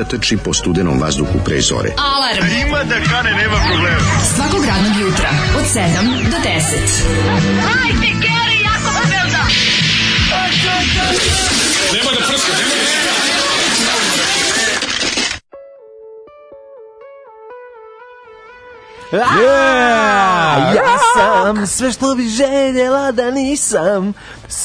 mladića trči po studenom vazduhu pre zore. Alarm! A ima da kane, nema problema. Svakog radnog jutra, od 7 do 10. Hajde, Geri, jako se velda! Nema da prska, nema da prska! Yeah! Ja sam sve što bi željela da nisam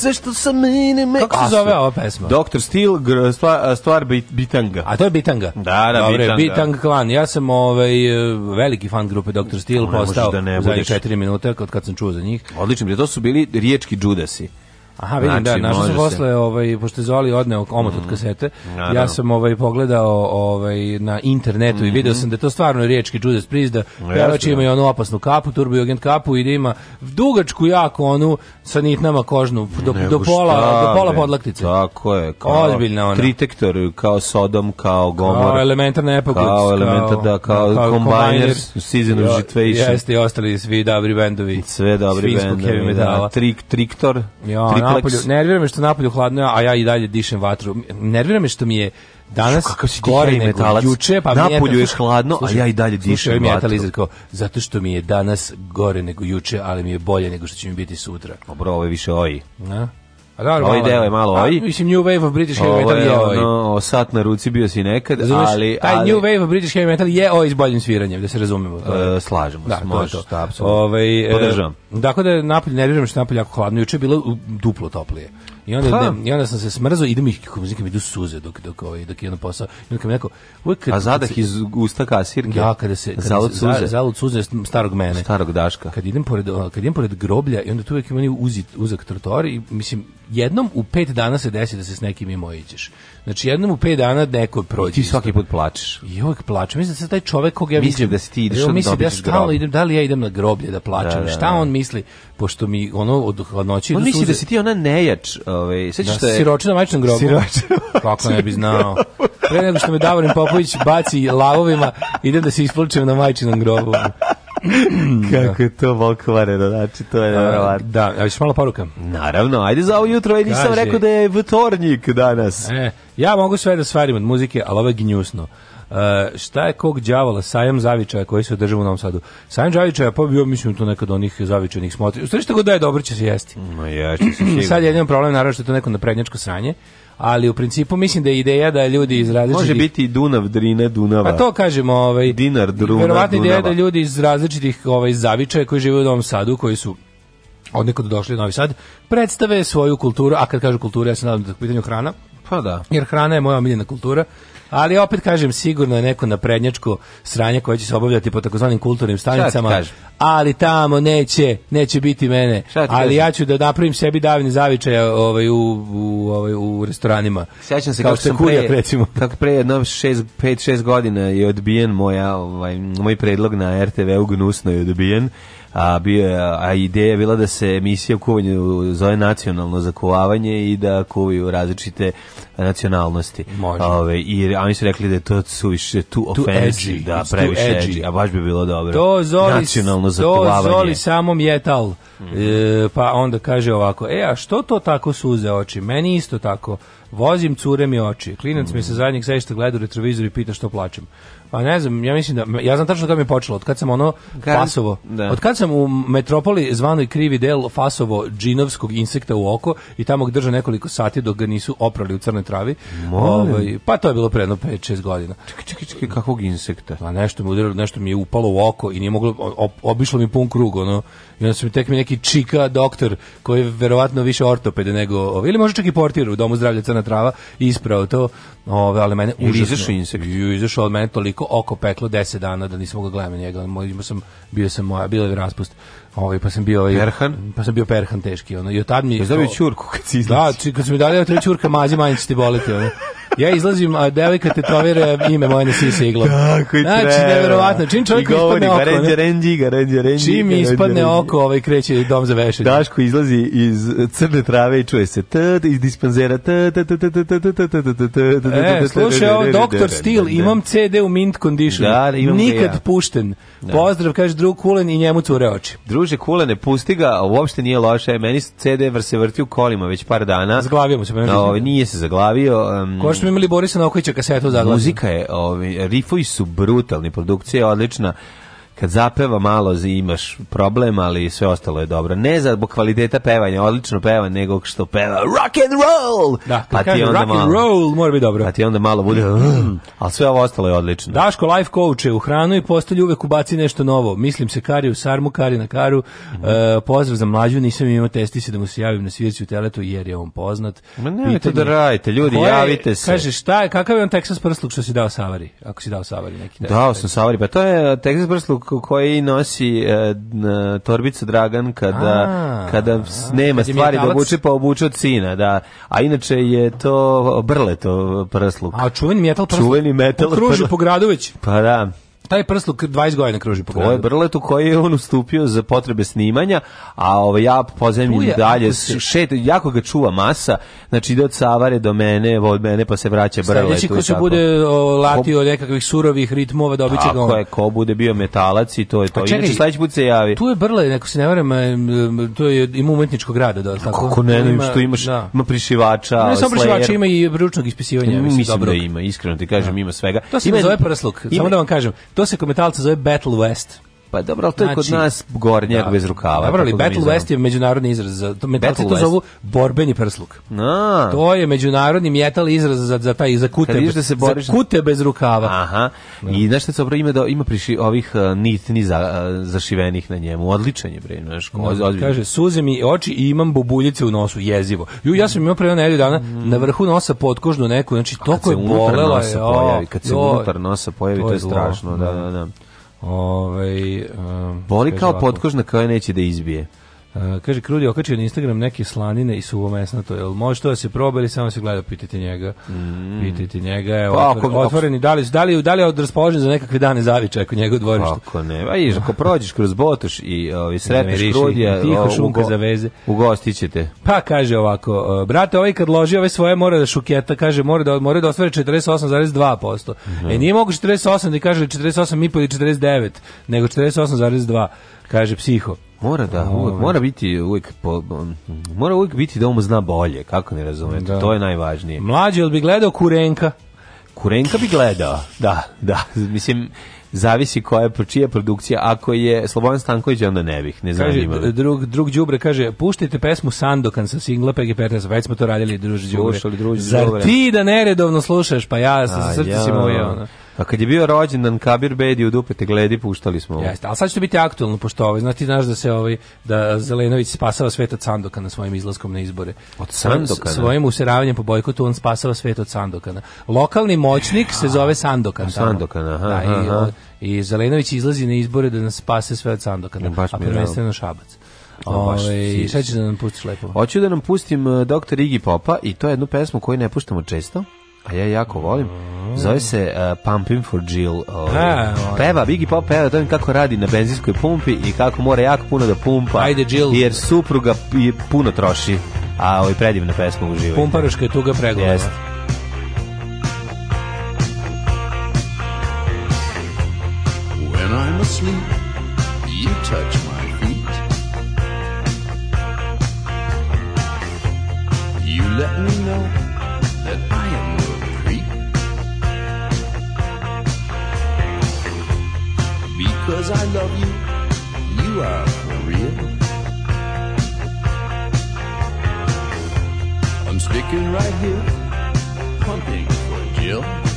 sve što sam mine me... Kako se zove ova pesma? Doktor Stil, stvar, stvar Bitanga. A to je Bitanga? Da, da, Dobre, Bitanga. Bitang klan. Ja sam ovaj, e, veliki fan grupe Doktor Steel postao da ne za 4 minuta kad, kad sam čuo za njih. Odlično, to su bili riječki Judasi. Aha, vidim, da, znači, da, našao sam posle, ovaj, pošto je Zoli odneo omot mm. od kasete, Naravno. ja sam ovaj, pogledao ovaj, na internetu mm -hmm. i mhm. video sam da je to stvarno riječki Judas Priest, da pevač ima i onu opasnu kapu, turbo agent kapu i da ima dugačku jako onu sa nitnama kožnu do, do pola šta, do pola podlaktice. Tako je, kao ozbiljna ona. Tritektor kao Sodom, kao Gomor. Kao elementarna epoha. kao, kao elementar da kao, kao kombajner Season of Jitvation. Jeste i ostali svi dobri bendovi. Sve dobri bendovi. Da. Trik triktor. Ja, napolju, nervira me što napolju hladno, a ja i dalje dišem vatru. Nervira me što mi je Danas kako si gore i metalac. Juče pa napolju je hladno, slušaj, a ja i dalje dišem vatru. zato što mi je danas gore nego juče, ali mi je bolje nego što će mi biti sutra. Dobro, ovo je više oji. Na? A da, ovo deo je malo oji. Mislim, New Wave of British Heavy Metal je oji. Ono, sat na ruci bio si nekad, Razumeš, ali... Taj ali... New Wave of British Heavy Metal je oji s boljim sviranjem, da se razumemo. E, slažemo da, se, možeš, to, apsolutno. Ovaj, e, Podržavam. Dakle, da napolje, ne vjerujem što napolje jako hladno. Juče je bilo duplo toplije. I onda, ha. ne, I onda sam se smrzao, idem ih, kako mi idu suze dok, dok, ovaj, dok je na posao. I onda kad mi Kad, A zadah kad, iz usta kasirke? Ja, da, kada se... Kada zalud suze. Za, da, zalud suze starog mene. Starog daška. Kad idem pored, kad idem pored groblja i onda tu uvek ima uzit, uzak trotor i mislim, jednom u pet dana se desi da se s nekim i mojićeš. Znači jednom u 5 dana neko prođe. Ti svaki put plačeš. I uvek plačem. Mislim da se taj čovek kog ja mislim da si ti ideš, da mislim da ja stalno idem, da li ja idem na groblje da plačem. Da, da, šta da. on misli pošto mi ono od hladnoće on misli da si ti ona nejač, ovaj, sećaš da, je... siročina majčnom grobu. Siročina. Kako ne bi znao. Pre nego što me Davorin Popović baci lavovima, idem da se isplačem na majčinom grobu. Kako je to pokvareno, znači to je nevjerovatno. Da, a malo poruka? Naravno, ajde za ovo jutro, ajde nisam rekao da je vtornik danas. E, ja mogu sve da stvarim od muzike, ali ovo je gnjusno. Uh, šta je kog đavola sajam zavičaja koji se održava u Novom Sadu. Sajam zavičaja pa bio mislim to nekad onih zavičajnih smotri. U stvari što god da je dobro će se jesti. Ma no, ja, se Sad je jedan problem naravno što je to neko prednjačko sranje ali u principu mislim da je ideja da ljudi iz različitih... Može biti Dunav, Drina, Dunava. A pa to kažemo, ovaj, Dinar, Druna, verovatno ideja da ljudi iz različitih ovaj, zavičaja koji žive u Novom Sadu, koji su od odnekud došli u Novi Sad, predstave svoju kulturu, a kad kažu kulturu, ja se nadam da je pitanju hrana, pa da. Jer hrana je moja omiljena kultura ali opet kažem, sigurno je neko prednjačku sranje koje će se obavljati po takozvanim kulturnim stanicama, ali tamo neće, neće biti mene, ali kažem? ja ću da napravim sebi davni zavičaj ovaj, u, u, ovaj, u restoranima. sećam se kao kako sam kurijak, pre, recimo. kako pre jedno 5-6 godina je odbijen moja, ovaj, moj predlog na RTV-u gnusno je odbijen, a, bio, a ideja je bila da se emisija kuvanju zove nacionalno zakovavanje i da kuvaju različite nacionalnosti. Može. Ove, i, a oni su rekli da je to suviše tu offensive, da, previše edgy. edgy. a baš bi bilo dobro. To zoli, nacionalno zakovavanje. To zoli samo mjetal. Mm e, pa onda kaže ovako, e, a što to tako suze oči? Meni isto tako. Vozim cure mi oči. Klinac mm -hmm. mi se zadnjeg sešta gleda u retrovizor i pita što plačem. Pa ne znam, ja mislim da ja znam tačno kako mi je počelo, od kad sam ono Gar... Fasovo. Da. Od kad sam u metropoli zvanoj krivi del Fasovo džinovskog insekta u oko i tamo drže nekoliko sati dok ga nisu oprali u crnoj travi. Ovaj pa to je bilo predno 5-6 godina. Čekaj, čekaj, čekaj, kakvog insekta? Pa nešto mi udarilo, nešto mi je upalo u oko i nije moglo obišlo mi pun krug, ono. I onda su mi tek mi neki čika doktor koji je verovatno više ortopede nego ovaj, ili možda čak i portir u domu zdravlja Crna trava isprao to, ovaj, ali mene I izašao insekt. Izašao od mene toliko toliko oko peklo 10 dana da nisam mogao da gledati njega. Moj, sam, bio sam moja, bila je raspust. Ovaj pa sam bio ovaj, Perhan, pa sam bio Perhan teški ono. I od tad mi je Zabio ćurku kad si izlazi. Da, či, kad su mi dali treću čurka mazi manje će ti boleti ono ja izlazim, a devojka tetovira ime moje na sisi iglom. Tako i znači, treba. Znači, neverovatno. Čim čovjek govori, ispadne oko... Renđe, renđiga, renđe, renđiga, čim ispadne oko, ovaj kreće dom za vešanje. Daško izlazi iz crne trave i čuje se t, iz dispanzera t, t, t, t, t, t, t, E, slušaj, ovo Dr. Steel, imam CD u mint condition. Da, imam Nikad pušten. Pozdrav, kaže drug Kulen i njemu cure oči. Druže Kulene, pusti ga, uopšte nije loše. Meni CD se vrti u kolima već par dana. Zaglavio mu se. Nije se zaglavio. Košta smo imali Borisa Nokovića kasetu zaglasnu. Muzika je, ovi, rifovi su brutalni, produkcija je odlična kad zapeva malo imaš problem, ali sve ostalo je dobro. Ne zbog kvaliteta pevanja, odlično peva, nego što peva rock and roll. Da, pa ti onda rock malo, and roll mora biti dobro. Pa ti onda malo bude, mm, ali sve ovo ostalo je odlično. Daško life coach je u hranu i postelju uvek ubaci nešto novo. Mislim se kari u sarmu, kari na karu. Mm -hmm. uh, pozdrav za mlađu, nisam imao testi se da mu se javim na svirci u teletu jer je on poznat. Ma nemojte da radite, ljudi, koje, javite se. Kaže, šta je, kakav je on Texas prsluk što si dao Savari? Ako si dao Savari neki. Dao sam Savari, pa to je Texas prsluk koji nosi uh, torbicu Dragan kada, a, kada nema kad stvari da obuče, pa obuče od sina, da. A inače je to brle to e, prsluk. A čuveni metal prsluk? Čuveni metal prsluk. po gradu već. Pa da taj prsluk 20 godina kruži po gradu. To je brletu koji je on ustupio za potrebe snimanja, a ovaj ja pozemljim dalje, šet, jako ga čuva masa, znači ide od Savare do mene, od mene pa se vraća brletu. Sljedeći ko se bude o, latio ko, nekakvih surovih ritmova, dobit će ga on. Tako je, ko bude bio metalac i to je to. A pa čekaj, Inače, sledeći put se javi. Tu je brle, neko se ne varam, to je ima umetničkog grada. Da, tako, Kako ne, ima, što imaš, da. ima prišivača, Ne samo prišivača, ima i ručnog ispisivanja. Mislim, mislim da ima, iskreno ti kažem, da. ima svega. To se ima, zove prsluk, samo da vam kažem. To se kometalca zove Battle West. Pa dobro, ali to je znači, kod nas gornjak da. bez rukava. Dobro, ali da Battle West je međunarodni izraz. Za, to, metalci to zovu borbeni prsluk. A. To je međunarodni metal izraz za, za taj, za kute, bez, da se boriš, za kute bez rukava. Aha, da. i znaš što se ima, da, ima priši, ovih uh, e, nitni za, uh, zašivenih na njemu. Odličan je, bre, znaš, ko da, no, Kaže, suze mi oči i imam bubuljice u nosu, jezivo. Ju, ja sam imao pre nedelju dana mm. na vrhu nosa potkožnu neku, znači toko je bolela. Kad se unutar nosa pojavi, kad se unutar nosa pojavi, to je strašno, da, da. da. da. Ovaj, um, ehm, Boli kao potkožna koja neće da izbije. Uh, kaže Krudi okačio na Instagram neke slanine i je Jel može to da se proba ili samo se gleda pitajte njega. Mm. Pitajte njega, je pa, otvor, otvoreni da li da li da li je raspoložen za nekakve dane zavičaja kod njega u dvorištu. ne? A pa iš, ako prođeš kroz Botoš i ovi, ovaj sretneš Krudija, tiho šunka za veze. Ugostićete. Pa kaže ovako, uh, brate, ovaj kad loži ove svoje mora da šuketa, kaže mora da mora da ostvari 48,2%. Mm -hmm. E nije mogu 48, da kaže 48,5 ili 49, nego 48,2. Kaže psiho. Mora da, uvek, ovaj. mora biti uvek po, mora uvek biti da on zna bolje, kako ne razumete, da. to je najvažnije. Mlađi od bi gledao Kurenka. Kurenka bi gledao, da, da, mislim, zavisi koja je čija produkcija. Ako je Slobodan Stanković onda ne bih, ne znam zanima. Drug drug đubre kaže puštite pesmu Sandokan sa singla PG 15, već smo to radili druž đubre. Zar ti da neredovno slušaš, pa ja sa srce si moje ona. A kad je bio rođendan Kabir Bedi u dupete gledi puštali smo. Jeste, al sad će biti aktuelno pošto ovaj znači znaš da se ovaj da Zelenović spasava svet od Sandokana na svojim izlaskom na izbore. Od Sandokana. Svojim useravanjem po bojkotu on spasava svet od Sandokana. Lokalni moćnik se zove Sandokan. Sandokan, aha. Da, aha. Ovaj, I Zelenović izlazi na izbore da nas spase sve od Sandokana, e, a prvenstveno Šabac. Ove, ovaj, šta ćeš da nam pustiš lepo? Hoću da nam pustim uh, doktor Igi Popa i to je jednu pesmu koju ne puštamo često a pa ja jako volim. Zove se uh, Pumping for Jill. Ovaj, ovaj. Peva, Biggie Pop peva da kako radi na benzinskoj pumpi i kako mora jako puno da pumpa. Ajde Jill. Jer supruga je puno troši. A ovaj predivna pesma uživa. Pumparoška je tuga preglava. Jeste. When I'm asleep, you touch my feet. You let me know Cause I love you, you are for real. I'm sticking right here, pumping for Jill.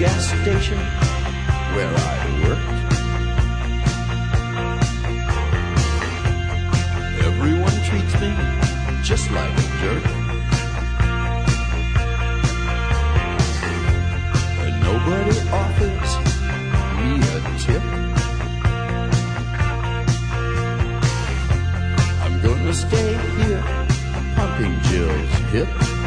gas station where I worked. Everyone treats me just like a jerk. And nobody offers me a tip. I'm gonna stay here pumping Jill's hip.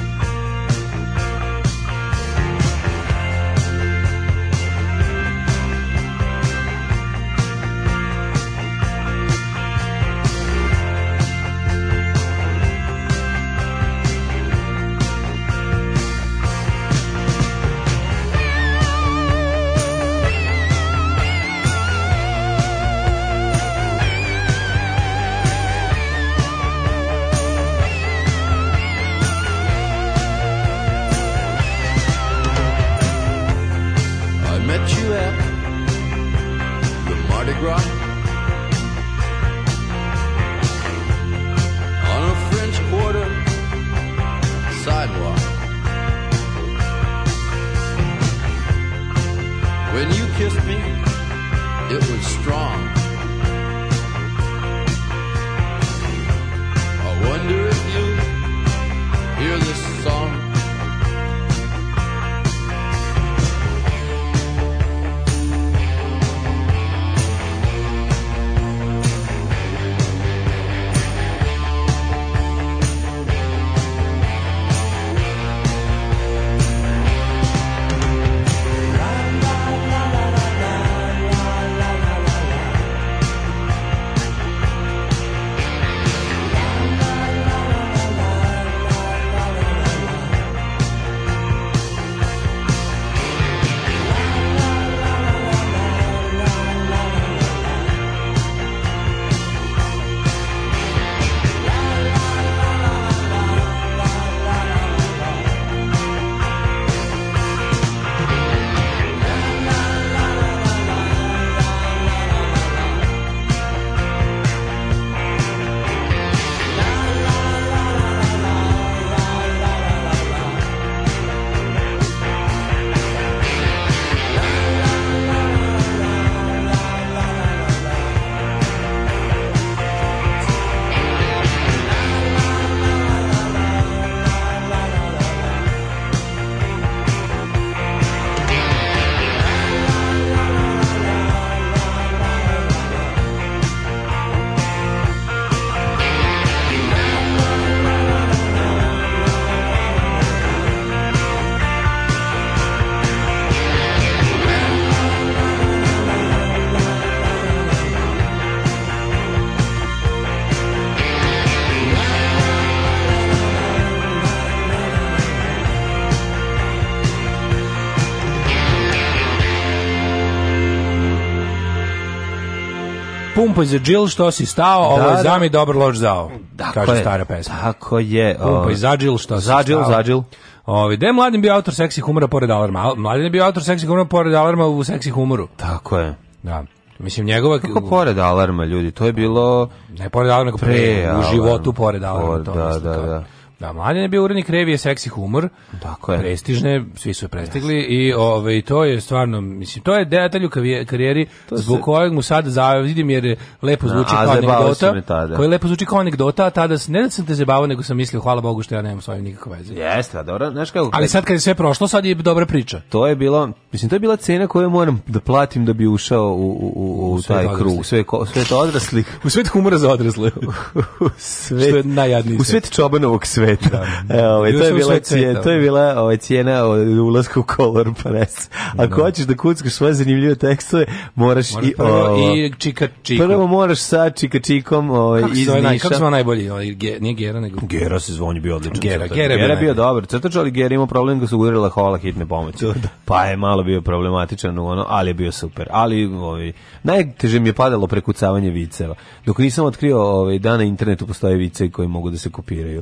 pumpaj za džil što si stao, da, ovo je da. za mi dobro lož zao. Tako kaže je, stara pesma. Tako je. Pumpaj pa ovaj, za džil što si džil, stao. Zadžil, Ovi, da je mladen bio autor seksi humora pored alarma. Mladen je bio autor seksi humora pored alarma u seksi humoru. Tako je. Da. Mislim njegova kako pored alarma ljudi, to je bilo ne pored alarma, nego pre, pre u životu pored alarma, to da, da, da. Da, Mladen je bio urednik revije Seksi humor. Tako je. Prestižne, svi su je prestigli yes. i ovaj to je stvarno, mislim, to je detalj u karijeri to zbog se... kojeg mu sad zavidim jer lepo zvuči a, kao anegdota. Tada. Koji lepo zvuči kao anegdota, a tada ne da sam te zabavao, nego sam mislio hvala Bogu što ja nemam svoje nikakve veze. Jeste, dobro, znaš kako. Ali sad kad je sve prošlo, sad je dobra priča. To je bilo, mislim, to je bila cena koju moram da platim da bi ušao u, u, u, u taj krug, u sve svet odraslih. u svet humora za odrasle. u svet, što U svet čobanovog sveta cveta. Da. E, ovaj, to, je bila cijena, to je bila ove, ovaj, cijena ulaska u Color Press. Da. Ako da. hoćeš da kuckaš sve zanimljive tekstove, moraš Mora i... Prvo o, i čika čika. Prvo moraš sa čika čikom o, ovaj, kako iz Niša. Kako smo najbolji? O, ge, nije Gera, nego... Gera se zvonio bio odličan. Gera, Gera, Gera bio, dobar crtač, ali Gera imao problem da su udarila hola hitne pomoći. Da. Pa je malo bio problematičan, ono, ali je bio super. Ali ovi, najteže mi je padalo prekucavanje viceva. Dok nisam otkrio ovaj, da na internetu postoje vice koji mogu da se kopiraju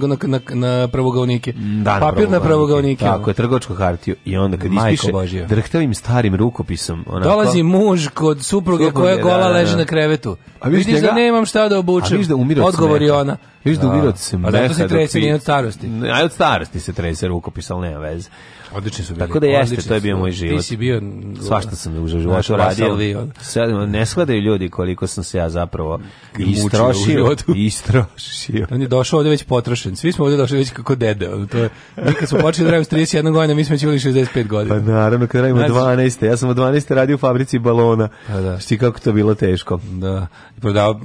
nego na, na, na pravogaonike. Da, Papir na pravogaonike. Tako je, trgovačku hartiju. I onda kad ispiše Božija. drhtavim starim rukopisom. ona Dolazi muž kod supruge, koja da, gola da, da, da. na krevetu. A viš vidiš da nemam šta da obučem. da Odgovori ona. Viš da umire od smeka. A da da. pa zato se trese, nije od starosti. Aj od starosti se trese rukopis, al nema veze. Odlični su bili. Tako da jeste, to je bio moj život. Ti si bio... Svašta sam u životu radio. Sve, ne shvataju ljudi koliko sam se ja zapravo istrošio. Istrošio. On je došao ovde već potrošen. Svi smo ovde došli već kako dede. To je, mi kad smo počeli da radimo s 31 godina, mi smo imali 65 godina. Pa naravno, kad radimo znači, 12. Ja sam od 12. radio u fabrici balona. Pa da. Šti kako to bilo teško. Da. Prodao,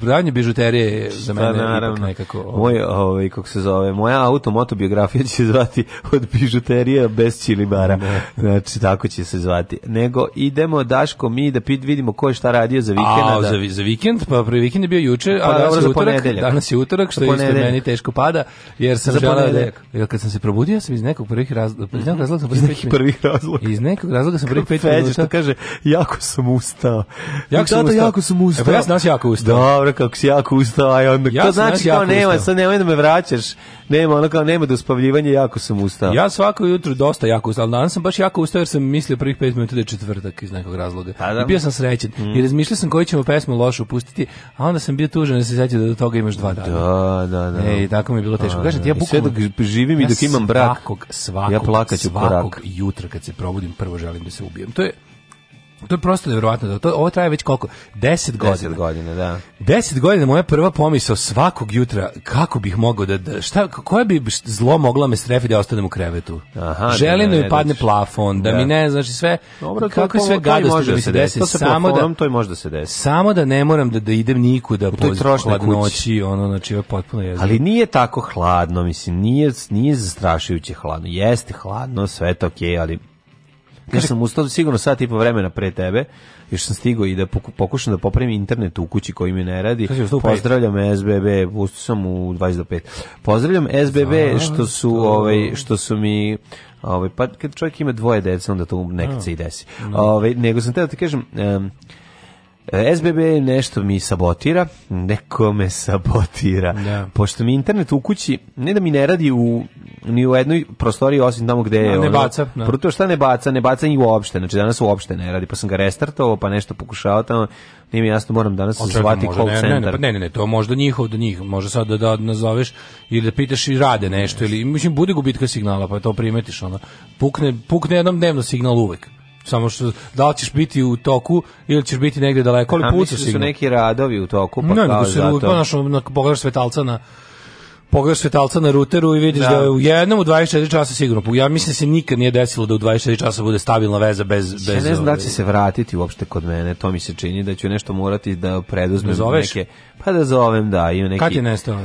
prodavanje bižuterije je za pa mene pa, naravno. nekako... Moj, ovaj, kako se zove, moja automotobiografija će se zvati od bižuterije pizzerija bez čilibara. Ne. Znači, tako će se zvati. Nego, idemo, Daško, mi da vidimo ko je šta radio za vikend. A, za, za vikend, pa prvi vikend je bio juče, pa, a danas je utorak, danas je utorak, što isto meni teško pada, jer sam želeo da, kad sam se probudio, sam iz nekog prvih mhm. razloga, iz nekog razloga sam prvih, iz prvih razloga. Iz nekog razloga sam prvih pet minuta. što kaže, jako sam ustao. Jako da, sam da, ustao. jako sam ustao. ja sam nas jako ustao. Dobro, kako si jako ustao, aj onda. Ja to znači kao nema, sad nemoj da me vraćaš. Nema, ono kao nema dospavljivanja, jako sam ustao. Ja svako ujutru dosta jako ustao, danas sam baš jako ustao jer sam mislio prvih 5 minuta da je četvrtak iz nekog razloga. Pa da. I bio sam srećen mm. i razmišljao sam koju ćemo pesmu lošu pustiti, a onda sam bio tužan da se sećam da do toga imaš dva dana. Da, da, da. Ej, tako mi je bilo teško. Kažem ja bukvalno dok živim i dok imam brak, svakog, svakog, ja plakaću svakog jutra kad se probudim, prvo želim da se ubijem. To je To je prosto neverovatno. Da, to, ovo traje već koliko? 10 godina. Deset godina, da. 10 godina moja prva pomisao svakog jutra kako bih mogao da... da šta, koje bi zlo mogla me strefiti da ostanem u krevetu? Aha, Želim da, mi padne plafon, da, da, mi ne, znači sve... Dobro, kako je sve gadosti da mi da se desi? Samo da, to i može da se desi. Samo da ne moram da, da idem nikuda da po noći, ono, znači, ovo je potpuno jezno. Ali nije tako hladno, mislim, nije, nije zastrašujuće hladno. Jeste hladno, sve to okej, okay, ali Ja sam ustao sigurno sat i po vremena pre tebe, još sam stigao i da pokušam da popravim internet u kući koji mi ne radi. Pozdravljam SBB, ustao sam u 20 Pozdravljam SBB što su, ovaj, što su mi ovaj, pa kad čovjek ima dvoje dece, onda to nekad se i desi. Ovaj, nego sam teo da ti kažem, um, E, SBB nešto mi sabotira, neko me sabotira. Da. Pošto mi internet u kući, ne da mi ne radi u, ni u jednoj prostoriji, osim tamo gde da, je... Ne, ne baca. Ono, da. Proto šta ne baca, ne baca ni uopšte. Znači danas uopšte ne radi, pa sam ga restartovao, pa nešto pokušao tamo. Nije mi jasno, moram danas zvati call ne, Ne, ne, ne, ne, to možda njihov da njih. Može sad da, da nazoveš ili da pitaš i rade nešto. Ili, mislim, bude gubitka signala, pa to primetiš. Ono. Pukne, pukne jednom dnevno signal uvek samo što da li ćeš biti u toku ili ćeš biti negde daleko, ali puca da sigurno. su neki radovi u toku, pa ne, kao se, zato. Pa, naš, na, pogledaš svetalca na pogledaš svetalca na ruteru i vidiš da, da je u jednom u 24 časa sigurno. Ja mislim da se nikad nije desilo da u 24 časa bude stabilna veza bez... bez ja ne znam da ove... da će se vratiti uopšte kod mene, to mi se čini da ću nešto morati da preduzmem da neke... Pa da zovem, da, i neki... Kad je nestao?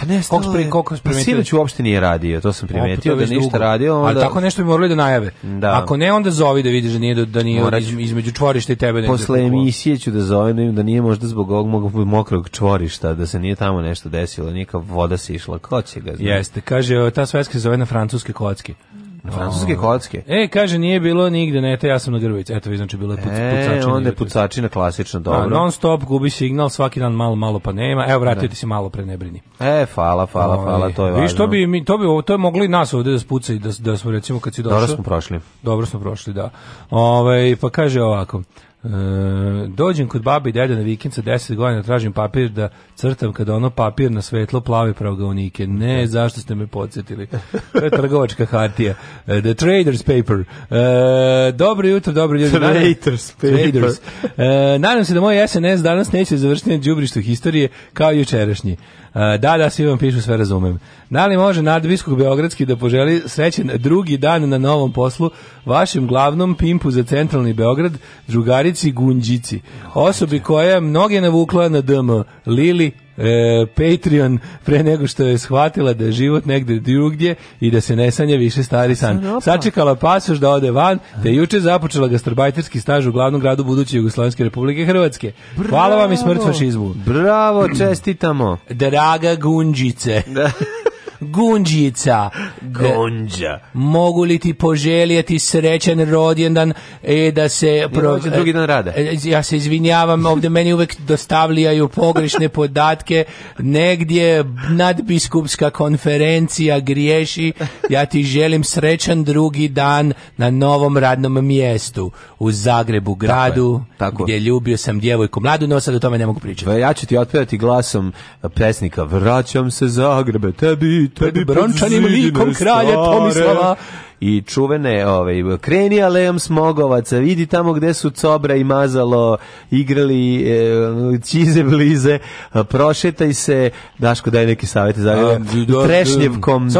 Pa ne, koliko pri koliko pa primetio. Sinoć uopšte nije radio, to sam primetio da ništa dugo. radio, onda... Ali tako nešto bi morali da najave. Da. Ako ne onda zovi da vidiš da nije da nije Morat... između čvorišta i tebe ne. Posle emisije ću da zovem da, da nije možda zbog ovog mog mokrog čvorišta da se nije tamo nešto desilo, neka voda se išla, ko će ga zna. Jeste, kaže ta svetska zove na francuske kocke. Na francuske kocke. E, kaže, nije bilo nigde, ne, te ja sam na Grbović. Eto, znači, bilo je puc, e, pucačina. onda je pucačina klasično, da, dobro. Da, non stop, gubi signal, svaki dan malo, malo pa nema. Evo, vratite da. se malo pre, ne brini. E, fala, fala, Ovi. Ovaj, fala, to je važno. Vi što bi, mi, to bi, to je mogli nas ovde da spuca i da, da smo, recimo, kad si došao. Dobro smo prošli. Dobro smo prošli, da. Ove, ovaj, pa kaže ovako, E, dođem kod babi i dede na vikend sa 10 godina, tražim papir da crtam kada ono papir na svetlo plave pravgaonike. Ne, zašto ste me podsjetili? To je trgovačka hartija. E, the Trader's Paper. E, dobro jutro, dobro ljudi. Trader's Paper. Traders. E, nadam se da moj SNS danas neće završiti na džubrištu historije kao jučerašnji. E, da, da, svi vam pišu, sve razumem. Da li može nadbiskog Beogradski da poželi srećen drugi dan na novom poslu vašem glavnom pimpu za centralni Beograd, drugarici Gunđici, osobi koja mnoge navukla na DM, Lili e, Patreon pre nego što je shvatila da je život negde drugdje i da se ne sanja više stari san. Sačekala pasoš da ode van, te juče započela gastarbajterski staž u glavnom gradu buduće Jugoslavijske Republike Hrvatske. Bravo, Hvala vam i smrt fašizmu. Bravo, čestitamo. Draga Gunđice. Da. Gunđica. Gonđa. Mogu li ti poželjeti srećan rođendan e, da se... Pro... Ja, drugi dan rada. E, e, ja se izvinjavam, ovdje meni uvek dostavljaju pogrešne podatke. Negdje nadbiskupska konferencija griješi. Ja ti želim srećan drugi dan na novom radnom mjestu u Zagrebu gradu tako, tako. gdje ljubio sam djevojku mladu, no sad o tome ne mogu pričati. Ja ću ti otpevati glasom e, presnika. Vraćam se Zagrebe, tebi tebi, tebi brončanim likom kralja Tomislava i čuvene ove, ovaj, kreni alejom smogovaca, vidi tamo gde su cobra i mazalo, igrali e, čize blize, prošetaj se, Daško daj neki savjeti za da, da. trešnjevkom,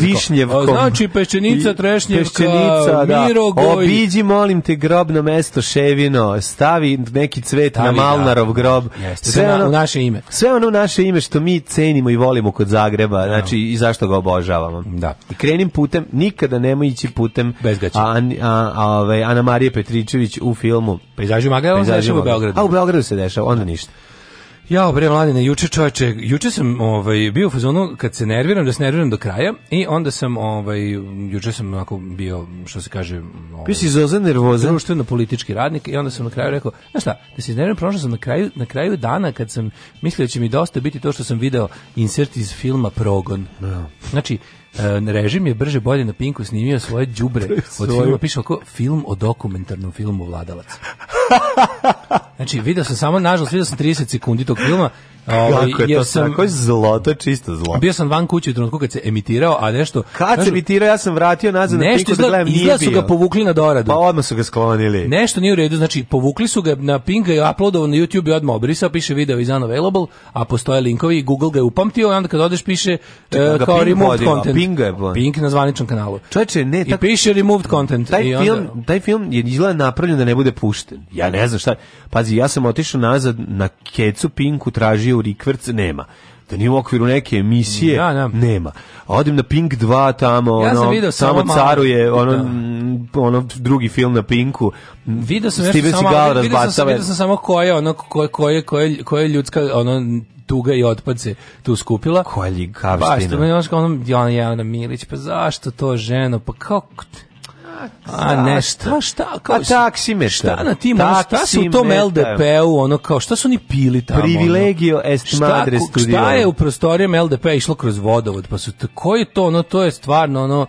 višnjevkom. Znači peščenica, trešnjevka, peščenica, da. Mirogoj. Obiđi, molim te, grobno mesto Ševino, stavi neki cvet stavi, na Malnarov da. grob. Jeste, sve na, ono, u naše ime. Sve ono naše ime što mi cenimo i volimo kod Zagreba, da. znači i zašto ga obožavamo. Da. I krenim putem, nikada ne nema ići putem Bezgaća. A, a, a, ovaj, Ana Marije Petričević u filmu. Pejzaži Maga, on se dešava u Beogradu. A u Beogradu se dešava, onda ništa. Ja, bre, mladine, juče čoveče, juče sam ovaj, bio u fazonu kad se nerviram, da se nerviram do kraja i onda sam, ovaj, juče sam onako bio, što se kaže... Ovaj, bio si zoza nervoza. Društveno-politički radnik i onda sam na kraju rekao, znaš šta, da se iznerviram, prošao sam na kraju, na kraju dana kad sam mislio da će mi dosta biti to što sam video insert iz filma Progon. No. Da. Znači, E, režim je brže bolje na Pinku snimio svoje đubre od filma piše oko film o dokumentarnom filmu Vladalac. Znači, video sam samo, nažalost, video sam 30 sekundi tog filma Ovaj je to sam, tako zloto, čisto zlo. Bio sam van kuće u trenutku kad se emitirao, a nešto Kad se emitirao, ja sam vratio nazad na Pinku da gledam, nije su ga povukli na doradu. Pa odmah su ga sklonili. Nešto nije u redu, znači povukli su ga na Pink i uploadovao na YouTube i odmah obrisao, piše video is unavailable, a postoje linkovi, Google ga je upamtio, i onda kad odeš piše Čekam, uh, e, kao removed vodila, content. Pink, je Pink na zvaničnom kanalu. Čoveče, ne, tak, I piše removed content. Taj onda, film, taj film je izgleda napravljen da ne bude pušten. Ja ne znam šta. Pazi, ja sam otišao nazad na Kecu Pinku, tražio u Rikvrc, nema da nije u okviru neke emisije, ja, da, ja. Da. nema. odim na Pink 2 tamo, ja ono, samo tamo caruje, ono, da. ono drugi film na Pinku. Video sam Steven nešto samo, vidio sam, vidio sam samo koje, ono, koje, koje, koje, koje ljudska, ono, tuga i otpad se tu skupila. Koja ljigavština. Baš, to je ono, ono, Jelena Milić, pa zašto to ženo, pa kako... A ne, šta, šta, kao, a taksimetar. Šta na tim, šta su u tom LDP-u, ono kao, šta su oni pili tamo? Privilegio ono? est madre studio. Šta je u prostorijama LDP išlo kroz vodovod, pa su, koji to, ono, to je stvarno, ono,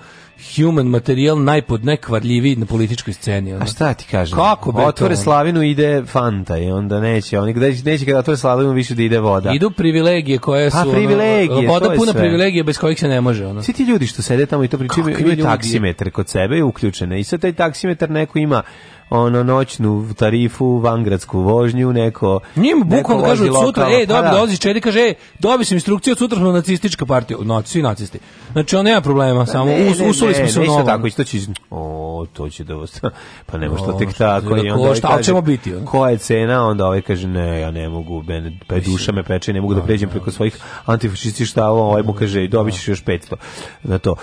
human materijal najpod najkvarljiviji na političkoj sceni. Ono. A šta ti kažem? Kako? be Otvore slavinu ide fanta i onda neće. Oni gde, neće kada otvore slavinu više da ide voda. Idu privilegije koje pa su... Pa privilegije, ono, Voda puna sve. privilegije bez kojih se ne može. Ono. Svi ti ljudi što sede tamo i to pričaju imaju taksimetar kod sebe je uključene. I sad taj taksimetar neko ima ono noćnu tarifu, vangradsku vožnju, neko Njim bukvalno kažu sutra, ej, dobro, pa da. dozi, čedi, kaže, ej, dobi sam instrukciju od sutra smo nacistička partija, nacisti, nacisti. Znači on nema problema, pa samo ne, us, usuli smo se u novo. tako, isto će, o, to će da pa nemo može tek tako. I da onda ovaj šta ćemo biti? Koja je cena? Onda ovaj kaže, ne, ja ne mogu, ben, pa duša me peče, ne mogu da, da pređem preko svojih antifašističkih stavova, ovaj mu kaže, i dobit ćeš još 500 na to.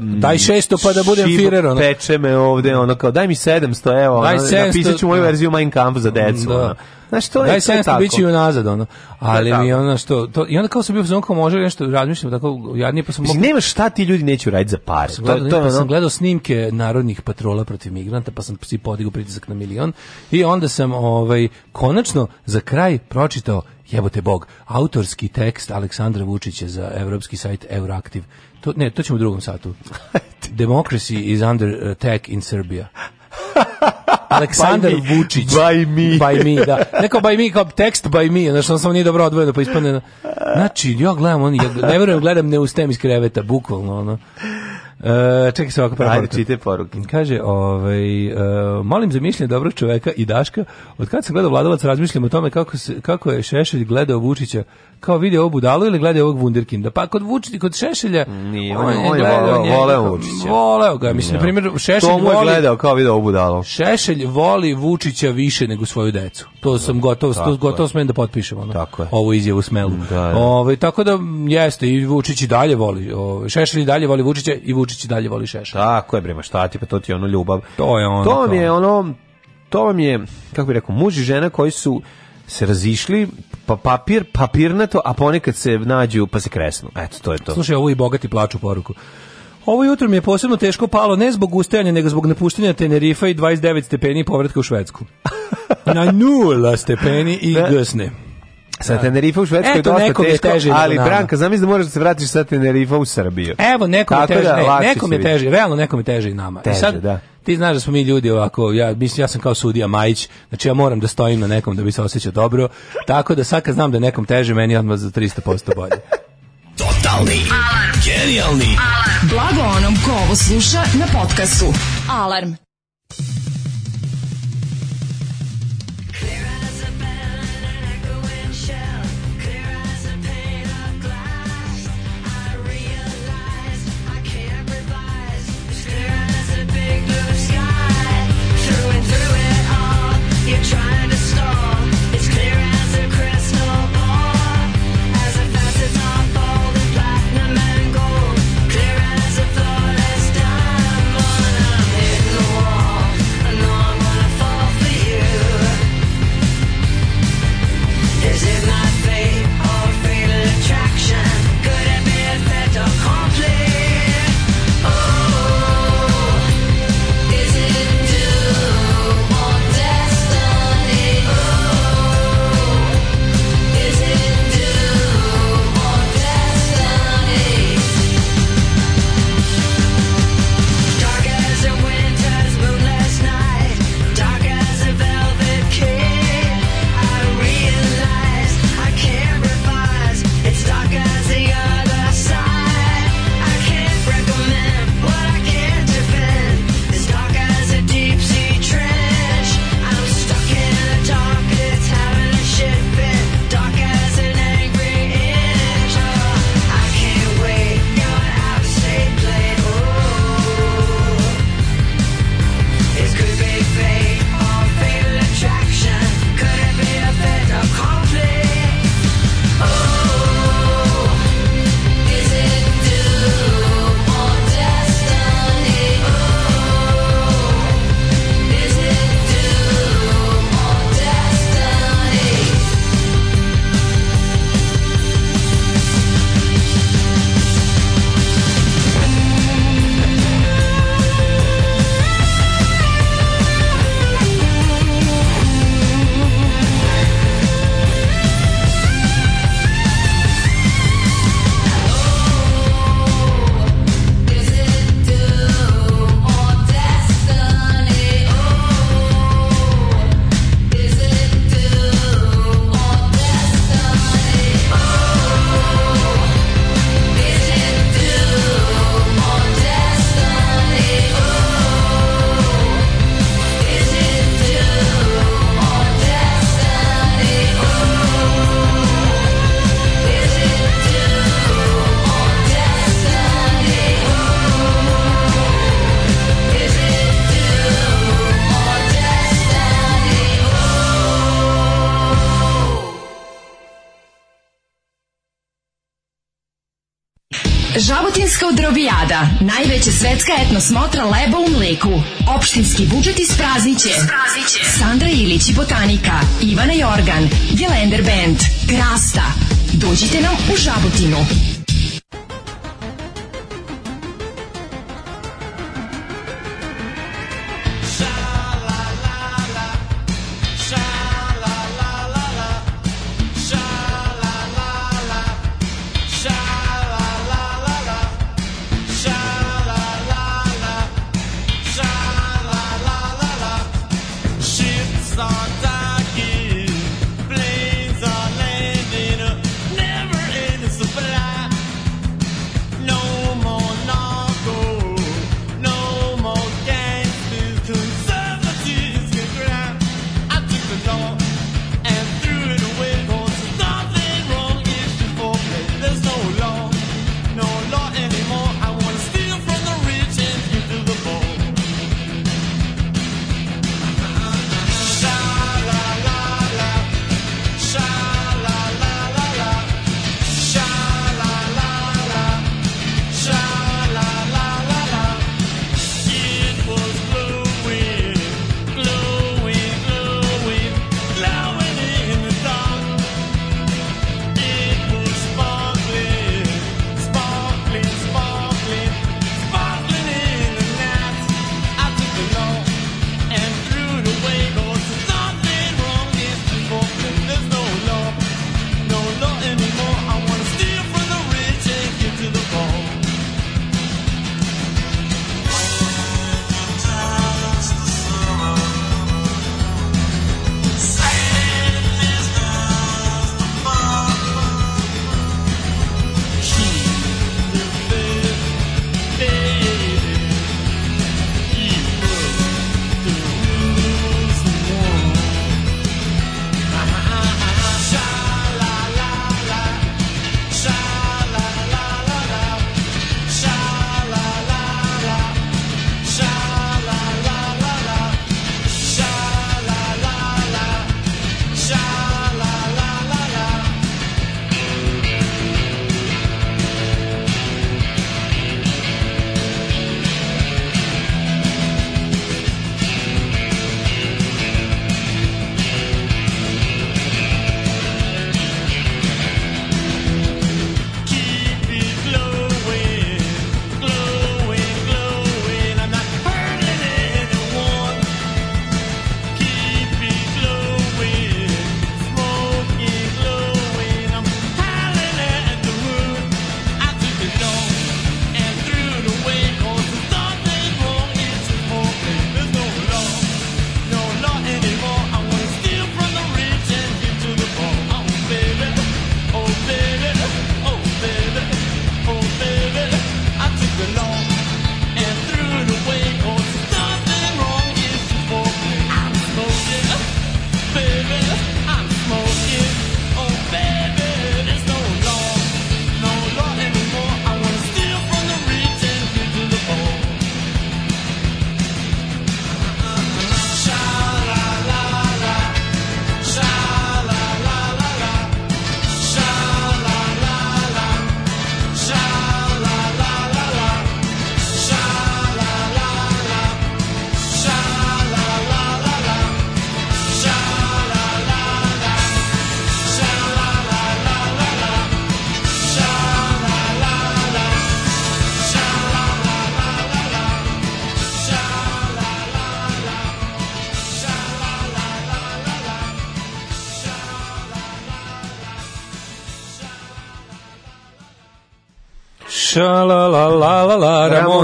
Daj 600 mm, pa da budem firer. Peče me ovde, ono kao, daj mi 700, evo, ono, napisat ću moju verziju Mein Kampf za decu, da. ono. Znaš, to je, to je tako. Biće i unazad, ono. Ali da, mi ono što... To, I onda kao sam bio znam kao može nešto, razmišljam tako jadnije, pa sam... Mislim, nema šta ti ljudi neću raditi za par. Sam gledao, to, to, pa sam gledao snimke narodnih patrola protiv migranta, pa sam si podigao pritisak na milion. I onda sam, ovaj, konačno, za kraj pročitao jebote bog, autorski tekst Aleksandra Vučića za evropski sajt Euraktiv. To, ne, to ćemo u drugom satu. Democracy is under attack in Serbia. Aleksandar by Vučić. By me. By me, da. Neko by me kao tekst by me, znači on samo nije dobro odvojeno, pa ispadne. Znači, ja gledam, on, ja ne verujem, gledam, ne ustajem iz kreveta, bukvalno, ono. Uh, čekaj se ovako prva Ajde, čite poruke. Kaže, ovaj, uh, molim za mišljenje dobrog čoveka i Daška, od kad sam gledao Vladalac razmišljam o tome kako, se, kako je Šešelj gledao Vučića kao vidi ovo budalo ili gledaj ovog wunderkinda. Pa kod Vučića, kod Šešelja, Nije, on, on, on je voleo, njega, voleo Vučića. Voleo ga, mislim, na primjer, Šešelj to mu je gledao kao vidi ovo budalo. Šešelj voli Vučića više nego svoju decu. To da, sam gotovo, to, gotovo smem da potpišem, ono, tako je. ovu izjavu smelu. Da, da. Ove, ovaj, tako da, jeste, i Vučić i dalje voli, ove, ovaj, Šešelj i dalje voli Vučića i Vučić i dalje voli Šešelj. Tako je, brema, šta ti, pa to ti je ono ljubav. To je ono. To mi je ono, to vam je, kako bih rekao, muž i žena koji su se razišli, pa papir, papirnato, a ponekad se nađu pa se kresnu. Eto, to je to. Slušaj, ovo i bogati plaču poruku. Ovo jutro mi je posebno teško palo ne zbog ustajanja, nego zbog napuštenja Tenerifa i 29 stepeni povratka u Švedsku. Na nula stepeni i da. gusne. gasne. Sa da. Tenerifa u Švedskoj Eto, je dosta teško, teže ali Branka, zamisli da možeš da se vratiš sa Tenerifa u Srbiju. Evo, nekom je teže, da, ne, nekom je teže, realno nekom je teže i nama. Teže, I sad, da ti znaš da smo mi ljudi ovako, ja mislim ja sam kao sudija Majić, znači ja moram da stojim na nekom da bi se osjećao dobro, tako da sad kad znam da nekom teže, meni odmah za 300% bolje. Totalni, alarm, genijalni, alarm, blago onom ko ovo sluša na podcastu. Alarm. grada. Najveća svetska etnosmotra leba u mleku. Opštinski budžet ispraziće. Ispraziće. Sandra Ilić i Botanika. Ivana Jorgan. Gelender Band. Krasta. Dođite nam u Žabotinu.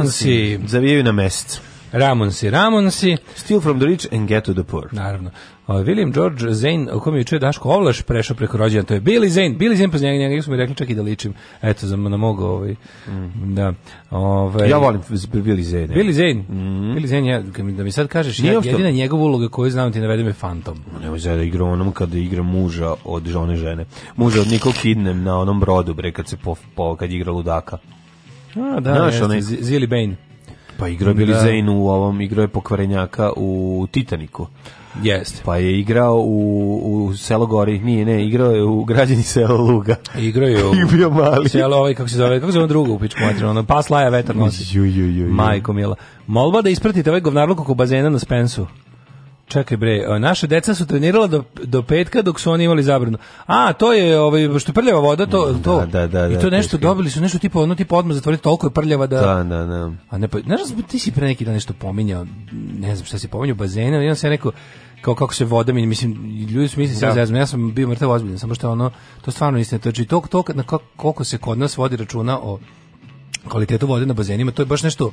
Ramonsi. Zavijaju na mesec. Ramonsi, Ramonsi. Steal from the rich and get to the poor. Naravno. William George Zane, o kojem je učio Daško Ovlaš, prešao preko rođena, to je Billy Zane, Billy Zane, pa njega, njega smo rekli čak i da ličim, eto, za, na mogu, ovaj, mm. da, ovaj, ja volim Billy Zane. Billy Zane, mm. Billy Zane, ja, mhm. da mi sad kažeš, Nije ja, jedina njegova uloga koju znam da ti navede me Fantom. Nemoj sad da igra onom kada igra muža od žone žene, muža od Nikol Kidnem na onom brodu, bre, kad se po, po kad igra ludaka. A, da, Znaš, jeste, onaj... Zili Bane. Pa igrao Billy Zane u ovom, igrao je pokvarenjaka u Titaniku. Jeste. Pa je igrao u, u selo Gori, nije, ne, igrao je u građani selo Luga. Igrao je u bio mali. selo ovaj, kako se zove, kako se zove drugo u pičku materinu, ono, pas laja vetar nosi. Ju, ju, ju, ju. Majko mila. Molba da ispratite ovaj govnarluk oko bazena na Spensu. Čekaj bre, naše deca su trenirala do, do petka dok su oni imali zabranu. A, to je ovaj što prljava voda, to da, to. Da, da, da, I to nešto teška. dobili su nešto tipo ono tipo odmah zatvoriti toliko je prljava da Da, da, da. A ne pa ne znam ti si pre neki dan nešto pominjao, ne znam šta si pominjao bazena, i on se rekao kao kako se voda meni mislim ljudi su mislili sad da. zezme ja sam bio mrtav ozbiljan samo što ono to stvarno istina to znači to to na koliko se kod nas vodi računa o kvalitetu vode na bazenima to je baš nešto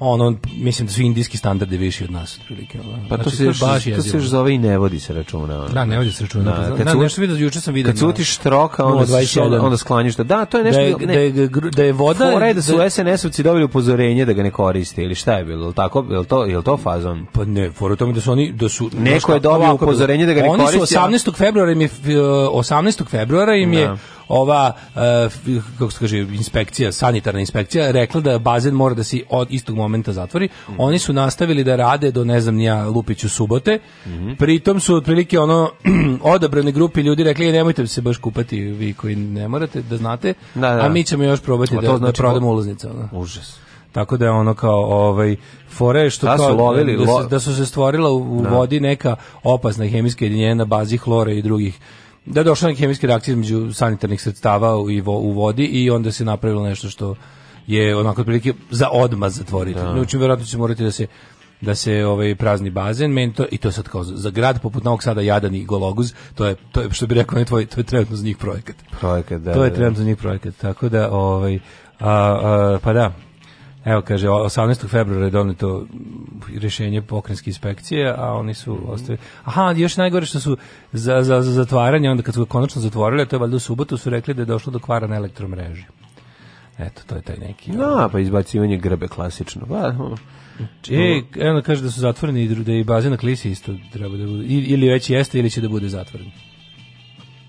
ono mislim da su indijski standardi viši od nas otprilike ono. pa to znači, se baš to se još zove i ne vodi se računa ono. da ne vodi se računa da, pa, kad da, su, nešto vidio da juče sam video kad cutiš štroka onda onda skloniš da da to je nešto da je, da je, da je voda fora je da su da, SNS-ovci dobili upozorenje da ga ne koriste ili šta je bilo tako jel to jel to fazon pa ne fora tome da su oni da su neko je dobio upozorenje da ga ne koriste oni su 18. februara im je 18. E, februara im je da ova uh, kako se kaže inspekcija, sanitarna inspekcija rekla da bazen mora da se od istog momenta zatvori. Mm -hmm. Oni su nastavili da rade do ne znam ni ja Lupiću subote. Mm -hmm. Pritom su otprilike ono odabrane grupi ljudi rekli e, nemojte se baš kupati vi koji ne morate da znate, da, da. a mi ćemo još probati da, da, znači, da prodamo ulaznice, ono. Užas. Tako da je ono kao ovaj fore što da su, kao, lovili, da, se, da su se stvorila u, u da. vodi neka opasna hemijska jedinjenja na bazi hlora i drugih da je došla neka hemijska reakcija između sanitarnih sredstava u, u vodi i onda se napravilo nešto što je onako otprilike za odmaz zatvoriti. Da. Učin, znači, verovatno će morati da se da se ovaj prazni bazen mento i to sad kao za grad poput Novog Sada jadan i Gologuz to je to je što bi rekao ne tvoj to je trenutno za njih projekat projekat da to je da, da. trenutno za njih projekat tako da ovaj a, a, pa da Evo, kaže, 18. februara je doneto rešenje pokrajinske inspekcije, a oni su mm ostavili... Aha, još najgore što su za, za, za zatvaranje, onda kad su ga konačno zatvorili, to je valjda u subotu, su rekli da je došlo do kvara na elektromreži. Eto, to je taj neki... Da, no, pa izbacivanje grbe klasično. Pa, znači, E, evo kaže da su zatvoreni i da je bazen na klisi isto treba da bude. Ili već jeste ili će da bude zatvoren.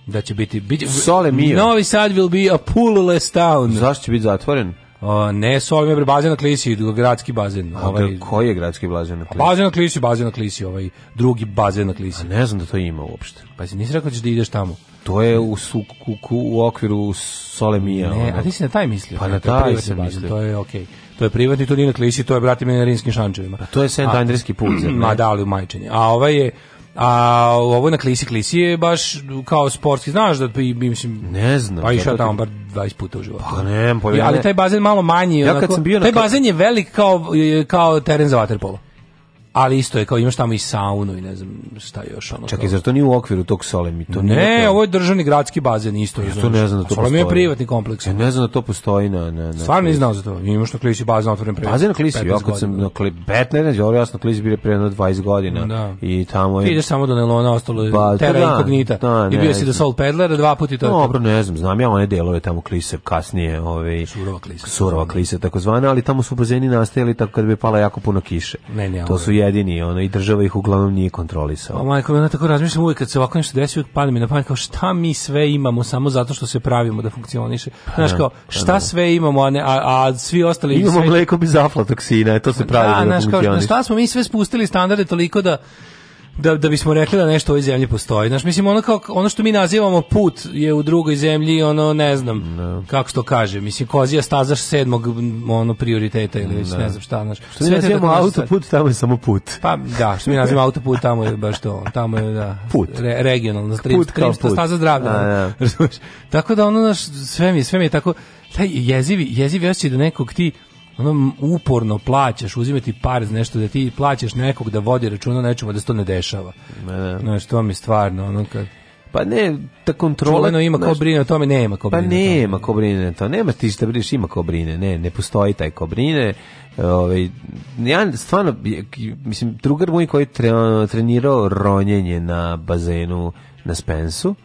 Da će biti... biti Sole mio. Novi Sad will be a poolless town. Zašto će biti zatvoren? O, ne s ovim, bazen na klisi, gradski bazen. Ovaj, A da, koji je gradski bazen na klisi? Bazen na klisi, bazen na klisi, ovaj drugi bazen na klisi. A ne znam da to ima uopšte. Pa si nisi rekao da ćeš da ideš tamo. To je u, su, u okviru Solemija. Ne, ono. a ti si na taj mislio. Pa na taj sam mislio. To je okej. Okay. To je privatni, to nije na klisi, to je, brate, na rinskim šančevima. A pa to je sent andrijski put, Ma da, ali majčenje. A ovaj je, A ovo na Klisi Klisi je baš kao sportski, znaš da i mislim ne znam. Pa išao tamo bar 20 puta u životu. Pa ne, pa ali taj bazen malo manji, ja onako, sam bio taj bazen je velik kao kao teren za waterpolo ali isto je kao imaš tamo i saunu i ne znam šta još ono. Čekaj, kao... zar to nije u okviru tog Solemi? To ne, nije ovo je državni gradski bazen isto. Ja to ne znam da to Solemi je privatni kompleks. Ja ne znam da to postoji na... na, na Stvarno ne znao za to. Imaš na Klisi bazen otvoren pre Bazen na Klisi, ja kad sam na Klisi, 15, ja jasno Klisi bile pre 20 godina. Da. I tamo je... Ideš samo do Nelona, ostalo je ba, pa, Terra da, da Incognita. Da, I bio si do Soul Pedlera dva puta i to. Dobro, ne znam, znam ja one delove tamo Klise kasnije. Ove, ovaj- surova Klise. Surova Klise, takozvana, ali tamo su bazeni nastajali tako kad bi pala jako puno kiše. Ne, ne, to su jedini, ono, i država ih uglavnom nije kontrolisala. O, pa, majko, ja tako razmišljam uvek kad se ovako nešto desi, pada mi na pamet, kao šta mi sve imamo samo zato što se pravimo da funkcioniše. Pa, znaš, da, kao, pa šta da. sve imamo, a, ne, a, a svi ostali... Imamo sve... mleko bez aflatoksina, e, to se da, pravi da, da, da funkcioniše. Šta smo mi sve spustili standarde toliko da da, da bismo rekli da nešto u ovoj zemlji postoji. Znaš, mislim, ono, kao, ono što mi nazivamo put je u drugoj zemlji, ono, ne znam, no. Da. kako to kaže. Mislim, kozija stazaš sedmog ono, prioriteta ili već ne da. znam šta. Znaš. Što mi nazivamo autoput, tamo je samo put. Pa, da, što mi nazivamo autoput, tamo je baš to. Tamo je, da, put. Re, regionalno, stream, put kao put. staza zdravlja. A, da. Tako da, ono, naš, sve mi, sve mi je tako, taj jezivi, jezivi osjećaj da nekog ti, ono uporno plaćaš, uzimati par za nešto da ti plaćaš nekog da vodi računa nečemu da se to ne dešava. Ne. Znaš, to mi stvarno, ono kad... Pa ne, ta kontrola... Čuveno ima ko pa brine o tome, nema ko brine Pa nema ko brine to, nema ti što brineš, ima ko brine, ne, ne postoji taj ko brine. Ove, ovaj, ja stvarno, mislim, drugar moj koji je trenirao ronjenje na bazenu na Spensu,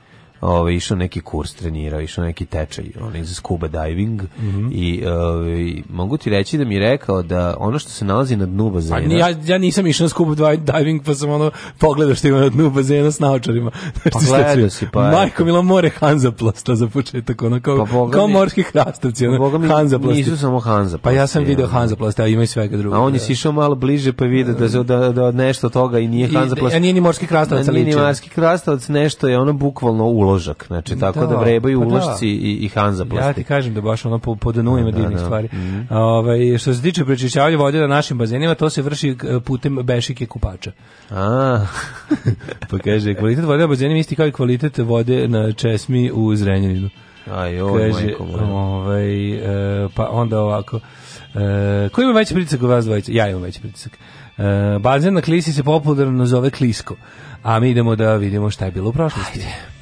ovaj išao neki kurs trenirao, išao neki tečaj, on iz scuba diving mm -hmm. i ovaj mogu ti reći da mi rekao da ono što se nalazi na dnu bazena. Pa ja ja nisam išao na scuba diving, pa sam ono pogledao što ima na dnu bazena s naučarima. Pa gledao si pa. Majko Milo more Hanzaplasta za početak, ono kao pa kao morski hrastavci, ono pa Hanzaplast. Nisu samo Hanza. Pa ja sam je, video Hanzaplast, a ima i svega drugo. A on je sišao malo bliže pa video da, da da da nešto toga i nije Hanzaplast. Ja nije ni morski krastavac, ali ni morski krastavac, nešto je ono bukvalno ulo uložak, znači da, tako da, da vrebaju pa da. ulošci da. i, i Hanza plastik. Ja ti kažem da baš ono po, po danu ima da, divnih stvari. Mm. Ove, ovaj, što se tiče prečišćavanja vode na našim bazenima, to se vrši eh, putem bešike kupača. A, pa kaže, kvalitet vode na bazenima isti kao i kvalitet vode na česmi u Zrenjaninu. Aj, ovaj, kaže, eh, ovaj, pa onda ovako, e, ko ima veći pritisak u vas dvojica? Ja imam veći pritisak. E, bazen na klisi se popularno zove klisko. A mi idemo da vidimo šta je bilo u prošlosti. Ajde.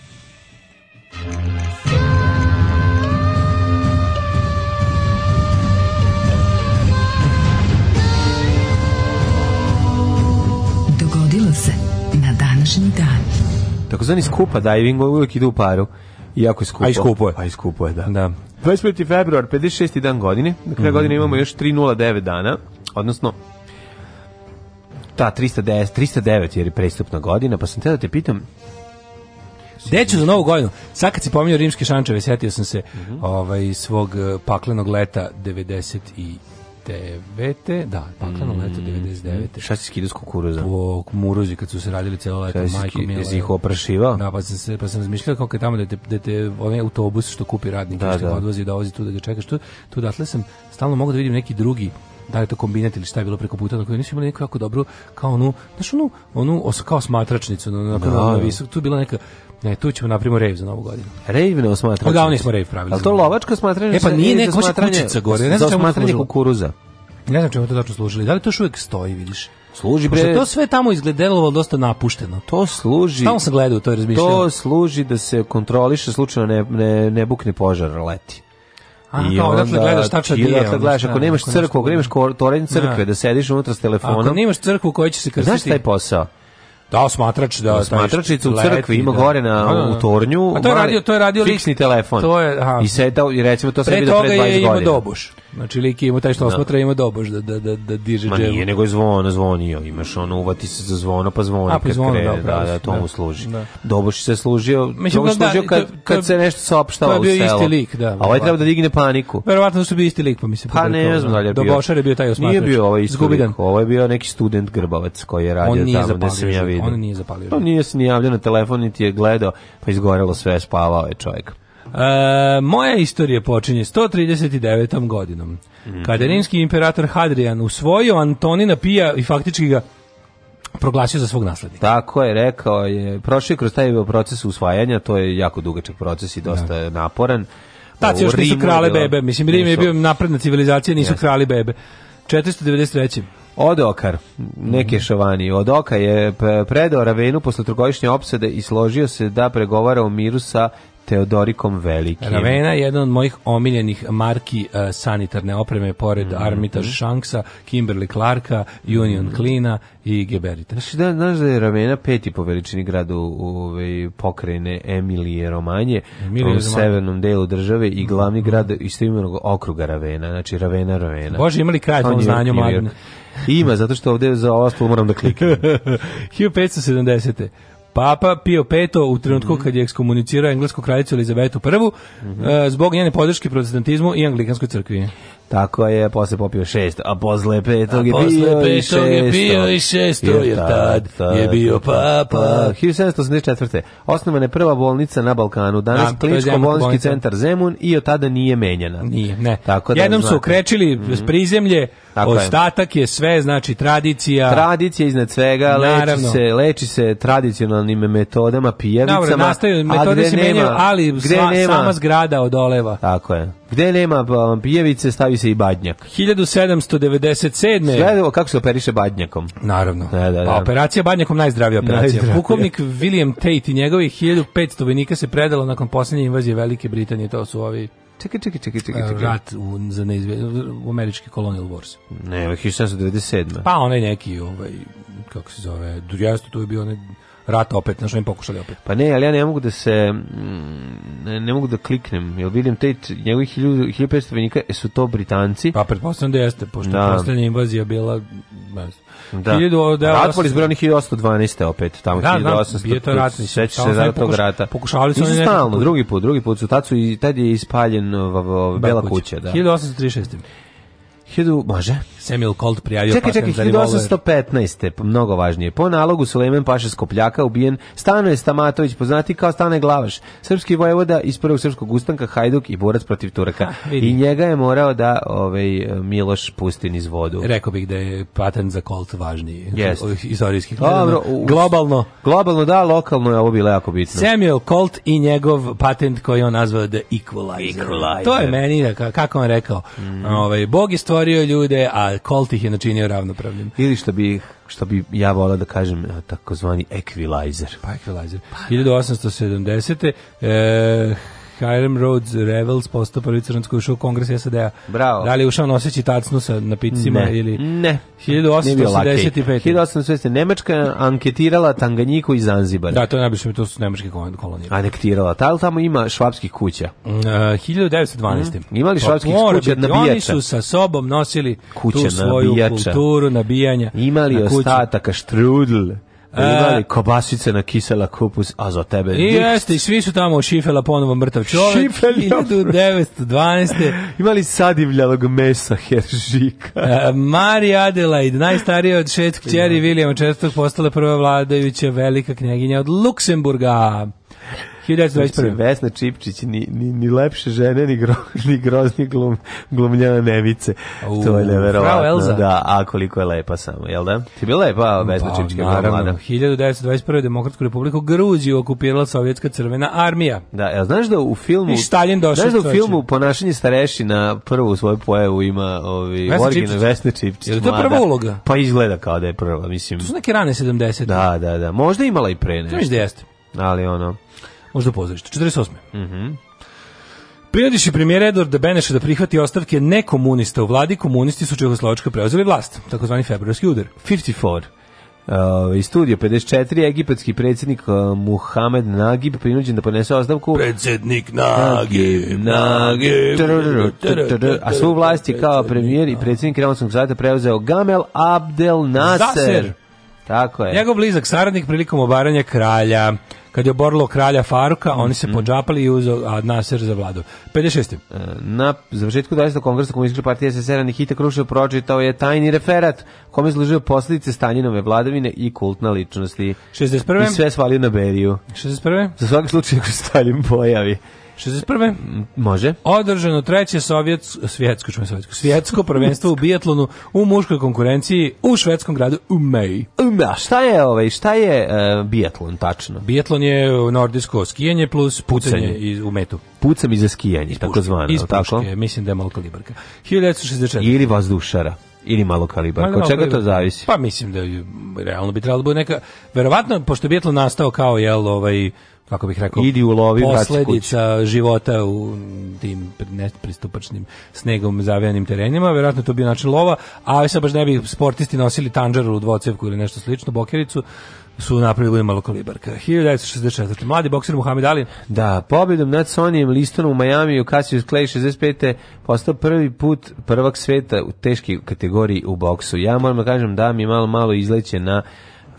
Dogodilo se na današnji dan. Takozvani skupa diving uvijek ide u paru. Iako je skupo. A i skupo je. A i skupo je, da. da. 25. februar, 56. dan godine. Do kraja mm -hmm. godine imamo još 309 dana, odnosno ta 310, 309 jer je prestupna godina, pa sam te da te pitam Deću za novu godinu. Sad kad si pominjao rimske šančeve, setio sam se mm -hmm. ovaj, svog eh, paklenog leta 90 i 99. Da, paklenog mm. leto 99. Šta si skidao s kukuruza? Po muruzi kad su se radili celo leto, majko mila. Jesi ih oprašivao? Da, pa sam, se, pa sam razmišljao kako je tamo da te, da te onaj autobus što kupi radnik, da, što da. odvozi, dovozi da tu da ga čekaš. Tu, tu datle sam stalno mogu da vidim neki drugi da li to kombinat ili šta je bilo preko puta, na da kojoj nisu imali neku jako dobru, kao onu, znaš onu, onu os, kao smatračnicu, na, da, na, na, na, tu je bila neka Ne, tu ćemo napravimo rave za novu godinu. Rave ne osmatranje. Odavno smo rave pravili. Ali to lovačko smatranje? E pa nije neka baš kućica gore. Ne znam čemu kukuruza. Ne znam čemu to tačno služili. Da li to još uvek stoji, vidiš? Služi bre. To sve tamo izgledalo dosta napušteno. To služi. Tamo sam gledao, to je razmišljao. To služi da se kontroliše slučajno ne, ne, ne bukne požar leti. A, I kao, onda, dakle, gledaš tačno gdje je. gledaš, ako nemaš crkvu, ako nemaš torenj crkve, da. da sediš unutra s telefonom. Ako nemaš crkvu, koja će se krstiti. Znaš taj posao? Da, smatrač da, smatračica u crkvi ima da. gore na da, da, da. u tornju. A to je radio, to je radio fiksni telefon. To je, aha. I sedao i recimo to se vidi pre 20 godina. Pre toga je imao dobuš. Znači lik ima taj što da. osmatra ima dobož da, da, da, da diže džemu. Ma nije, nego je zvono zvonio. Imaš ono, uvati se za zvona, pa zvoni A, pa kad zvono, da, krene. Da, da, da, to mu da, služi. Da. Dobož se služio, Mislim, dobož da, služio kad, to, kad se nešto saopštava u selu. To je bio isti lik, da. A ovaj treba da digne paniku. Verovatno da su bio isti lik, pa mislim. Pa ne, ne znam da li je bio. Dobošar je bio taj osmatrač. Nije bio ovaj isti lik. Ovo je bio neki student grbavac koji je radio tamo, da sam ja vidio. On nije zapalio. On nije se ni javljao na telefon, niti je gledao, pa izgorelo sve, spavao je čovjek. E, moja istorija počinje 139. godinom, mm -hmm. kada je rimski imperator Hadrian usvojio Antonina Pija i faktički ga proglasio za svog naslednika. Tako je, rekao je, prošli kroz taj proces usvajanja, to je jako dugačak proces i da. dosta da. naporan. Tad još nisu krale bilo, bebe, mislim, Rim je bio napredna civilizacija, nisu yes. krali bebe. 493. Od okar, neke mhm. šovani. Od je predao Ravenu posle trogodišnje opsade i složio se da pregovara o miru sa Teodorikom Velikim. Ravena je jedna od mojih omiljenih marki uh, sanitarne opreme, pored mm -hmm. Armita mhm. Shanksa, Kimberly Clarka, Union mm -hmm. i Geberita. Znaš da, znaš da je Ravena peti po veličini gradu u, ovaj, pokrajine Emilije Romanje, Emilije u severnom delu države i glavni mm -hmm. grad istoimenog okruga Ravena, znači Ravena, Ravena. Bože, imali kraj tom znanju, mladine. Ima, zato što ovde za ovo moram da kliknem. 1570. Papa Pio V u trenutku mm -hmm. kad je ekskomunicirao englesku kraljicu Elizabetu I mm -hmm. zbog njene podrške protestantizmu i anglikanskoj crkvi. Tako je, posle popio šest, a posle petog je, bio, i šesto. je bio i šesto, jer tad, tad je bio papa. 1784. Pa, Osnovana je prva bolnica na Balkanu, danas da, kliničko-bolnički centar Zemun i od tada nije menjana. Nije, ne. Tako da, Jednom znate. su krećili mm -hmm. prizemlje, Tako ostatak je. sve, znači tradicija. Tradicija iznad svega, leči se, leči se tradicionalnim metodama, pijavicama. Dobro, nastaju, metode se menjaju, ali sva, sama zgrada odoleva. Tako je. Gde nema pa, pijevice, stavi se i badnjak. 1797. Gledamo kako se operiše badnjakom. Naravno. Da, da, pa da. Pa operacija badnjakom najzdravija operacija. Najzdravija. Pukovnik William Tate i njegovi 1500 vojnika se predalo nakon poslednje invazije Velike Britanije, to su ovi Čekaj, čekaj, čekaj, čekaj, čekaj. Eh, rat u, za neizvje, u američki Colonial Wars. Ne, 1797. Pa onaj neki, ovaj, kako se zove, Durjastu, to je bio onaj rat opet, znaš, im pokušali opet. Pa ne, ali ja ne mogu da se, mm, ne, ne mogu da kliknem, Jel vidim te njegovih 1500 vojnika, e, su to Britanci? Pa pretpostavljam da jeste, pošto da. poslednja da invazija bila, ne znam. Da. 1800... Ratvor izbrao 1812. opet, tamo da, 1800. Sećaš se da tog rata. Pokušavali su oni stalno, drugi put, drugi put su, tad i tad je ispaljen ova, ova, bela kuća, da. 1836. Hidu, može. Samuel Colt prijavio čekaj, patent čekaj, 1815. Pa mnogo važnije. Po nalogu Sulejman Paša Skopljak'a ubijen Stanoje Stamatović, poznati kao Stane Glavaš, srpski vojvoda iz prvog srpskog ustanka, Hajduk i borac protiv Turaka. Ha, I njega je morao da ovaj, Miloš pusti niz vodu. Rekao bih da je patent za Colt važniji. Yes. Ovih istorijskih Dobro, globalno. Globalno da, lokalno je ovo bilo jako bitno. Samuel Colt i njegov patent koji je on nazvao The Equalizer. Equalizer. To je meni, kako on rekao, mm. ovaj, Bog je stvorio prevario ljude, a Colt ih je načinio ravnopravnim. Ili što bi što bi ja volao da kažem e, takozvani equalizer. Pa equalizer. Pa, 1870. Da. Eh, Hiram Rhodes Revels postao prvi crnac ušao u kongres SAD-a. Bravo. Da li je ušao noseći tacnu sa napicima ne. ili... Ne. 1885. 1885. Nemačka anketirala Tanganjiku i Zanzibar. Da, to je najbliže, to su nemačke kolonije. Anektirala. Ta li tamo ima švapskih kuća? Uh, 1912. Mm. E, mm. Imali švapskih pa, kuća nabijača? Oni su sa sobom nosili kuća tu svoju nabijača. kulturu nabijanja. Imali na ostataka štrudl Da e, imali kobasice na kisela kupus, a za tebe... I jeste, i svi su tamo u Šifela ponovo mrtav čovjek. Šifeljom. 1912. Imali sadivljalog mesa Heržika. Uh, Mari Adelaide, najstarija od šest kćeri Williama Čestog, postala prva vladajuća velika knjeginja od Luksemburga. 1921. Znači, Vesna Čipčić, ni, ni, ni lepše žene, ni, gro, ni grozni glum, glumljana nevice. U, to je neverovatno. Da, a koliko je lepa samo, jel da? Ti bila lepa pa, Vesna pa, Čipčić, naravno, 1921. Demokratsku republiku Gruziju okupirala Sovjetska crvena armija. Da, jel znaš da u filmu... I Stalin došao. Znaš da u filmu Ponašanje starešina prvu svoju pojavu ima ovi, Vesna Čipčić. Vesna Čipčić. Je li to prva uloga? Pa izgleda kao da je prva, mislim. To su neke rane 70. Da, da, da. Možda imala i pre nešto. To da jeste. Ali ono možda u pozorištu. 48. Mm -hmm. Prirodiši premijer Edward Beneša da prihvati ostavke nekomunista u vladi, komunisti su Čehoslovačkoj preuzeli vlast, takozvani februarski udar. 54. Uh, iz studija 54 egipatski predsjednik uh, Muhammed Nagib prinuđen da ponese ostavku predsjednik Nagib, Nagib trrr, trrr, trrr, a svu vlast je kao premijer i predsjednik Remonskog zata preuzeo Gamel Abdel Nasser Zaser. tako je njegov blizak saradnik prilikom obaranja kralja kad je oborilo kralja Faruka, oni se mm. podžapali i uzeo Ad Nasser za vladu. 56. E, na završetku 20. kongresa komunističke partije SSR-a Nikita Krušev pročitao je tajni referat kome izložio posljedice Stanjinove vladavine i kultna ličnosti. 61. I sve svalio na Beriju. 61. Za svaki slučaj ako Stalin pojavi. 61. Može. Održano treće sovjetsko, svjetsko, čujem sovjetsko, svjetsko prvenstvo u bijatlonu u muškoj konkurenciji u švedskom gradu Umej. Umej, šta je, ovaj, šta je uh, bijatlon tačno? Bijatlon je nordijsko skijanje plus pucanje, Iz, u metu. Pucam iz skijanja, tako zvano. Iz puške, tako? mislim da je malo kalibarka. 1964. Ili vazdušara ili malo kalibar. Od čega kalibar. to zavisi? Pa mislim da realno bi trebalo da bude neka verovatno pošto je Beatle nastao kao jel ovaj kako bih rekao, idi u lovi, posledica života u tim nepristupačnim snegom zavejanim terenima, verovatno to bi način lova, a sve baš ne bi sportisti nosili tanđaru u dvocevku ili nešto slično, bokericu, su napravili da malo kalibarka. 1964. Mladi bokser Muhammed Ali. Da, pobjedom nad Sonijem Listonom u Majamiju, Cassius Clay 65. postao prvi put prvak sveta u teškoj kategoriji u boksu. Ja moram da kažem da mi malo malo izleće na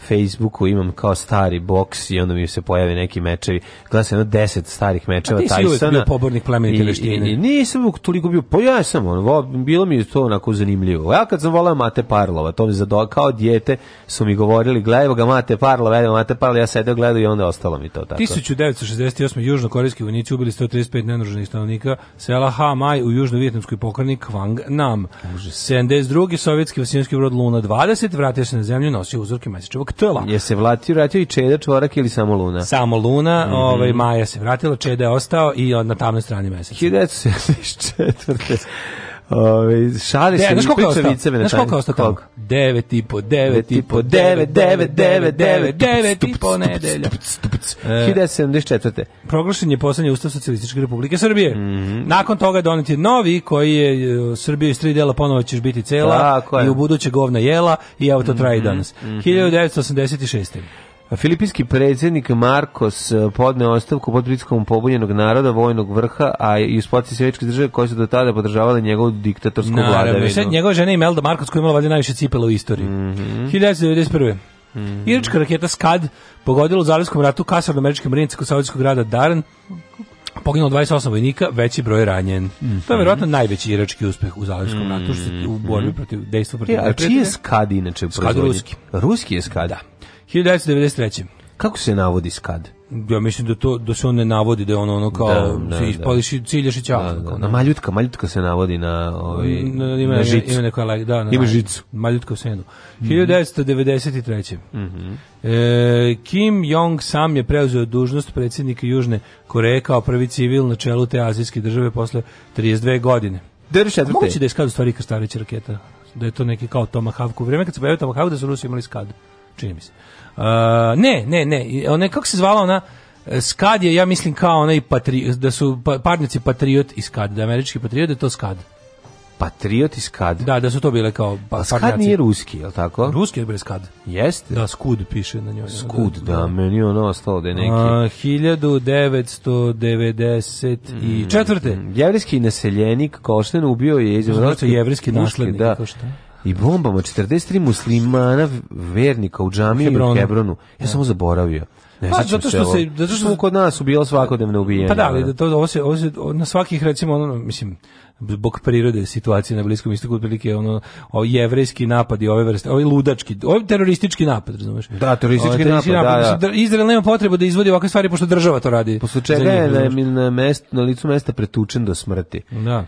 Facebooku imam kao stari boks i onda mi se pojavi neki mečevi. Gleda se jedno deset starih mečeva Tysona. A ti si bio pobornik plemenite veštine. I, i, nisam toliko bio, pa ja sam, on, bilo mi je to onako zanimljivo. Ja kad sam volao Mate Parlova, to mi zadao, kao dijete su mi govorili, gledaj ga Mate Parlova, evo Mate Parlova, ja sedeo gledao i onda ostalo mi to tako. 1968. južnokorejski vojnici ubili 135 nenoruženih stanovnika sela Ha Mai u južno-vjetnamskoj pokrajini Kvang Nam. 72. sovjetski vasinski brod Luna 20 vratio se na zemlju, nosio uzorke mesečevog to je lako. Je se vratio, vratio i Čeda čvorak ili samo Luna? Samo Luna, mm -hmm. ovaj, Maja se vratila, Čeda je ostao i na tamnoj strani meseca. 1974. Ove, šali se De, i priča viceve na taj. Znaš koliko ostao tamo? 9 i po, 9 i po, 9, 9, 9, 9, 9 i po nedelja. E. 1974. Proglašen je poslednji ustav Socialističke republike Srbije. Mhm. Nakon toga je donet je novi koji je e, Srbiju iz tri dela ponovo ćeš biti cela i u buduće govna jela i evo to traje mhm, danas. 1986. Mhm. Pa filipinski predsjednik Marcos eh, podneo ostavku pod pritiskom pobunjenog naroda vojnog vrha, a i uz potici svečke države koje su do tada podržavale njegovu diktatorsku Naravno, vladavinu. Sad njegova žena Imelda Marcos koja je imala valjda najviše cipela u istoriji. Mm -hmm. 1991. Mm -hmm. Iračka raketa Skad pogodila u Zalijskom ratu kasarno američke marinice kod saudijskog grada Daran. Poginulo 28 vojnika, veći broj ranjen. Mm -hmm. To je mhm. verovatno najveći irački uspeh u Zalijskom mm -hmm. ratu što se u mhm. borbi protiv dejstva protiv. Ja, a čiji je Skad inače u Ruski. Ruski je Skad? Da. 1993. Kako se navodi skad? Ja mislim da to da se on ne navodi da je ono ono kao da, da se ispališ da. ciljaš i Da, da, na da. maljutka, maljutka se navodi na ovaj na, na, ima, na žicu. Da, ima neka like, da, na, ima žicu. Maljutka u senu. Mm -hmm. 1993. Mm -hmm. e, Kim Jong Sam je preuzeo dužnost predsjednika Južne Koreje kao prvi civil na čelu te azijske države posle 32 godine. Drže, moguće da je skad u stvari krstareća raketa da je to neki kao Tomahawk vreme kad se pojavio Tomahawk da su Rusi imali skad čini mi se. Uh, ne, ne, ne, ona kako se zvala ona Skad je, ja mislim, kao onaj patri, da su pa, parnici Patriot i Skad, da američki Patriot da je to Skad. Patriot i Skad? Da, da su to bile kao pa, pa Skad parnjaci. nije ruski, je li tako? Ruski je bre Skad. Jeste? Da, Skud piše na njoj. Skud, da, da, da. meni je ono ostalo da je neki. A, 1994. Mm, Jevrijski naseljenik Košten ubio je izvršno... Jevrijski naslednik, da. Kao šta? i bombama 43 muslimana vernika u džamiji u Hebronu. Ja da. sam ovo zaboravio. Ne pa, zato što se zato što kod nas su bilo svakodnevno ubijanje. Pa da, ali da. Da to ovo se, ovo se na svakih recimo ono mislim zbog prirode situacije na Bliskom istoku otprilike ono o jevrejski napad i ove vrste, ovaj ludački, ovaj teroristički napad, razumeš? Da, teroristički, ovaj, napad, napad, da, da. Izrael nema potrebu da izvodi ovakve stvari pošto država to radi. Posle čega je na, na, mest, na licu mesta pretučen do smrti. Da.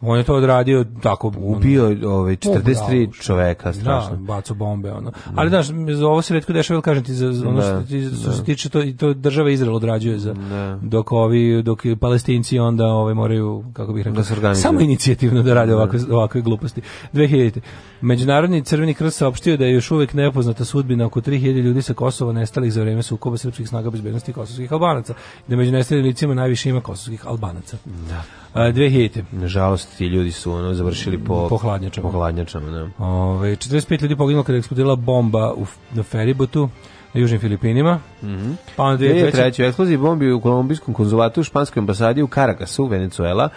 On je to odradio tako ubio ove ovaj, 43 čoveka da, strašno. Da, bacio bombe ono. Da. Ali znaš, ovo se retko dešava, kažem ti za ono što, da, što se tiče to i to država Izrael odrađuje za ne. dok ovi dok Palestinci onda ove ovaj, moraju kako bih rekao da samo inicijativno da rade ovakve ovakve gluposti. 2000 Međunarodni crveni krst saopštio da je još uvek nepoznata sudbina oko 3000 ljudi sa Kosova nestalih za vreme sukoba srpskih snaga bezbednosti kosovskih Albanaca. Da među nestalim licima najviše ima kosovskih Albanaca. Da. 2000. Nažalost, ti ljudi su ono, završili po, po hladnjačama. Po hladnjačama da. Ove, 45 ljudi poginulo kada je eksplodirala bomba u, na Feribotu na južnim Filipinima. Mm -hmm. Pa onda 2003. u eksploziji bombi u kolumbijskom konzulatu u španskoj ambasadi u Karakasu, Venecuela.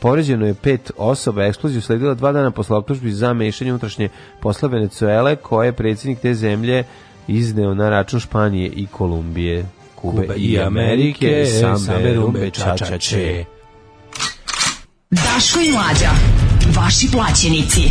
Povređeno je pet osoba. Eksplozija usledila dva dana posle optužbi za mešanje unutrašnje posla Venecuele, koje je predsjednik te zemlje izneo na račun Španije i Kolumbije. Kube, Kube i Amerike, Amerike Samberumbe Čačače. Daško i Mlađa, vaši plaćenici.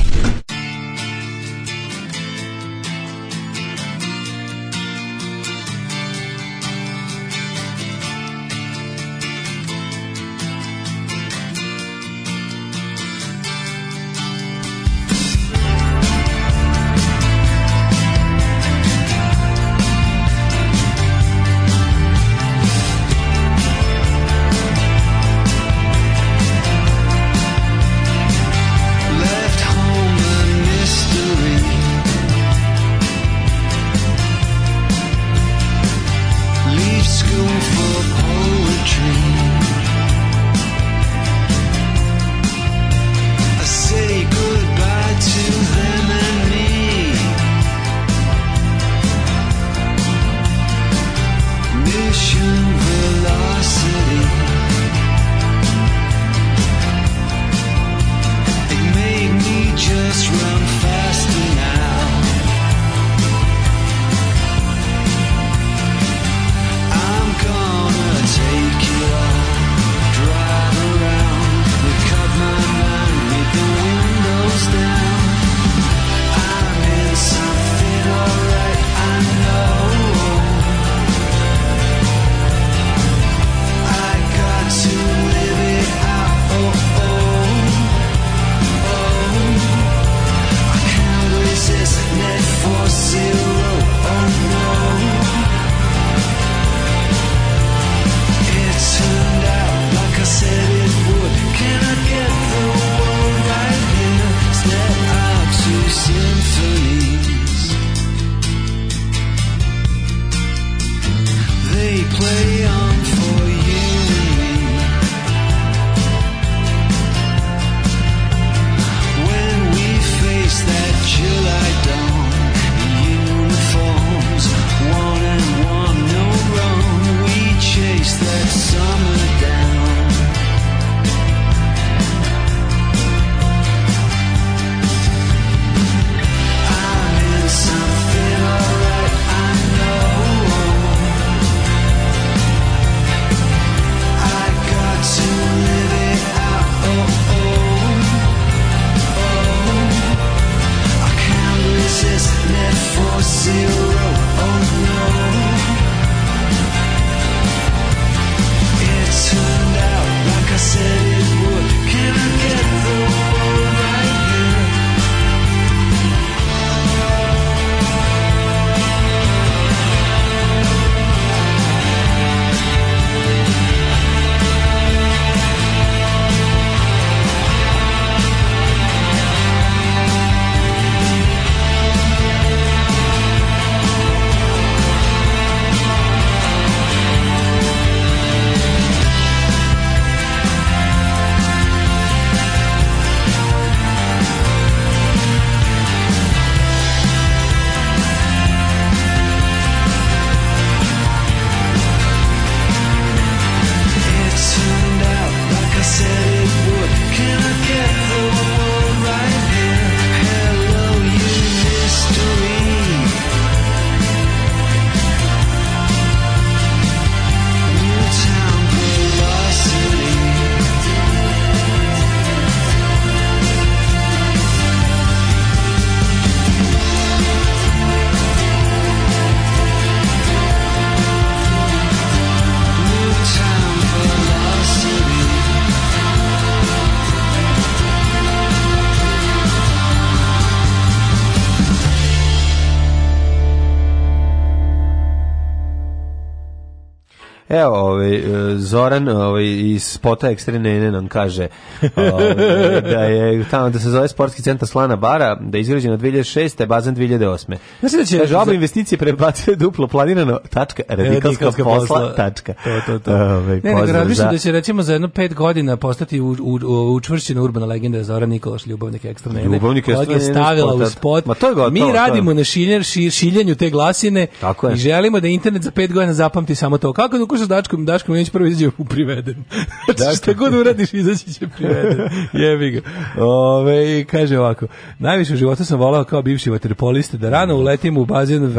Zoran ovaj, iz spota ne nam kaže ovaj, da je tamo da se zove sportski centar Slana Bara, da je izgrađeno 2006. bazen 2008. Znači da će kaže, oba investicije prebacuje duplo planirano tačka radikalska, radikalska posla, posla, tačka. To, to, to. Ovaj, ne, ne, ne da će recimo za jedno pet godina postati u, u, u, učvršćena urbana legenda Zora Nikolaš, ljubavnik Ekstrene. Ljubavnik Ekstrene. je stavila u spot. Ma to je gotovo, Mi radimo na šiljer, šir, šiljenju te glasine i želimo da internet za pet godina zapamti samo to. Kako da ukušaš Dačkom, Dačkom neće prvo izađe u privedu priveden. Dakle. Šta god uradiš, izaći će priveden. Jebi ga. Ove, kaže ovako, najviše u životu sam volao kao bivši vaterpolista da rano uletim u bazen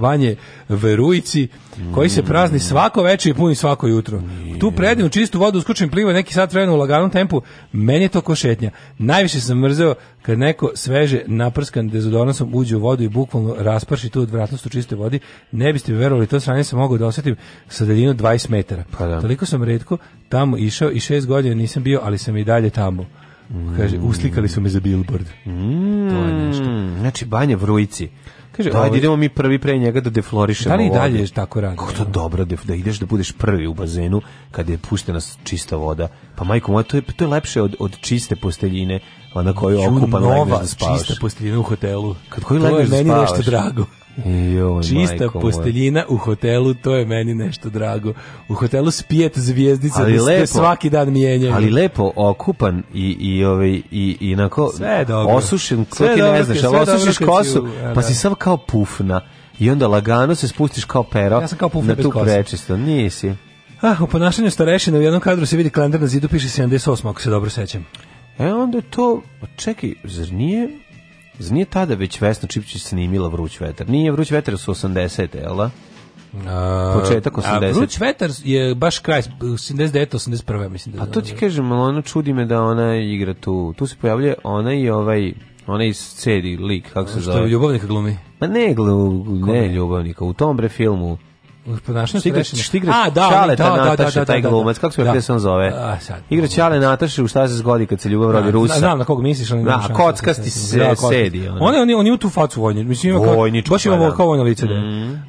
vanje Verujici, koji se prazni svako veče i puni svako jutro. Tu predivnu čistu vodu uskočim pliva neki sat vremena u laganom tempu. Meni je to košetnja. Najviše sam mrzeo Kad neko sveže naprskan dezodoransom uđe u vodu i bukvalno rasprši tu odvratnost u čistoj vodi, ne biste mi verovali, to sranje sam mogao da osetim sa daljinom 20 metara. Pa da. Toliko sam redko tamo išao i šest godina nisam bio, ali sam i dalje tamo. Kaže, mm. uslikali su me za billboard. Mm. To je nešto. Mm. Znači, banje Vrujci. Kaže, da, ovaj, idemo mi prvi pre njega da deflorišemo. Da li i dalje vodu. tako radi? Kako to dobro da, da ideš da budeš prvi u bazenu kad je puštena čista voda. Pa majko moja, to je, to je lepše od, od čiste posteljine na kojoj okupa legneš da spavaš. čista posteljina u hotelu. Kad koju legneš da spavaš? To je da meni nešto drago. Joj, Čista posteljina u hotelu, to je meni nešto drago. U hotelu spijet zvijezdica ali da lepo, svaki dan mijenjaju. Ali lepo okupan i i ovaj i i nako sve dobro. osušen, sve ti ne znaš, ali osušiš kosu, u, pa da, si da. sav kao pufna. I onda lagano se spustiš kao pero ja sam kao pufna na tu prečisto. Nisi. Ah, u ponašanju starešina u jednom kadru se vidi kalendar na zidu piše 78, ako se dobro sećam. E onda to, čekaj, zar nije Nije tada već Vesna Čipčić snimila Vruć vetar. Nije Vruć vetar su 80. jel da? A, Početak 80. A Vruć vetar je baš kraj 79. 81. mislim. Da A to da, ti da. kažem, malo ono čudi me da ona igra tu. Tu se pojavljuje ona i ovaj ona iz cedi lik, kako se zove. Što je ljubavnika glumi? Pa ne, glu, ne ljubavnika, u tom bre filmu ponašanje Stigrač, Stigrač, A, da, Čale, da, da, Nataša, da, da, taj da, da. glumac, kako se da. on zove? A, sad, Igra Čale Nataše, u šta se zgodi kad se ljubav da, rodi Rusa? Znam na kog misliš, ali Da, kockasti se sedi. On je on je u tu facu vojni, mislim ima kao baš ima pa kao vojno lice da. Ehm,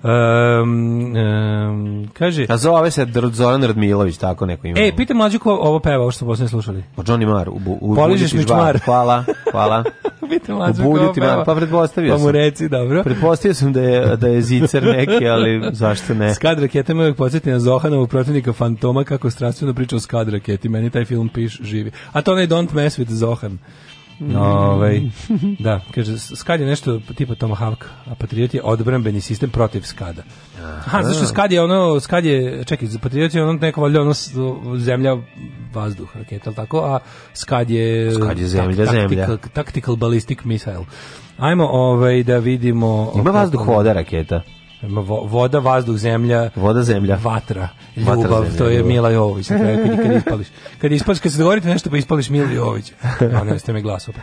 kaže A zove se Zoran Radmilović, tako neko ima. Ej, pitaj mlađu ko ovo peva, ovo što smo posle slušali. Pa Johnny Mar u u Poližeš mi čmar. Hvala, hvala. Pita mlađu Obuditi kao Pa pretpostavio sam. Pa mu reci, dobro. Pretpostavio sam da je, da je zicer neki, ali zašto ne? Skad rakete me uvijek podsjeti na Zohanovu protivnika Fantoma kako strastveno priča o Skad raketi. Meni taj film piš živi. A to ne Don't Mess with Zohan. Mm. Ove, ovaj, da, kaže, skad je nešto tipa Tomahawk, a Patriot je odbrambeni sistem protiv skada. Aha, zašto skad je ono, skad je, čekaj, Patriot je ono neko valjda ono zemlja, vazduh, raketa, okay, tako, a skad je... Skad je zemlja, tak, zemlja. Tactical, tactical ballistic missile. Ajmo ovaj, da vidimo... Ima vazduh, voda, raketa voda, vazduh, zemlja, voda, zemlja, vatra, ljubav, vatra, zemlja, to je Mila Jovović, na kraju kad, kad ispališ. Kad ispališ, kad se dogovorite nešto pa ispališ Mila Jovović. A ne, ste me glas opet.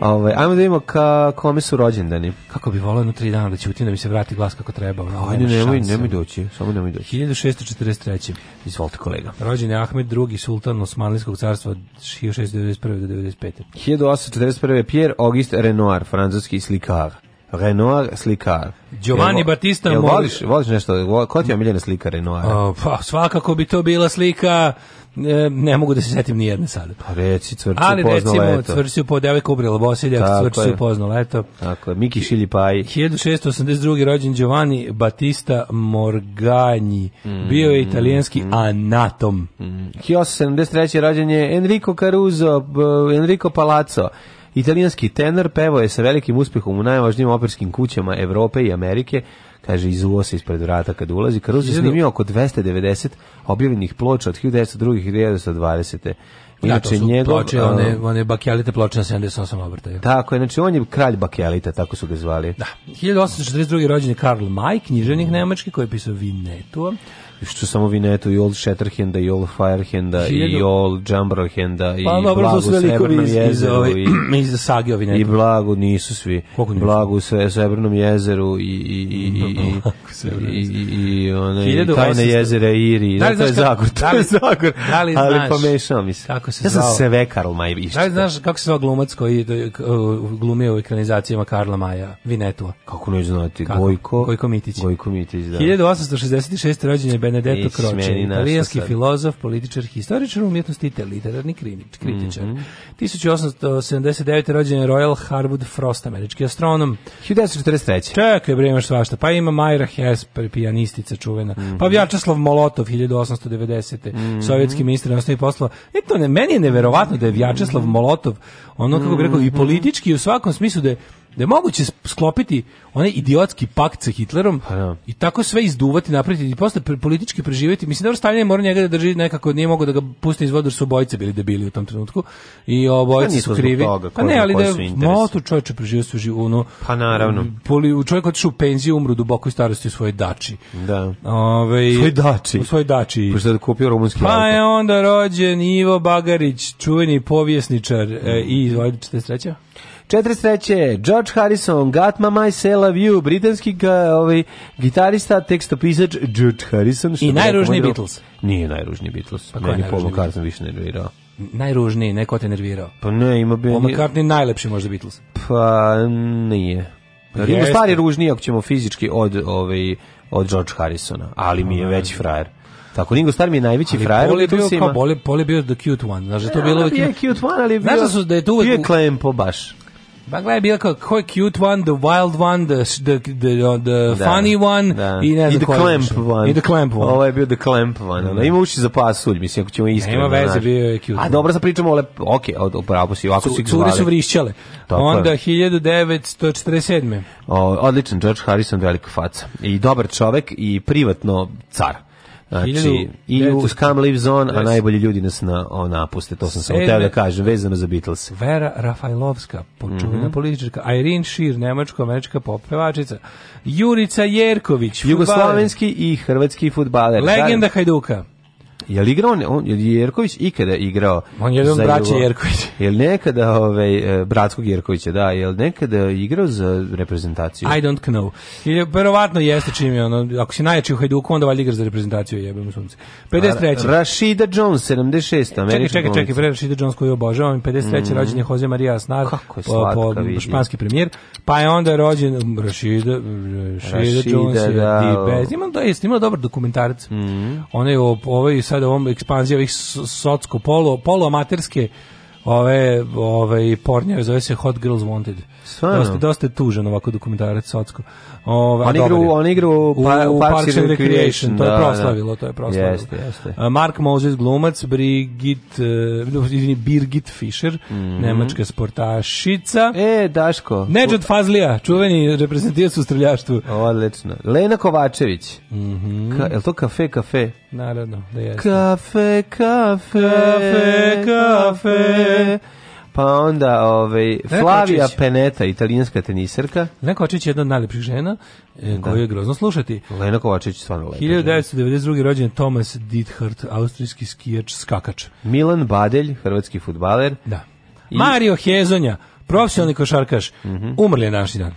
Ove, ajmo da vidimo ka, kome su rođendani. Kako bi volao jedno tri dana da ćutim da mi se vrati glas kako treba. Ono, Ajde, nemoj, nemoj doći, samo nemoj doći. 1643. Izvolite kolega. Rođen je Ahmed II, sultan Osmanlijskog carstva 1691. do 95. 1841. Pierre Auguste Renoir, francuski slikar. Renoir slikar. Giovanni Battista jel, voliš, voliš nešto? Ko ti je omiljena slika Renoir? pa, svakako bi to bila slika ne, ne mogu da se setim ni jedne sada. Pa reci cvrči Ali recimo leto. cvrči upoznao devojka ubrila Bosiljak, cvrči upoznao leto. Tako je, Miki Šiljipaj. 1682. rođen Giovanni Battista Morgani. Mm. Bio je italijanski mm. anatom. Mm. 1873. rođen je Enrico Caruso, Enrico Palazzo. Italijanski tenor pevao je sa velikim uspehom u najvažnijim operskim kućama Evrope i Amerike, kaže izuo se ispred vrata kad ulazi. Caruso je snimio oko 290 objavljenih ploča od 1902. i 1920. Da, Inače, da, njegov, ploče, one, one bakelite ploče na 78 obrtaja. Tako je, znači on je kralj bakelita, tako su ga zvali. Da. 1842. rođen je Karl May, književnik mm. nemački koji je pisao Vinetua što samo Vinetu i Old Shatterhanda i Old Firehanda i Old Jumbrahanda i pa, Blago Srebrnom jezeru iz, i, iz sage I Blago nisu svi. Blago u Srebrnom jezeru i i i i i i one tajne jezera Iri. Da, to je Zagor. Da, da li Zagor? Da li znaš? Ali pomešao mi se. Kako se zvao? Ja sam Seve Karl Maj. Da li znaš kako se zvao glumac koji glumio u ekranizacijama Karla Maja Vinetua? Kako ne znati? Gojko. Gojko Mitić. Gojko Mitić, da. 1866. rođen je Benedetto Croce, italijanski filozof, političar, historičar umjetnosti te literarni kritič, kritičar. Mm -hmm. 1879. rođen je Royal Harwood Frost, američki astronom. 1943. Čekaj, bre, imaš svašta. Pa ima Majra Hesper, pijanistica čuvena. Mm -hmm. Pa Vjačeslav Molotov, 1890. Mm -hmm. Sovjetski ministar nastavnih poslova. E to ne, meni je neverovatno da je Vjačeslav Molotov, ono kako bi rekao, i politički i u svakom smislu da je da je moguće sklopiti onaj idiotski pakt sa Hitlerom ha, pa da. i tako sve izduvati, napraviti i posle politički preživjeti. Mislim, dobro, Stalin je morao njega da drži nekako, nije mogao da ga pusti iz vodu, su obojice bili debili u tom trenutku i obojice pa su krivi. pa ne, ali da je moto čovječe preživio su živunu. Pa naravno. Poli, čovjek otišu u penziju, umru duboko i starosti u svojoj dači. Da. Ove, svoj dači. U svojoj dači. Pošto pa da je kupio rumunski pa auto. Pa je onda rođen Ivo Bagarić, čuveni povjesničar mm. e, i 43. Četiri sreće, George Harrison, Got My My I Love You, britanski uh, ovaj, gitarista, tekstopisač George Harrison. I najružniji Beatles. Nije najružniji Beatles. Pa Meni Paul McCartney više nervirao. Najružniji, neko te nervirao. Pa ne, ima bi... Paul McCartney najlepši možda Beatles. Pa nije. Jer pa ima stvari ružnije ako ćemo fizički od, ovaj, od George Harrisona, ali mi je veći da. frajer. Tako, Ringo Starr mi je najveći ali frajer. Ali Paul je bio the cute one. Znaš, to bilo... Bio je cute one, ali je bio... Znaš da su da je to uvek... Bio je klempo baš. Bagla pa je bila kao ko je cute one, the wild one, the, the, the, the da, funny one da. i ne znam I the clamp je one. I the clamp one. Ovo je bio the clamp one. Ona da. ima uši za pasulj, mislim ako ćemo iskreno. Ima veze, znaš. bio je cute. A dobro, sad pričamo ole, okej, okay, upravo si, ovako su, Curi su vrišćale. Tako Onda 1947. O, odličan George Harrison, velika faca. I dobar čovek i privatno car. Znači, i u Scam Lives On, a najbolji ljudi nas na, napuste, to sam samo teo da kažem, vezano za Beatles. Vera Rafajlovska, počuvena mm -hmm. političarka, Irene Shear, nemačko-američka pop Jurica Jerković, Jugoslovenski i hrvatski futbaler. Legenda Hajduka. Je li igrao, on, je Jerković ikada igrao? On je jedan braća Jerković. Je li nekada, ovaj, e, bratskog Jerkovića, da, je li nekada igrao za reprezentaciju? I don't know. I, verovatno jeste čim je, ono, ako si najjači u Hajduku, onda valjda igra za reprezentaciju, jebem sunce. 53. Ra Rashida Jones, 76. Čekaj, čekaj, čekaj, pre Rashida Jones koju obožavam, 53. Mm rođen je Jose Maria Aznar, po, po, španski premijer, pa je onda rođen Rashida, Rashida, Rashida Jones, da, da, Imam da, imam dobar dokumentarac. Mm -hmm. Ona je o, ovaj sad ovom ekspanzija ovih socko polo, polo amaterske ove, ove pornjeve, zove se Hot Girls Wanted. Stvarno? Dosta, dosta je tužan ovako dokumentarac Socko. Ova, on, igru, on igru u, pa, u, u Parks, and Recreation, to je da, da. proslavilo, to je proslavilo. Jeste, jeste. E, Mark Moses glumac, Brigit, uh, Birgit Fischer, mm -hmm. nemačka sportašica. E, Daško. Nedžad Fazlija, čuveni reprezentativac u streljaštvu. Odlično. Lena Kovačević. Mm -hmm. Ka, je li to kafe, kafe? Naravno, da jeste. Kafe, kafe, kafe, kafe pa onda ovaj, Flavija Peneta, italijanska teniserka. Lena Kovačić je jedna od najlepših žena, e, da. koju je grozno slušati. Lena Kovačić stvarno lepa. 1992. rođen Thomas Dithart, austrijski skijač, skakač. Milan Badelj, hrvatski futbaler. Da. I... Mario Hezonja, profesionalni košarkaš, mm -hmm. umrli je naši dan.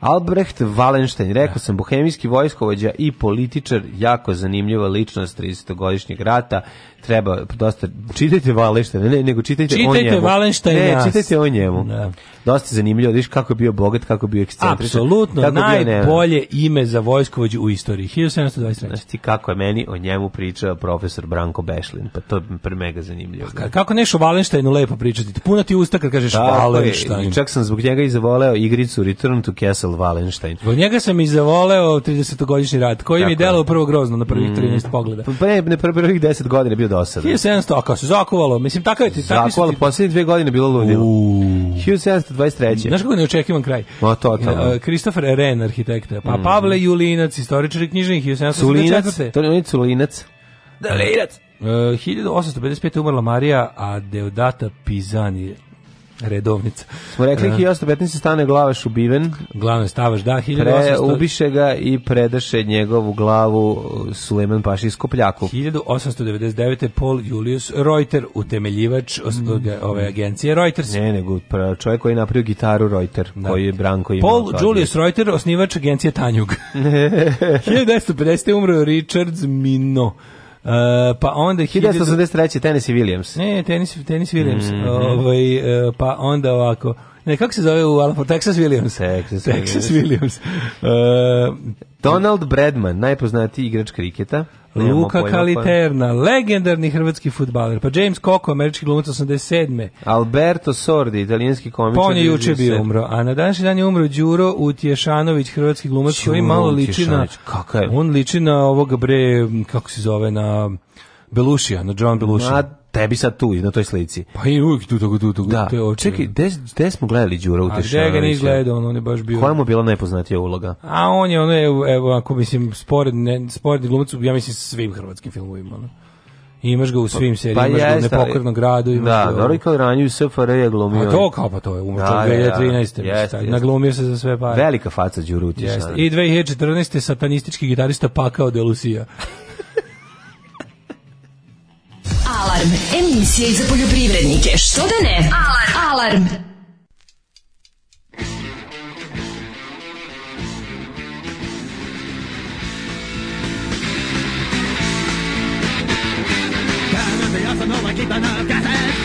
Albrecht Wallenstein, rekao sam, bohemijski vojskovođa i političar, jako zanimljiva ličnost 30-godišnjeg rata, treba dosta čitajte Valenštajna, ne, nego čitajte, čitajte o njemu. Valenštajna. Ne, čitajte o njemu. Da. Dosta zanimljivo, vidiš kako je bio bogat, kako je bio ekscentričan. Apsolutno najbolje ime za vojskovođu u istoriji. 1723. Znaš kako je meni o njemu pričao profesor Branko Bešlin, pa to je pre mega zanimljivo. Pa, kako neš o Valenštajnu lepo pričati? Puna ti usta kad kažeš da, Valenštajn. Čak sam zbog njega i zavoleo igricu Return to Castle Valenštajn. Zbog njega sam i zavoleo 30-godišnji rad, koji mi je delao prvo grozno na prvih 13 mm. pogleda. Pa ne, na prvih 10 godina bio dosada. 1700, a kao se zakovalo, mislim, tako je ti. Zakovalo, poslednje dve godine bilo ludilo. 1723. Znaš kako ne očekivan kraj? Ma, to, to. E, da. e, Christopher Ren, arhitekta, pa mm. Pavle Julinac, istoričar i knjižnik, 1724. Culinac, to da, e, je Culinac. Da, Lirac. 1855. umrla Marija, a Deodata Pizani, redovnica. Smo rekli e. uh, 1115 stane glavaš ubiven. Glavno stavaš, da, 1800... Pre, ubiše ga i predaše njegovu glavu e, Suleman Paši iz Kopljaku. 1899. Paul Julius Reuter, utemeljivač mm. ove agencije Reuters. Ne, nego čovjek koji je napravio gitaru Reuter, da. koji je Branko imao. Paul Julius Reuter, osnivač agencije Tanjug. 1950. umro Richard Mino E, pa onda... 1983. Tennessee Williams. Ne, Tennessee, Tennessee Williams. Mm -hmm. ovaj, e, pa onda ovako... Ne, kako se zove u Alanford? Texas Williams. Texas, Texas Williams. Williams. Uh, Donald Bradman, najpoznatiji igrač kriketa. Luka pa- Kaliterna, legendarni hrvatski futbaler, pa James Coco, američki glumac 87. Alberto Sordi, italijanski komičar. Pa on je juče bio umro, a na današnji dan je umro Đuro Utješanović, hrvatski glumac koji malo liči na... Kakav je? On liči na ovoga bre, kako se zove, na... Belušija, na John Belušija tebi sad tu, na toj slici. Pa i uvijek tu, tako tu, tako da. te oči. Čekaj, gde smo gledali Đura Utešanovića? A gde ga nije gledao, on, on je baš bio... Koja mu bila najpoznatija uloga? A on je, ono je, evo, ako mislim, spored, ne, spored glumacu, ja mislim svim hrvatskim filmovima, ono. Imaš ga u pa svim serijama, pa, imaš ga u nepokornom gradu. Imaš da, dobro i kao ranju SFR je glumio. A to kao pa to je, umro da, 2013. Da, da. jest, Naglumio se za sve pare. Velika faca Đurutić. I 2014. satanistički gitarista Pakao Delusija. Alarm, emisija i za poljoprivrednike, što da ne? Alarm! Alarm! Time of the awesome, all I keep on up,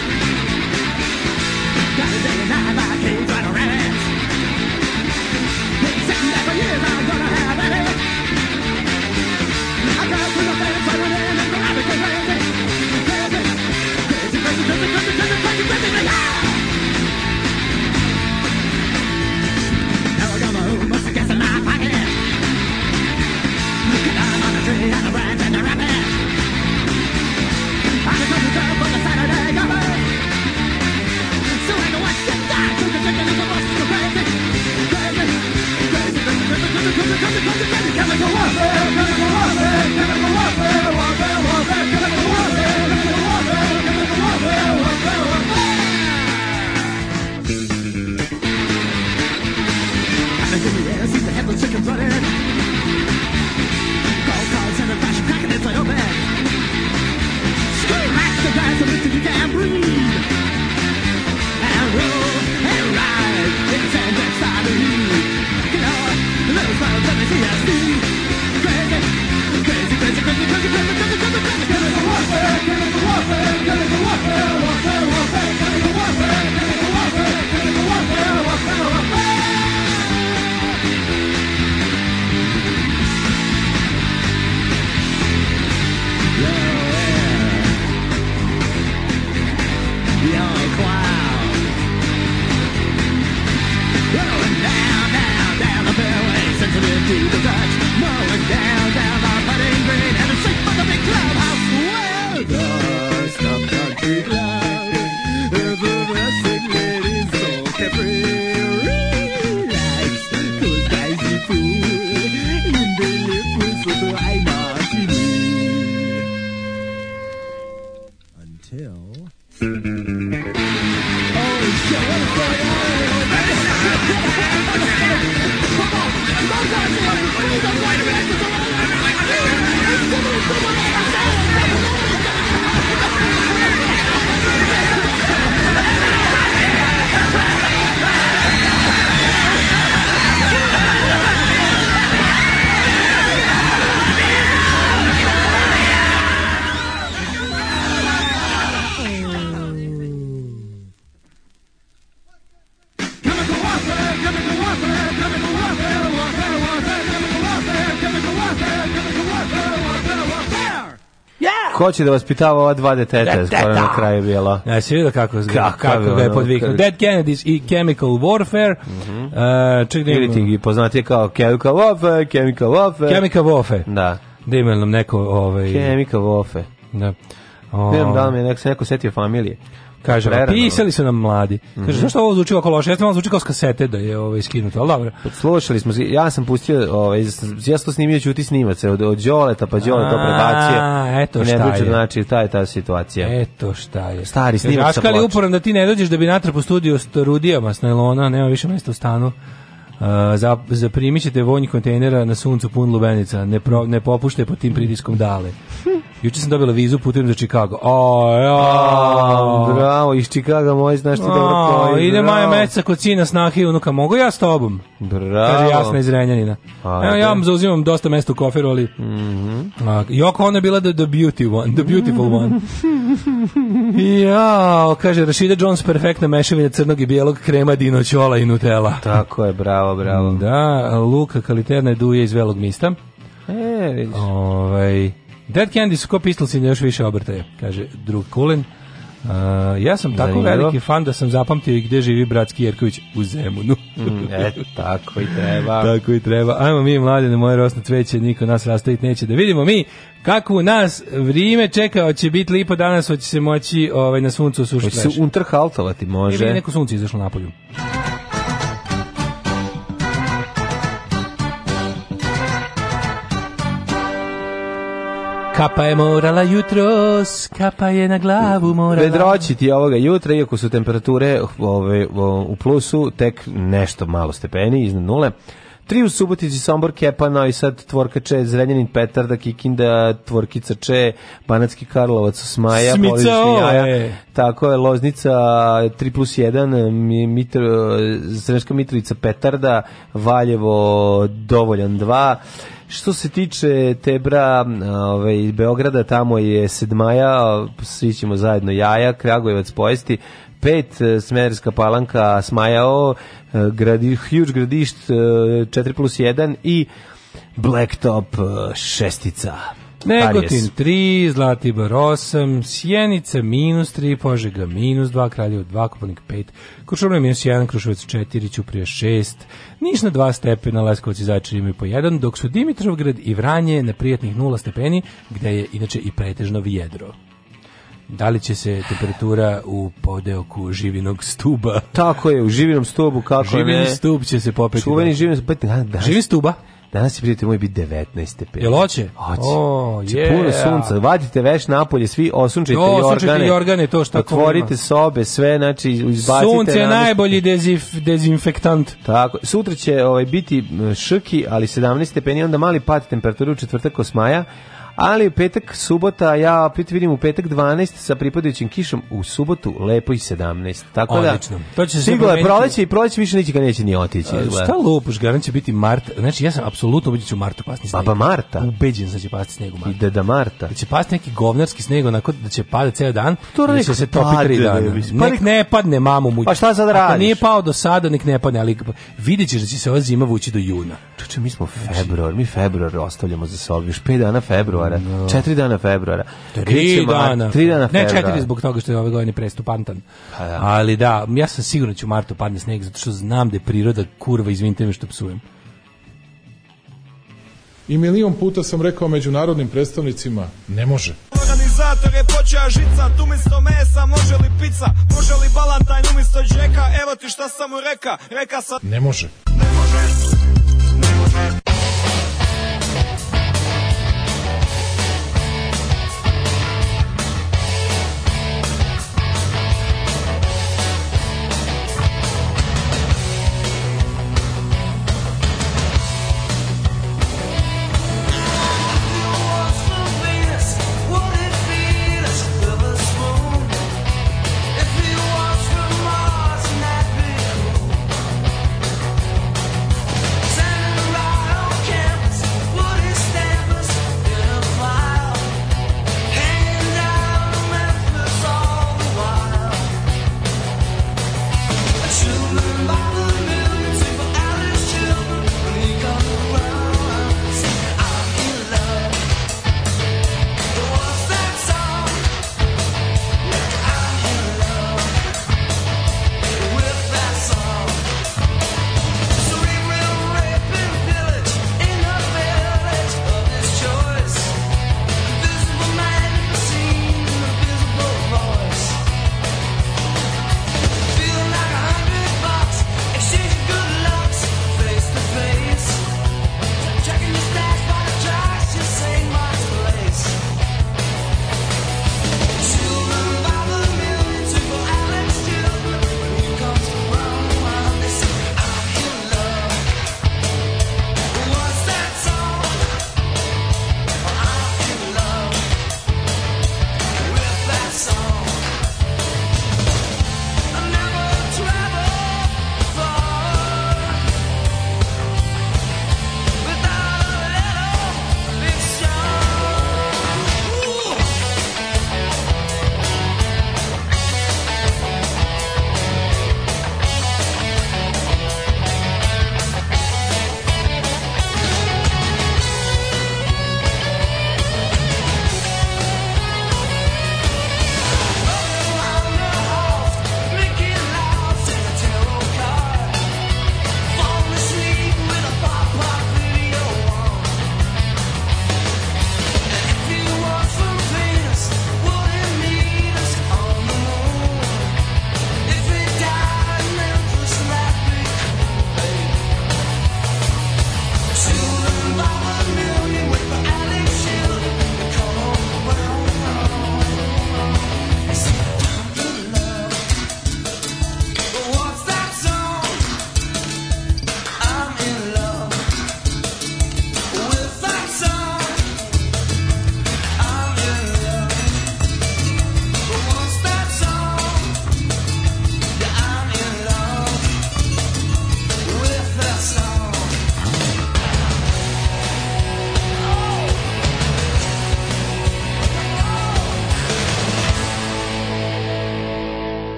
do the back, mowing down. hoće da vaspitava ova dva deteta, da, da, skoro da. na kraju bila. Ja, e, si vidio kako, kako, kako ga je podviknuo. Dead Kennedys i Chemical Warfare. Mm -hmm. uh, ček, da Ili kao Chemical Warfare, Chemical Warfare. Chemical Warfare. Da. Da ima nam neko... Ovaj... Chemical Warfare. Da. O... Vjerujem da mi je neko, neko setio familije. Kaže, pisali su nam mladi. Kaže, mm -hmm. zašto ovo zvuči ovako loše? Ja sam zvuči kao s kasete da je ovaj skinuto, al dobro. Pa, slušali smo, ja sam pustio, ovaj ja sam to snimio ću ti snimac, od od Đoleta, pa Đole to prebacio. A, eto šta. Ne dođe znači ta je ta situacija. Eto šta je. Stari snimac sa ploče. uporan da ti ne dođeš da bi natrap u studiju s rudijama s najlona, nema više mesta u stanu. Uh, za, zaprimit ćete vonj kontejnera na suncu pun lubenica, ne, pro, ne popuštaj pod tim pritiskom dale. Hm. Juče sam dobila vizu, putujem za Chicago. O, ja. Bravo, iz Chicaga moj, znaš ti dobro koji. Ide Maja Meca kod sina, snahe i unuka. Mogu ja s tobom? Bravo. Kaže Jasna iz Renjanina. Evo, ja da. vam zauzimam dosta mesta u koferu, ali... Mm -hmm. Joko, ona je bila the, the beauty one, the beautiful one. ja, kaže, Rashida Jones, perfektna mešavina crnog i bijelog krema, dino, dinoćola i nutella. Tako je, bravo, bravo. Da, Luka Kaliterna je duje iz Velog mista. E, vidiš. Ovaj... Dead Candy su ko pistolci još više obrtaje, kaže drug Kulen. Uh, ja sam tako Zanimljivo. veliki fan da sam zapamtio i gde živi bratski Jerković u Zemunu. mm, e, tako i treba. tako i treba. Ajmo mi, mladine, moje rosno cveće, niko nas rastaviti neće. Da vidimo mi kako nas vrijeme čeka, hoće biti lipo danas, hoće se moći ovaj, na suncu sušiti. Hoće se unterhaltovati, može. Ili neko sunce izašlo napolju. Kapa je morala jutros, kapa je na glavu morala. Vedroći ti ovoga jutra, iako su temperature ove, o, u plusu, tek nešto malo stepeni iznad nule. Tri u Subotici, Sombor, Kepa, Novi Sad, Tvorka Če, Zrenjanin, da Kikinda, Tvorkica Če, Banatski Karlovac, Smaja, Smica, jaja, tako je, Loznica 3 plus 1, Mitro, Sremska Mitrovica, Petarda, Valjevo, Dovoljan 2, Što se tiče Tebra, ovaj, Beograda, tamo je sedmaja, svi ćemo zajedno jaja, Kragujevac pojesti, pet e, Smederska palanka smajao e, gradi, huge gradišt 4 e, plus 1 i Blacktop šestica Negotin 3, Zlatibor 8, Sjenica minus 3, Požega minus 2, Kraljevo 2, Koponik 5, Krušovna minus 1, Krušovac 4, Ćuprija 6, Niš na 2 stepena, Leskovac i Zajčar imaju po 1, dok su Dimitrovgrad i Vranje na prijatnih 0 stepeni, gde je inače i pretežno vjedro da li će se temperatura u podeoku živinog stuba. Tako je, u živinom stubu, kako Živin ne. Živin stub će se popeti. Čuveni živin stub, da. Živi stuba. Danas će prijatelj moj biti 19 stepeni. Jel oće? Oće. Oh, yeah. Puno sunca. Vadite veš napolje, svi osunčajte jorgane. Osunčajte organe, to šta Otvorite ima. sobe, sve, znači izbacite. Sunce je najbolji dezif, dezinfektant. Tako. Sutra će ovaj, biti ški, ali 17 stepeni, onda mali pad temperaturu u četvrtak osmaja, Ali petak, subota, ja opet vidim u petak 12 sa pripadajućim kišom, u subotu lepo i 17. Tako da, Odlično. da, to će se sigurno je proleće i proleće više neće ga neće ni otići. E, A, šta lupuš, garan će biti Mart. Znači, ja sam apsolutno ubeđen da će u Martu pasti sneg. Baba Marta? Ubeđen da će pasti sneg Marta. I deda Marta. Da će pasti neki govnarski sneg, onako da će pade ceo dan, to da će se topi tri dana. Pa nek ne padne, mamu mu. Pa šta sad radiš? Ako nije pao do sada, nek ne padne, ali vidjet ćeš da će se ova zima vući do juna. Čuče, mi smo februar, mi februar ostavljamo za sobom, još 5 dana februar februara. No. Četiri dana februara. Tri dana. Tri dana februara. Ne četiri zbog toga što je ove godine prestupantan. Pa da. Ali da, ja sam siguran da ću u martu padne sneg, zato što znam da je priroda kurva, izvinite me što psujem. I milion puta sam rekao međunarodnim predstavnicima, ne može. Organizator je počeo žica, tu misto mesa, može li pizza, može li balantajn umisto džeka, evo ti šta sam mu reka, reka sa... Ne može. Ne može.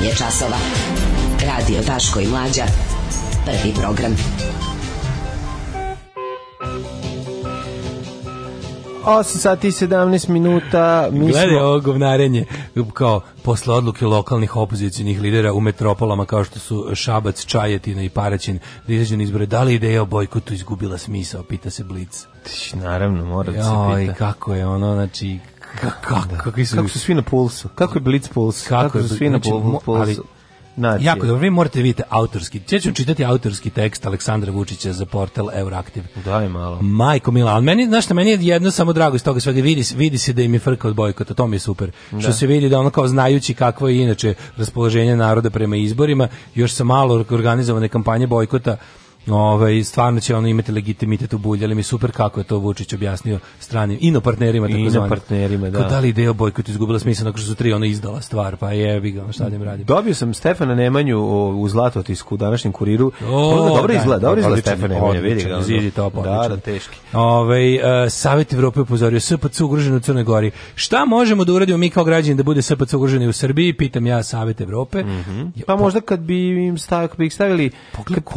8 je časova. Radio Daško i Mlađa. Prvi program. 8 sati i 17 minuta. Mi Gledaj smo... ovo govnarenje, kao posle odluke lokalnih opozicijenih lidera u metropolama kao što su Šabac, Čajetina i Paraćin, da izađu na izbore, da li ideja o bojkotu izgubila smisao, pita se Blic. Naravno, mora da se pita. Joj, kako je ono, znači, Kako, da. kako, su, kako su svi na pulsu? Kako je Blitz puls? Kako, kako su svi na znači, pulsu? Ali, Nacije. Jako dobro, vi morate da vidjeti autorski. Ja ću čitati autorski tekst Aleksandra Vučića za portal Euroactive. Daj malo. Majko Mila, ali meni, znaš šta, meni je jedno samo drago iz toga svega, vidi, vidi se da im je frka od bojkota, to mi je super. Da. Što se vidi da ono kao znajući kakvo je inače raspoloženje naroda prema izborima, još sa malo organizovane kampanje bojkota, ovaj, stvarno će ono imati legitimitet u bulji, ali mi super kako je to Vučić objasnio stranim inopartnerima. Tako inopartnerima, da. Kao da li ideja o bojkotu izgubila smisla nakon što su tri ono izdala stvar, pa jebi ga, šta da im radim. Dobio sam Stefana Nemanju u Zlatotisku, u današnjem kuriru. O, dobro da, izgleda, dobro izgleda Stefan Nemanja, vidi ga. Zidi to, odličan. Da, da, teški. Ovaj uh, Savet Evrope upozorio SPC ugrožen u Crnoj Gori. Šta možemo da uradimo mi kao građani da bude SPC ugroženi u Srbiji? Pitam ja Savet Evrope. Mm -hmm. Pa možda kad bi im stavili,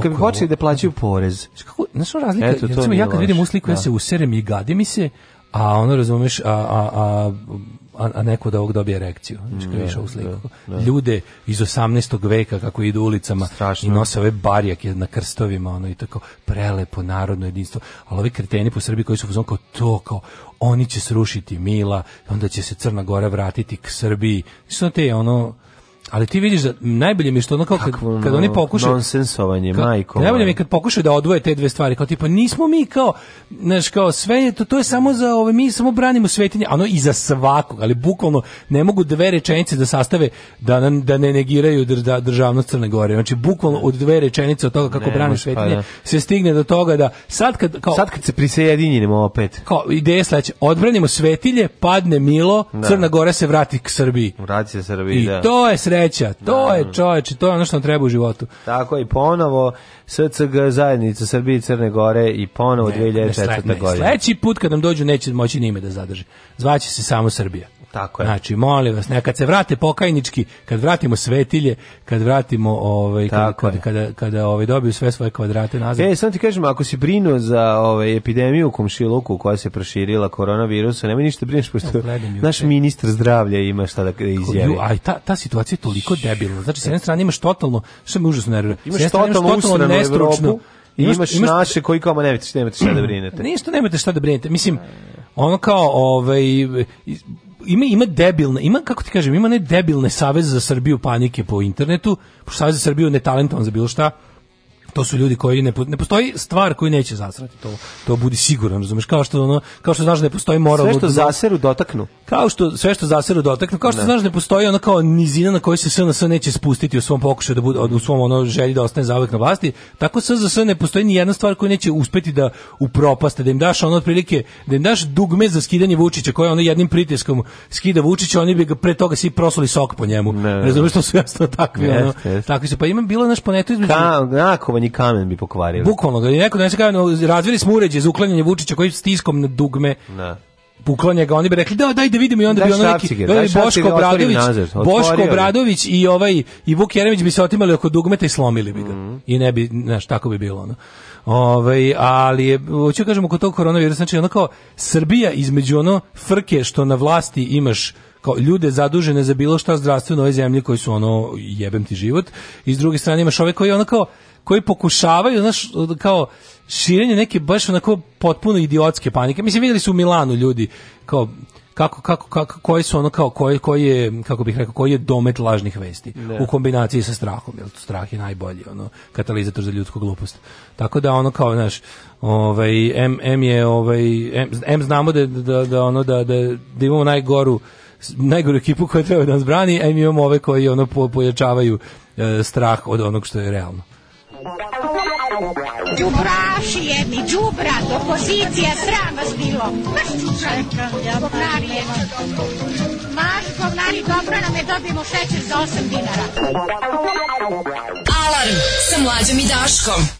kad, bi hoćeli da plaćaju plaćaju porez. Kako, znaš ono razlika? Eto, to ja kad vidim usliku, da. ja se userem i gadi mi se, a ono, razumeš, a, a, a a, a neko da ovog dobije erekciju. Znači, da, u sliku. Da, da. Ljude iz 18. veka kako idu ulicama Strašno. i nose ove barijake na krstovima, ono i tako prelepo narodno jedinstvo. Ali ovi kreteni po Srbiji koji su uzon kao to, kao oni će srušiti Mila, onda će se Crna Gora vratiti k Srbiji. Što te ono Ali ti vidiš da najbolje mi je što ono kao kad, Kakvo kad oni pokušaju nonsensovanje ka, majko. Najbolje mi je kad pokušaju da odvoje te dve stvari, kao tipa nismo mi kao znaš kao sve to to je samo za ove mi samo branimo svetinje, ono i za svakog, ali bukvalno ne mogu dve rečenice da sastave da da ne negiraju dr, da, državnost Crne Gore. Znači bukvalno od dve rečenice od toga kako ne, brani pa svetinje pa, se stigne do toga da sad kad kao sad kad se prisjedinimo opet. Kao ideja sledeća, odbranimo svetilje, padne Milo, da. Crna Gora se vrati k Srbiji. Vrati se Srbiji, I da. to je sre sreća. To da. je čoveče, to je ono što nam treba u životu. Tako i ponovo SCG zajednica Srbije i Crne Gore i ponovo 2004. godine. Sledeći put kad nam dođu neće moći ni ime da zadrži. Zvaće se samo Srbija. Tako je. Znači, molim vas, ne, kad se vrate pokajnički, kad vratimo svetilje, kad vratimo ovaj kada kada, kada, ovaj dobiju sve svoje kvadrate nazad. E, sam ti kažem, ako si brinuo za ovaj epidemiju u komšiluku koja se proširila koronavirusa, nema ništa da brineš pošto naš ministar zdravlja ima šta da izjavi. Ju, aj ta ta situacija je toliko debilna. Znači, s jedne strane imaš totalno, što me užasno nervira. Imaš totalno, totalno nestručno. I imaš, imaš naše koji kao nemate, nemate šta da brinete. Ništa nemate šta da brinete. Mislim, ono kao, ovaj, ima ima debilne, ima kako ti kažem, ima ne debilne saveze za Srbiju panike po internetu, pošto savez za Srbiju ne talentovan za bilo šta to su ljudi koji ne, ne postoji stvar koju neće zasrati, to, to budi siguran, razumeš, kao što, ono, kao što znaš da ne postoji moral. Sve što zaseru dotaknu. Kao što, sve što zaseru dotaknu, kao što ne. znaš da ne postoji ona kao nizina na kojoj se SNS neće spustiti u svom pokušaju da bude, u svom ono želji da ostane zauvek na vlasti, tako SZS ne postoji ni jedna stvar koju neće uspeti da upropaste, da im daš ono otprilike, da im daš dugme za skidanje Vučića koje ono jednim pritiskom skida Vučića, oni bi ga pre toga svi prosuli sok po njemu. Ne, Razumeš što su jasno takvi, yes, ono, yes. takvi su. Pa imam bilo naš poneto između... Ka, nakovanje ni kamen bi pokvarili. Bukvalno, da je neko donese kamen, razvili smo uređaj za uklanjanje Vučića koji stiskom na dugme na da. uklanja ga, oni bi rekli da daj da vidimo i onda daj bi ono neki daj Boško Obradović, Boško Obradović i ovaj i Vuk Jeremić bi se otimali oko dugmeta i slomili bi ga. Mm -hmm. I ne bi, znaš, tako bi bilo ono. Ovaj, ali je, hoću da kažem oko tog koronavirusa, znači ono kao Srbija između ono frke što na vlasti imaš kao ljude zadužene za bilo šta zdravstveno u ovoj zemlji koji su ono jebem ti život i s druge strane imaš ove koji ono kao koji pokušavaju, znaš, kao širenje neke baš onako potpuno idiotske panike. Mislim, videli su u Milanu ljudi, kao, kako, kako, kako, koji su ono kao, koji, koji je, kako bih rekao, koji je domet lažnih vesti ne. Da. u kombinaciji sa strahom, jer strah je najbolji, ono, katalizator za ljudsku glupost. Tako da, ono, kao, znaš, ovaj, M, M je, ovaj, M, M znamo da, da, da, ono, da, da, da imamo najgoru, najgoru ekipu koja treba da nas brani, a im imamo ove koji ono pojačavaju e, strah od onog što je realno. Đubraši jedni, džubra, opozicija, sram vas bilo. Maš čučanka, govnari Maš govnari, dobro nam je, dobijemo šećer za 8 dinara. Alarm sa mlađom i Daškom.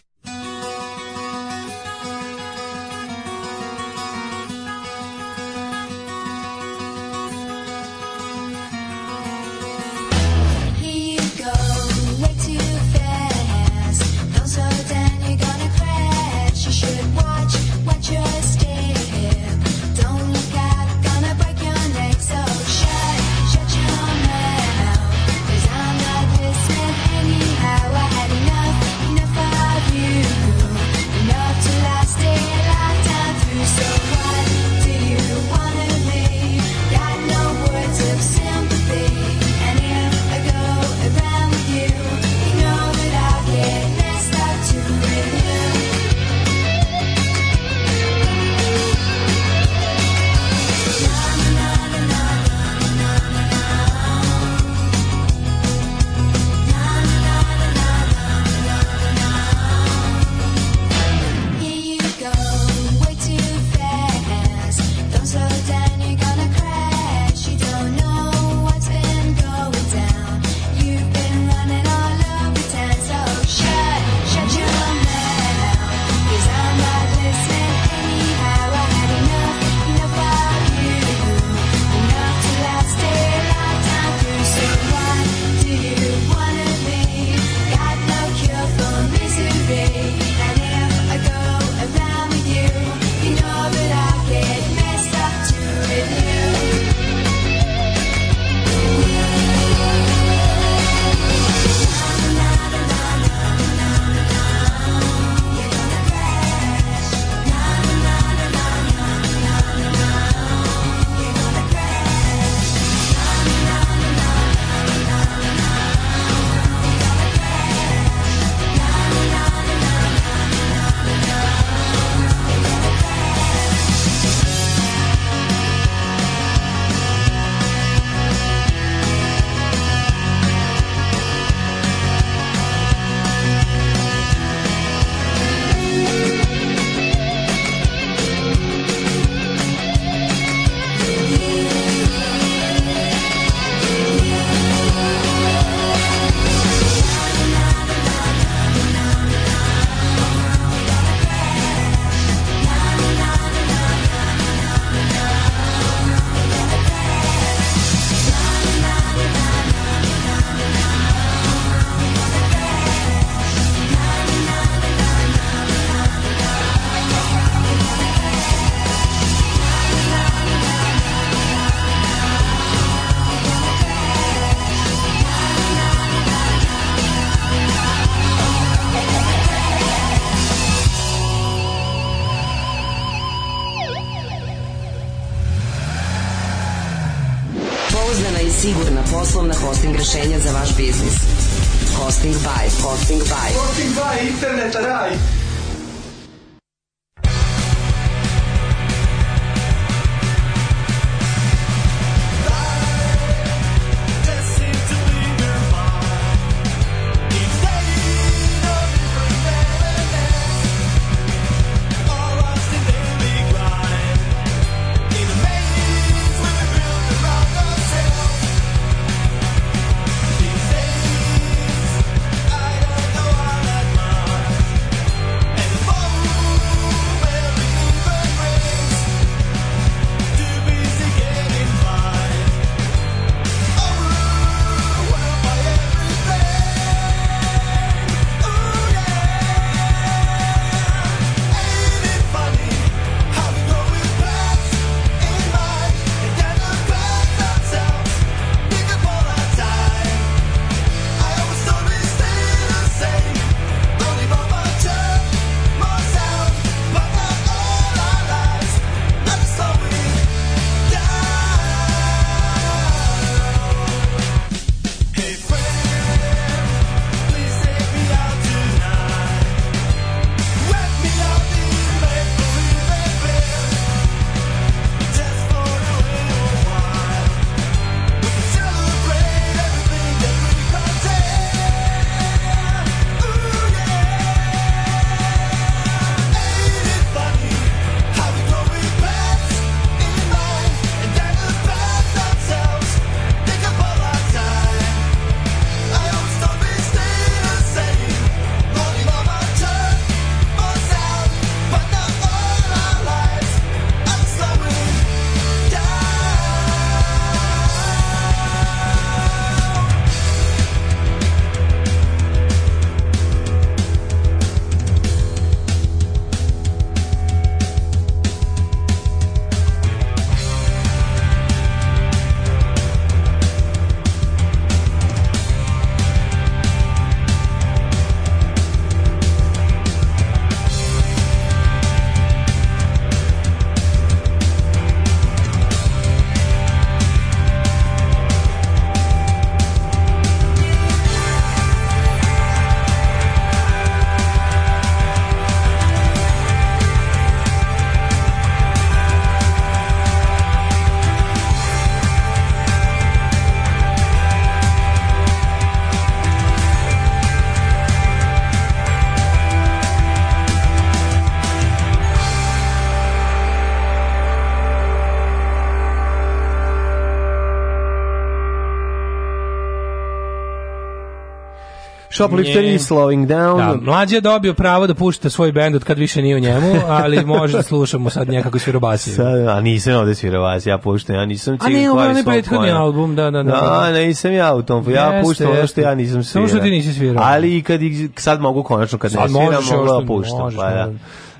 Shoplifter is slowing down. Da, mlađi je dobio pravo da pušta svoj bend od kad više nije u njemu, ali može da slušamo sad nekako svirobasiju. Sad, a nisam ovde svirobasija, ja puštam, ja nisam cigli. A ne, ovo je prethodni album, da, da, da. Da, da. nisam ja u tom, ja puštam ono što ja nisam svirao. Samo što ti nisi svirao. Ali kad, sad mogu konačno, kad ne sviram, mogu da, da puštam. Pa, da.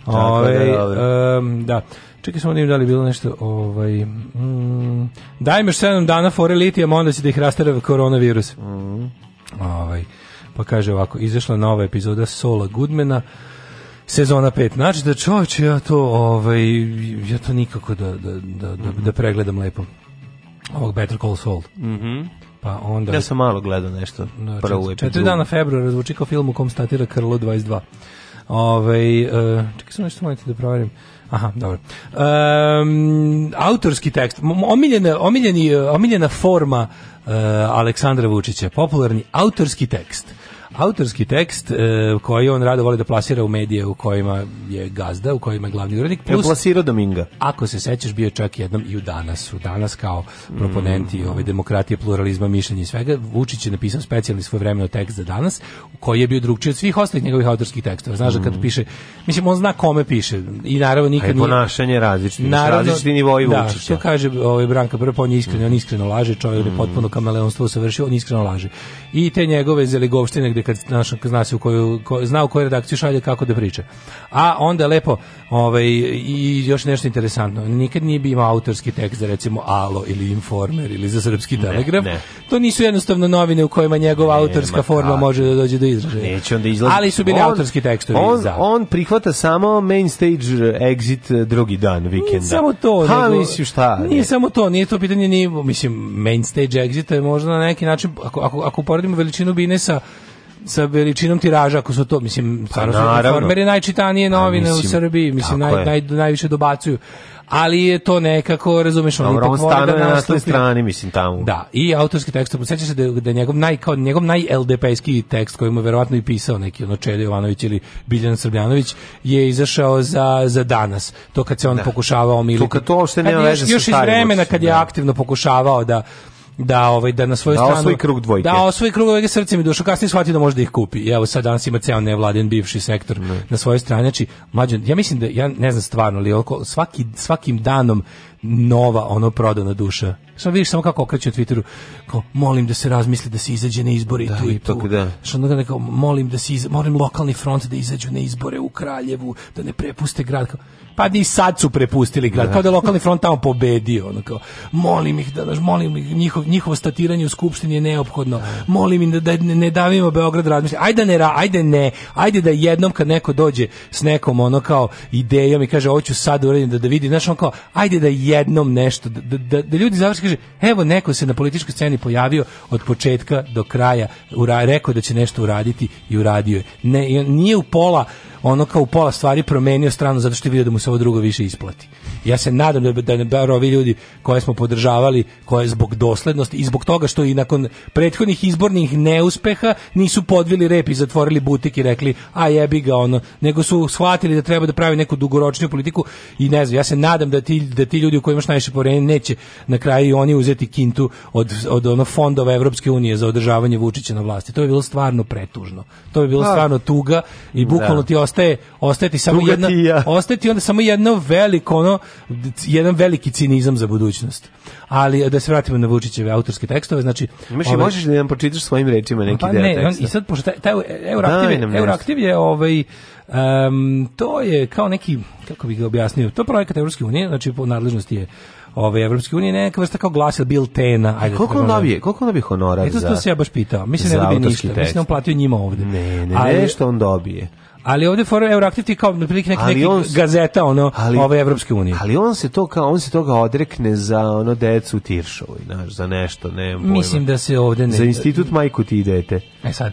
Ove, da, um, da. Čekaj samo da, da li bilo nešto ovaj mm, daj mi 7 dana fore litijama onda će da ih rasterava koronavirus. Mhm. Ovaj pa kaže ovako, izašla nova epizoda Sola Goodmana, sezona 5. Znači da čovječe, ja to, ovaj, ja to nikako da, da, da, da, da pregledam lepo. Ovog Better Call Saul. Mhm. Mm pa onda... Ja sam malo gledao nešto. Da, prvu čet, četiri dana februara zvuči kao film u kom statira Krlo 22. Ove, uh, čekaj sam nešto molite da proverim. Aha, dobro. Um, autorski tekst, omiljena, omiljeni, omiljena forma uh, Aleksandra Vučića, popularni autorski tekst autorski tekst e, koji on rado voli da plasira u medije u kojima je gazda, u kojima je glavni urednik. Plus, je plasirao Dominga. Ako se sećaš, bio je čak jednom i u danas. U danas kao proponenti mm. ove demokratije, pluralizma, mišljenja i svega. Vučić je napisao specijalni svoj vremeno tekst za danas, koji je bio drugčiji od svih ostalih njegovih autorskih tekstova. Znaš da kad mm. piše, mislim, on zna kome piše. I naravno nikad nije... ponašanje različiti, različiti nivoi da, Vučića. što kaže ovaj Branka Prpo, on je iskreno, on iskreno laže, čovjek je mm. potpuno kameleonstvo savršio, on iskreno laže. I te njegove zeligovštine gde nekad znaš, zna se u koju, ko, zna u koju redakciju šalje kako da priča. A onda je lepo ovaj, i još nešto interesantno. Nikad nije bio autorski tekst za recimo Alo ili Informer ili za Srpski telegraf. Ne, ne. To nisu jednostavno novine u kojima njegova ne, autorska forma kako. može da dođe do izražaja. Neće onda izlazi. Ali su bili on, autorski tekstovi. On, za. on prihvata samo main stage eh, exit eh, drugi dan vikenda. Nije samo to. Ha, nego, mislim šta? Nije ne. samo to, nije to pitanje ni, mislim, main stage exit je možda na neki način, ako, ako, ako uporedimo veličinu Binesa sa veličinom tiraža, ako su to, mislim, Informer pa je najčitanije novine mislim, u Srbiji, mislim, naj, naj, najviše dobacuju ali je to nekako, razumeš, on Dobro, ipak on da na toj strani, mislim, tamo. Da, i autorski tekst, seća se da, da njegov, naj, kao, njegov najldp-ski tekst koji mu verovatno i pisao neki, ono, Čede Jovanović ili Biljan Srbljanović, je izašao za, za danas. To kad se on da. pokušavao omiliti. To kad to uopšte nema veze sa Još iz vremena kad je da. aktivno pokušavao da da ovaj da na svoju da stranu osvoji krug dvojke. Da osvoji krug dvojke srcem i dušom, kasnije shvati da može da ih kupi. I evo sad danas ima ceo nevladin bivši sektor ne. na svojoj strani, znači mlađe, ja mislim da ja ne znam stvarno ali oko, svaki svakim danom nova ono prodana duša. Samo vidiš samo kako okreće u Twitteru, kao molim da se razmisli da se izađe na izbore da, i tu i tu. da. Što onda kao molim da se iza, molim lokalni front da izađu na izbore u Kraljevu, da ne prepuste grad. pa ni sad su prepustili grad, da. kao da lokalni front tamo pobedio, ono kao molim ih da molim ih, njihov, njihovo statiranje u skupštini je neophodno. Molim im da, da ne, ne davimo Beograd razmisli. Ajde ne, ajde ne. Ajde da jednom kad neko dođe s nekom ono kao idejom i kaže hoću sad urediti da da vidi, znaš on kao ajde da jednom nešto, da, da, da, da ljudi završi kaže, evo neko se na političkoj sceni pojavio od početka do kraja, ura, rekao da će nešto uraditi i uradio je. Ne, nije u pola ono kao u pola stvari promenio stranu zato što je vidio da mu se ovo drugo više isplati. Ja se nadam da, da, da ovi ljudi koje smo podržavali, koje zbog doslednosti i zbog toga što i nakon prethodnih izbornih neuspeha nisu podvili rep i zatvorili butik i rekli a jebi ga ono, nego su shvatili da treba da pravi neku dugoročniju politiku i ne znam, ja se nadam da ti, da ti ljudi u kojima imaš najviše poverenje neće na kraju oni uzeti kintu od, od ono fondova Evropske unije za održavanje Vučića na vlasti. To je bilo stvarno pretužno. To je bilo pa, stvarno tuga i bukvalno da. ti ostaje ostati samo jedna ostati onda samo jedno veliko ono jedan veliki cinizam za budućnost. Ali da se vratimo na Vučićeve autorske tekstove, znači Imaš ovaj, i možeš da nam pročitaš svojim rečima neki pa deo ne, teksta. On, i sad pošto taj, taj Euraktiv, Euraktiv je ovaj um, to je kao neki kako bih ga objasnio, to projekat Evropske unije, znači po nadležnosti je ove ovaj, Evropske unije neka vrsta kao glasa biltena. Ajde, da koliko on dobije? Koliko on dobije honorar? za... to, to se ja baš pitao. Mislim ne dobije ništa. Tekst. Mislim on platio njima ovde. Ne, ne, Ali, ne, što on dobije. Ali ovde for Euroaktiv ti kao neki neki on, gazeta ono ali, ove evropske unije. Ali on se to kao on se toga odrekne za ono decu Tiršovu znaš, za nešto, ne znam. Mislim da se ovde ne za institut majku ti idete. E sad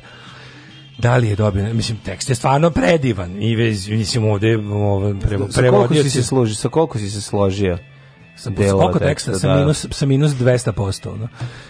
da li je dobio, mislim, tekst je stvarno predivan i vez, mislim, ovde ovo, prevo, prevodio... se složio? Sa koliko si se složio? Sa delo teksta sa da. minus sa minus 200%, ono.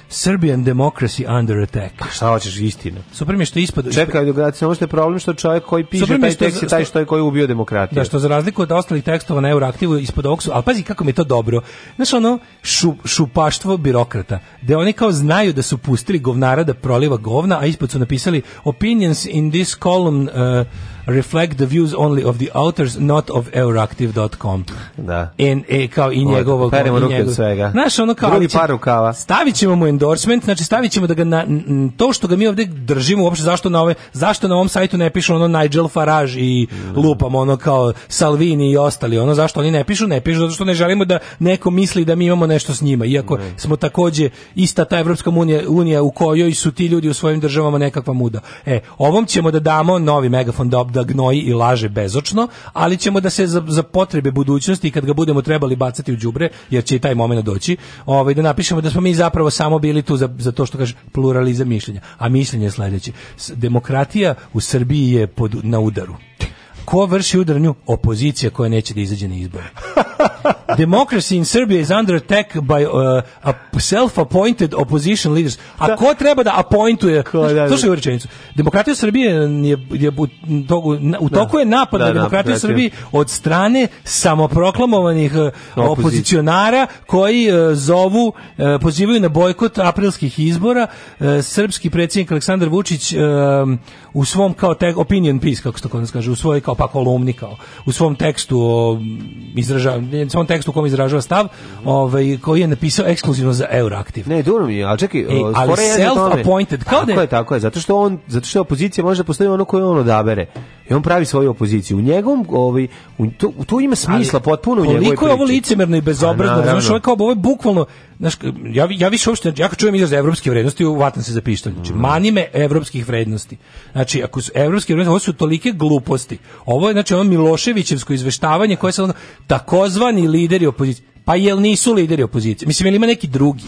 Serbian democracy under attack. Pa šta hoćeš istina? Super mi je što ispod Čekaj, dok samo što je problem što čovjek koji piše taj što, tekst je taj što je koji ubio demokratiju. Da što za razliku od ostalih tekstova na Euroaktivu ispod oksu, al pazi kako mi je to dobro. Znaš ono šu, šupaštvo birokrata, da oni kao znaju da su pustili govnara da proliva govna, a ispod su napisali opinions in this column uh, reflect the views only of the authors, not of euractiv.com. Da. in e, kao i njegovog... Peremo ruke njegov... svega. Znaš, ono kao... Drugi par rukava. Stavit mu endorsement, znači stavićemo da ga na, n, to što ga mi ovdje držimo, uopšte zašto na, ove, zašto na ovom sajtu ne piše ono Nigel Farage i mm. lupam ono kao Salvini i ostali, ono zašto oni ne pišu, ne pišu, zato što ne želimo da neko misli da mi imamo nešto s njima, iako ne. smo takođe ista ta Evropska unija, unija u kojoj su ti ljudi u svojim državama nekakva muda. E, ovom ćemo da damo novi megafon da da gnoji i laže bezočno, ali ćemo da se za, za potrebe budućnosti kad ga budemo trebali bacati u đubre, jer će i taj momenat doći, ovaj da napišemo da smo mi zapravo samo bili tu za, za to što kaže pluralizam mišljenja. A mišljenje je sledeće. Demokratija u Srbiji je pod, na udaru. Ko vrši udarnju? Opozicija koja neće da izađe na izbore. Democracy in Serbia is under attack by uh, self-appointed opposition leaders. A ko treba da appointuje? Ko, da, da. Slušaj u rečenicu. Demokratija Srbije je, je u, togu, u da. toku je napad da, na demokratiju da, Srbiji od strane samoproklamovanih uh, opozicionara koji uh, zovu, uh, pozivaju na bojkot aprilskih izbora. Uh, srpski predsjednik Aleksandar Vučić um, u svom kao te, opinion piece, kako to kod kaže, u svojoj kao pa kolumni kao, u svom tekstu o, izražava, u svom tekstu u kom izražava stav, ovaj, koji je napisao ekskluzivno za Euroactiv. Ne, dobro mi je, čekaj, e, ali self-appointed, kao da tako da je, tako je, zato što, on, zato što opozicija može da postavi ono koju on odabere. I on pravi svoju opoziciju. U njegovom, ovaj, u, to, to ima smisla ali, potpuno u njegovoj priči. je ovo licemerno i pa bezobrazno, znači ovo kao, ovo je bukvalno, znaš, ja, ja više uopšte, ja kad čujem izraz evropske vrednosti, uvatam se za pištolj. Znači, mhm. mani me evropskih vrednosti. Znači, ako su evropske vrednosti, ovo su tolike gluposti. Ovo je, znači, ono Miloševićevsko izveštavanje koje se ono, takozvani lideri opozicije. Pa jel nisu lideri opozicije? Mislim, jel ima neki drugi?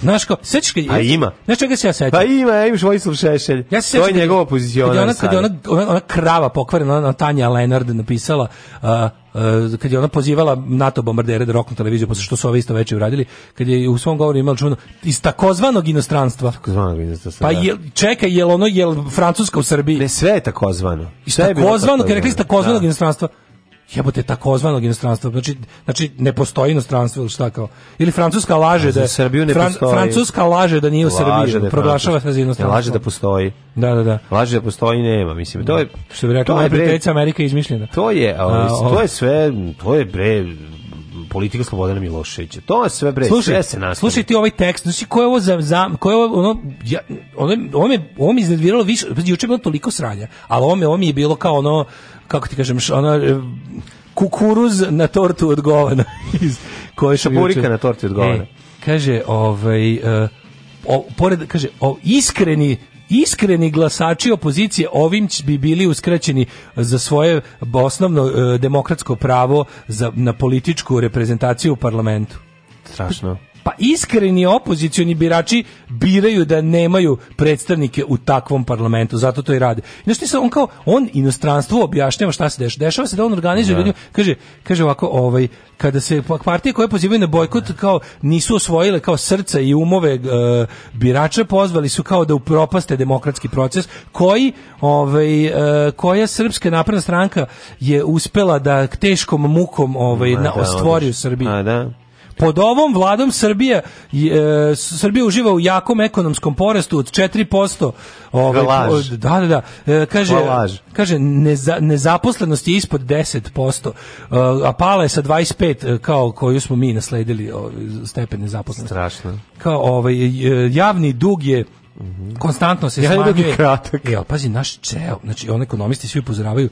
Znaš kao, sećaš kad... Pa ima. Znaš čega se ja sećam? Pa ima, imaš Vojislav Šešelj. Ja se to je njegova pozicija. Kad je ona, kad je ona, ona, ona krava pokvarena, ona Tanja Lenard napisala, uh, uh, kad je ona pozivala NATO bombardere da roknu televiziju, posle što su ove isto veče uradili, kad je u svom govoru imala čuno, iz takozvanog inostranstva. Takozvanog inostranstva. Pa da. je, čekaj, jel ono, jel Francuska u Srbiji? Ne, sve je takozvano. Iz takozvanog, kad rekli iz takozvanog da. inostranstva jebote takozvanog inostranstva. Znači, znači ne postoji inostranstvo ili šta kao. Ili Francuska laže da Srbiju ne Fran, postoji. Francuska laže da nije u Srbiji, da proglašava se za inostranstvo. Laže da postoji. Da, da, da. Laže da postoji nema, mislim. To je da, što bi rekao, najprijateljica Amerika izmišljena. To je, a, to je sve, to je bre politika Slobodana Miloševića. To je sve bre, slušaj, sve se nastavi. Slušaj ti ovaj tekst, znači ko je ovo za, za ko je ovo, ono, ja, ono, ono, me, ovo me iznerviralo više, juče je bilo toliko sranja, ali ovo me, ovo mi je bilo kao ono, kako ti kažem, ona e, kukuruz na tortu od govana. koje Šapurika na tortu od govana. E, kaže, ovaj, e, o, pored, kaže, o, iskreni iskreni glasači opozicije ovim bi bili uskraćeni za svoje osnovno e, demokratsko pravo za, na političku reprezentaciju u parlamentu. Strašno pa iskreni opozicioni birači biraju da nemaju predstavnike u takvom parlamentu, zato to i rade. Znači se on kao on inostranstvo objašnjava šta se dešava. Dešava se da on organizuje da. Da. ljudima, kaže kaže ovako, ovaj kada se pa- partije koje pozivaju na bojkot da. kao nisu osvojile kao srca i umove e, birača, pozvali su kao da upropaste demokratski proces koji ovaj e, koja srpska napredna stranka je uspela da teškom mukom ovaj na ostvori u Srbiji. A, da. Pod ovom vladom Srbija e, Srbija uživa u jakom ekonomskom porastu od 4%. Ovaj, da, da, da. E, kaže, Valaž. Pa kaže neza, nezaposlenost je ispod 10%, e, a pala je sa 25 e, kao koju smo mi nasledili ovaj, stepen nezaposlenosti. Strašno. Kao ovaj, e, javni dug je Mm -hmm. konstantno se ja smanjuje. Ja, e, pazi, naš čeo, znači, oni ekonomisti svi upozoravaju,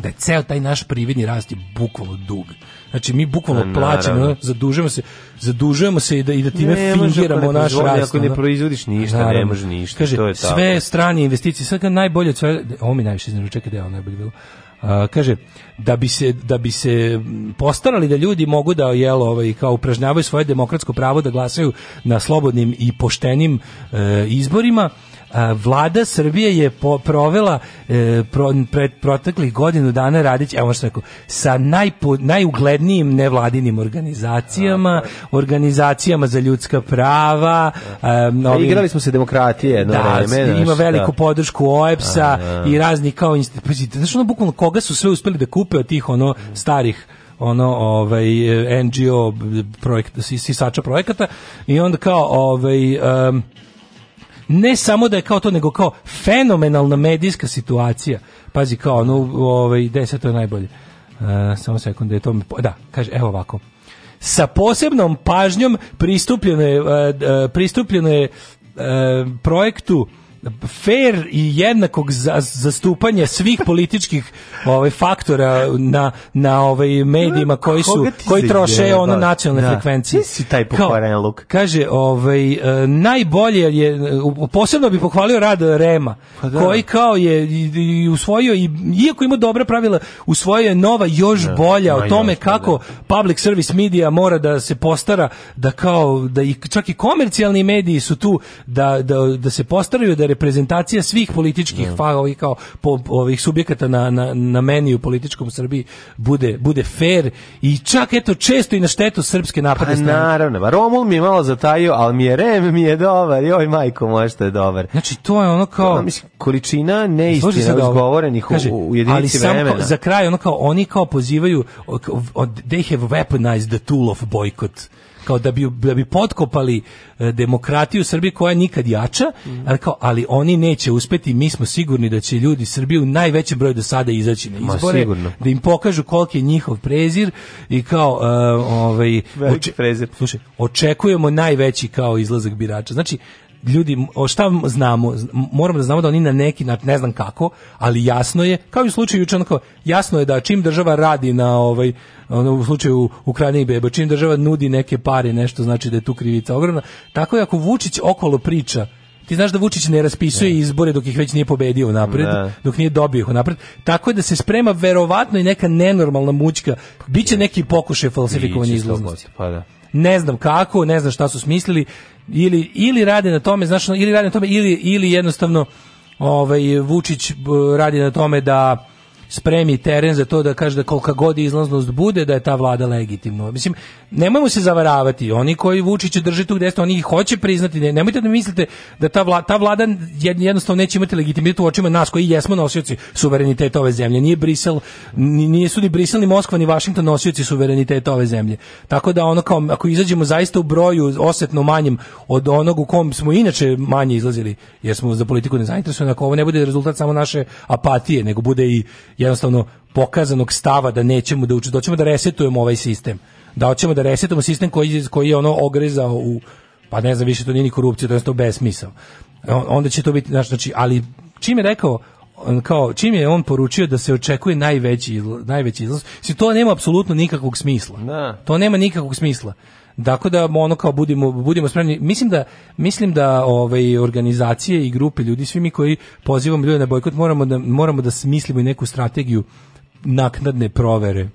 da je ceo taj naš prividni rast je bukvalno dug. Znači mi bukvalno plaćamo, zadužujemo se, zadužujemo se i da i da time fingiramo naš rast. Ako ne proizvodiš ništa, naravno. ne možeš ništa, Kaže, to je tako. Sve strane investicije, sad kad najbolje, da, ovo mi najviše iznervira, čekaj da je ovo najbolje bilo. A, kaže da bi se da bi se postarali da ljudi mogu da jelo ovaj kao upražnjavaju svoje demokratsko pravo da glasaju na slobodnim i poštenim e, izborima vlada Srbije je po, provela e, pro, pred proteklih godinu dana radić, evo što rekao, sa najpo, najuglednijim nevladinim organizacijama, organizacijama za ljudska prava. Da. E, pa novim, igrali smo se demokratije jedno da, vreme. ima veliku da. podršku OEPS-a da, i razni kao institucije. Znaš ono bukvalno koga su sve uspeli da kupe od tih ono starih ono ovaj e, NGO projekt sisača projekata i onda kao ovaj um, ne samo da je kao to, nego kao fenomenalna medijska situacija. Pazi, kao ono, ovaj, deseto je najbolje. Uh, samo sekund, je to... Mi, da, kaže, evo ovako sa posebnom pažnjom pristupljeno je, e, e, pristupljeno je projektu fair i jednakog zastupanja svih političkih ovaj faktora na na ovaj medijima koji su koji troše ono nacionalne da. frekvencije. Si taj pokvaren luk. Kaže, ovaj e, najbolje je posebno bih pohvalio rad Rema pa da. koji kao je usvojio i iako ima dobra pravila, usvojio je nova još da, bolja o tome pa da. kako public service medija mora da se postara da kao da i čak i komercijalni mediji su tu da da, da se postaraju da reprezentacija svih političkih mm. fa, kao po, ovih subjekata na, na, na meniju političkom Srbiji bude bude fair i čak eto često i na štetu srpske napadne pa strane. Pa naravno, ba, Romul mi je malo zatajio, ali mi je Rem mi je dobar, joj majko moja što je dobar. Znači to je ono kao no, mislim, količina neistina da izgovorenih Kaže, u, u jedinici ali sam vremena. Kao, za kraj ono kao oni kao pozivaju they have weaponized the tool of boycott kao da bi, da bi potkopali e, demokratiju Srbije koja je nikad jača, mm. ali, kao, ali oni neće uspeti, mi smo sigurni da će ljudi Srbiju najveći broj do sada izaći na izbore, Ma, da im pokažu koliki je njihov prezir i kao uh, ovaj, oče, prezir. Slušaj, očekujemo najveći kao izlazak birača. Znači, ljudi, o šta znamo, moramo da znamo da oni na neki, na, ne znam kako, ali jasno je, kao i u slučaju juče, jasno je da čim država radi na ovaj, ono, u slučaju Ukrajine i Beba, čim država nudi neke pare, nešto znači da je tu krivica ogromna, tako je ako Vučić okolo priča, ti znaš da Vučić ne raspisuje ne. izbore dok ih već nije pobedio napred, ne. dok nije dobio ih napred. Tako je da se sprema verovatno i neka nenormalna mućka. Biće neki pokušaj falsifikovanja izlaznosti. Pa da. Ne znam kako, ne znam šta su smislili ili, ili rade na tome, znaš, ili rade na tome, ili, ili jednostavno ovaj, Vučić radi na tome da spremi teren za to da kaže da kolika god izlaznost bude da je ta vlada legitimna. Mislim, nemojmo se zavaravati. Oni koji Vučića drže tu gde ste, oni ih hoće priznati. Ne, nemojte da mislite da ta vlada, ta vlada jednostavno neće imati legitimitet u očima nas koji jesmo nosioci suvereniteta ove zemlje. Nije Brisel, nije su ni Brisel, ni Moskva, ni Vašington nosioci suvereniteta ove zemlje. Tako da ono kao, ako izađemo zaista u broju osetno manjim od onog u kom smo inače manje izlazili, jer smo za politiku ne zainteresovani, ako ovo ne bude rezultat samo naše apatije, nego bude i jednostavno pokazanog stava da nećemo da učimo, da hoćemo da resetujemo ovaj sistem. Da hoćemo da resetujemo sistem koji, koji je ono ogrezao u pa ne znam, više to nije ni korupcija, to je to besmisao. E, onda će to biti, znači, ali čim je rekao, kao, čim je on poručio da se očekuje najveći, najveći izlaz, to nema apsolutno nikakvog smisla. Da. To nema nikakvog smisla. Dakle da ono kao budimo budimo spremni. Mislim da mislim da ove ovaj, organizacije i grupe ljudi svi mi koji pozivamo ljude na bojkot moramo da moramo da smislimo i neku strategiju naknadne provere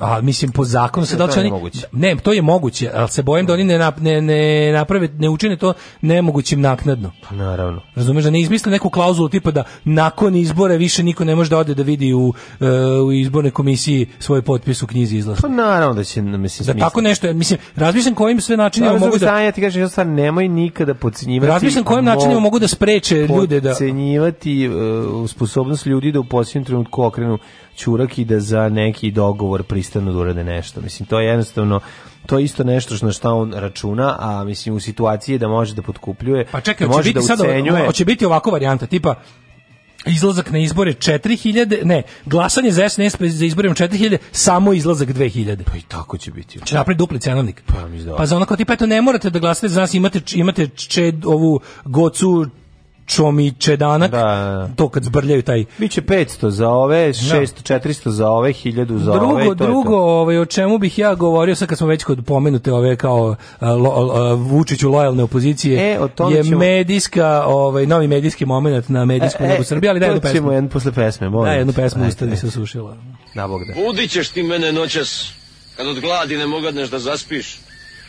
A mislim po zakonu se da će oni moguće. ne, to je moguće, al se bojim da oni ne ne ne naprave ne učine to nemogućim naknadno. Pa naravno. Razumeš da ne izmisle neku klauzulu tipa da nakon izbora više niko ne može da ode da vidi u, e, u izborne komisiji svoj potpis u knjizi izlaza. Pa naravno da će mislim da tako nešto, mislim razmišljam kojim sve načinima ja mogu da ja ti kažem sad nemoj nikada podcenjivati. Razmišljam kojim načinima mogu da spreče ljude da podcenjivati uh, sposobnost ljudi da u posljednjem trenutku okrenu čurak i da za neki dogovor pri pristanu da urade nešto. Mislim, to je jednostavno to je isto nešto na šta on računa, a mislim u situaciji da može da potkupljuje, pa čekaj, da može da biti da ucenjuje. Sad, hoće biti ovako varijanta, tipa izlazak na izbore 4000, ne, glasanje za SNS za izborima 4000, samo izlazak 2000. Pa i tako će biti. Će napraviti dupli cenovnik. Pa, mi da pa za onako tipa, eto, ne morate da glasate za nas, imate, imate čed, ovu gocu čomičedanak, da, da. to kad zbrljaju taj... Biće 500 za ove, 600, da. 400 za ove, 1000 za drugo, ove. To drugo, to. Ovaj, o čemu bih ja govorio, sad kad smo već kod pomenute ove kao a, lo, Vučiću lojalne opozicije, e, o je ćemo... medijska, ovaj, novi medijski moment na medijskom e, e, nebu Srbije, ali daj jednu pesmu. jednu posle pesme, molim. Daj jednu pesmu, usta se sušila. Na Bog da. Budit ti mene noćas, kad od gladi ne mogadneš da zaspiš.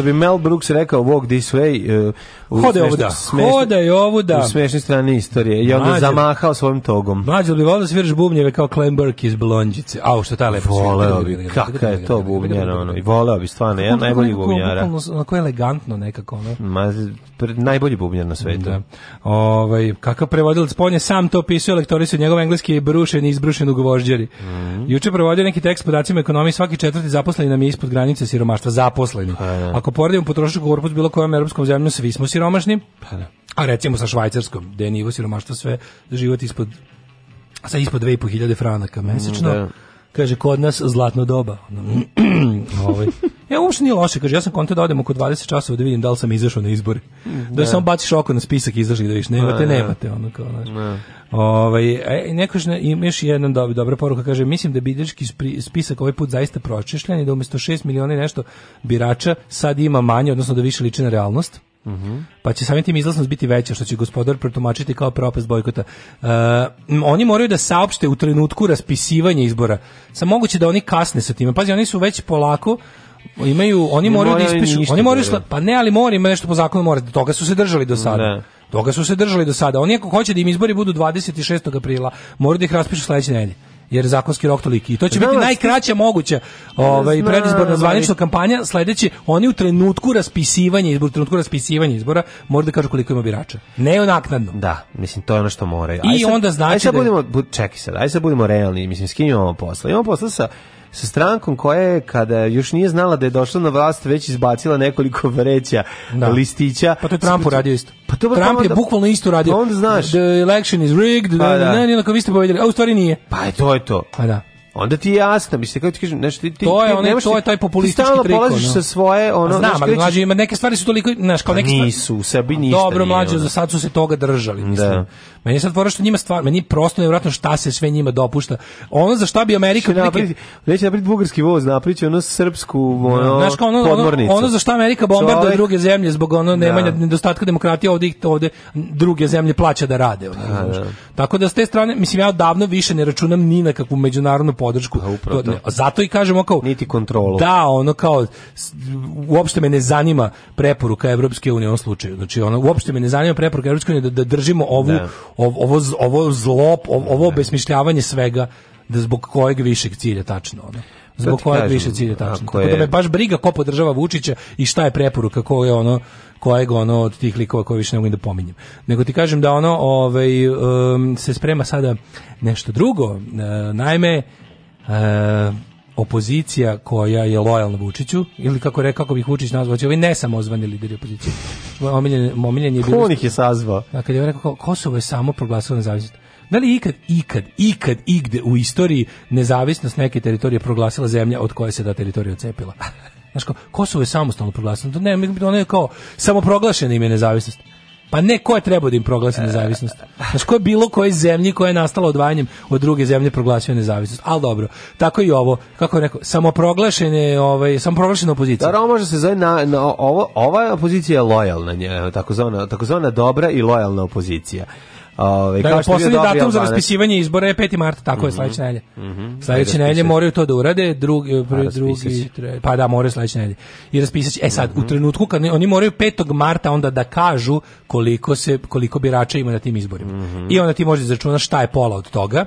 što bi Mel Brooks rekao walk this way uh, u hode ovuda smešni, da. hode ovuda u smešnoj strani istorije i onda Mađel, zamahao svojim togom mađo bi volio da sviraš bubnjeve kao Clem Burke iz Blondjice a što ta lepo voleo bi kakva je to bubnjena ono i voleo bi stvarno jedan najbolji bubnjara onako elegantno nekako ono ma najbolji bubnjar na svetu da. ovaj kakav prevodilac ponje sam to pisao lektori su njegov engleski brušen i izbrušen u gvožđeri mm Juče provodio neki tekst podacima ekonomije, svaki četvrti zaposleni nam je ispod granice siromaštva zaposleni. Pa, da. Ako poredimo potrošački korpus bilo kojom evropskom zemljom, svi smo siromašni. Pa, da. A recimo sa Švajcarskom, gde je nivo siromaštva sve život ispod sa ispod 2.500 franaka mesečno. Mm, da. Kaže, kod nas zlatno doba. ovaj uopšte nije loše, kaže, ja sam konta da odem oko 20 časova da vidim da li sam izašao na izbore. Mm, da, da samo baciš oko na spisak izašlih da vidiš, nemate, da. nemate, ono kao, znaš. Ne. Da. Ovaj e, neko imaš jedan dobi, dobra poruka kaže mislim da birački spisak ovaj put zaista pročešljan i da umesto 6 miliona i nešto birača sad ima manje odnosno da više liči na realnost. Mm Pa će samim tim izlasnost biti veća što će gospodar protumačiti kao propast bojkota. E, oni moraju da saopšte u trenutku raspisivanja izbora. Sa moguće da oni kasne sa tim Pazi, oni su već polako imaju, oni moraju da ispišu, oni moraju, sla, pa ne, ali mora ima nešto po zakonu mora, toga su se držali do sada. Ne. Da. Toga su se držali do sada. Oni ako hoće da im izbori budu 26. aprila, moraju da ih raspišu sledeće nedelje jer zakonski rok toliki. I to će Znam, biti najkraća moguća ovaj predizborna zvanična kampanja sledeći oni u trenutku raspisivanja izbora, trenutku raspisivanja izbora moraju da kažu koliko ima birača. Ne onaknadno Da, mislim to je ono što moraju. I sad, onda znači aj sad da budemo čekaj sad, aj sad budemo realni, mislim skinjamo posla. Imamo posla sa sa strankom koja je, kada još nije znala da je došla na vlast, već izbacila nekoliko vreća da. listića. Pa to je Trump uradio isto. Pa to Trump onda, je bukvalno isto uradio. Onda znaš. The election is rigged, pa, da. ne, ne, ne, vi ste povedali, a u stvari nije. Pa je to je to. Pa da onda ti je jasno, mislim, kako ti kažem, znači, ti, to je, onaj, to je taj populistički trik. Ti stalno polaziš no. sa svoje, ono, pa znam, ali mlađi, ima neke stvari su toliko, znaš, kao pa neke stvari. Nisu, u sebi pa ništa. Dobro, mlađi, za sad su se toga držali, da. mislim. Da. Meni je sad fora što njima stvar, meni je prosto nevjerojatno šta se sve njima dopušta. Ono za šta bi Amerika napraviti, neće napraviti bugarski voz, napraviće ono srpsku, ono, da, znaš, kao ono, podmornicu. Ono, ono za šta Amerika bombarduje druge zemlje zbog ono da. nemanja nedostatka demokratije, ovdje ovde druge zemlje plaća da rade, ono, Tako da s te strane, mislim ja davno više ne računam ni na kakvu međunarodnu podršku. A do, ne, zato i kažemo kao niti kontrolu. Da, ono kao uopšte me ne zanima preporuka Evropske unije u ovom slučaju. Znači ono uopšte me ne zanima preporuka Evropske unije da, da držimo ovu ne. Da. ovo ovo zlo, ovo da. obesmišljavanje svega da zbog kojeg višeg cilja tačno ono pa zbog kojeg višeg cilja tačno. Tako da me baš briga ko podržava Vučića i šta je preporuka ko je ono kojeg ono od tih likova koje više ne mogu da pominjem. Nego ti kažem da ono ovaj, um, se sprema sada nešto drugo. E, naime, e, opozicija koja je lojalna Vučiću ili kako rekao kako bih Vučić nazvao, znači, ovi ne samo samozvani lideri opozicije. Omiljen, omiljen je bio. ih je sazvao. A kad je rekao Kosovo je samo proglasilo nezavisnost. Da li ikad, ikad, ikad, igde u istoriji nezavisnost neke teritorije proglasila zemlja od koje se ta teritorija ocepila? Znaš, kao, Kosovo je samostalno proglasno. Ne, ono je kao samoproglašena im je nezavisnost. Pa ne, ko je trebao da im proglasi nezavisnost? Znaš, ko je bilo koje zemlji koja je nastala odvajanjem od druge zemlje proglasio nezavisnost? Ali dobro, tako i ovo, kako je rekao, samoproglašene, ovaj, samoproglašena opozicija. Dobro, ovo može se zove, na, na, ovo, ova opozicija je lojalna, takozvana, takozvana dobra i lojalna opozicija. Ovaj da, da poslednji datum za raspisivanje izbora je 5. marta, tako mm -hmm. je sledeće nedelje. Mm Sledeće da, da nedelje moraju to da urade, drugi pa prvi drugi treći. pa da moraju sledeće nedelje. I raspisati. E sad mm -hmm. u mhm. trenutku kad oni moraju 5. marta onda da kažu koliko se koliko birača ima na tim izborima. Mm -hmm. I onda ti možeš izračunati šta je pola od toga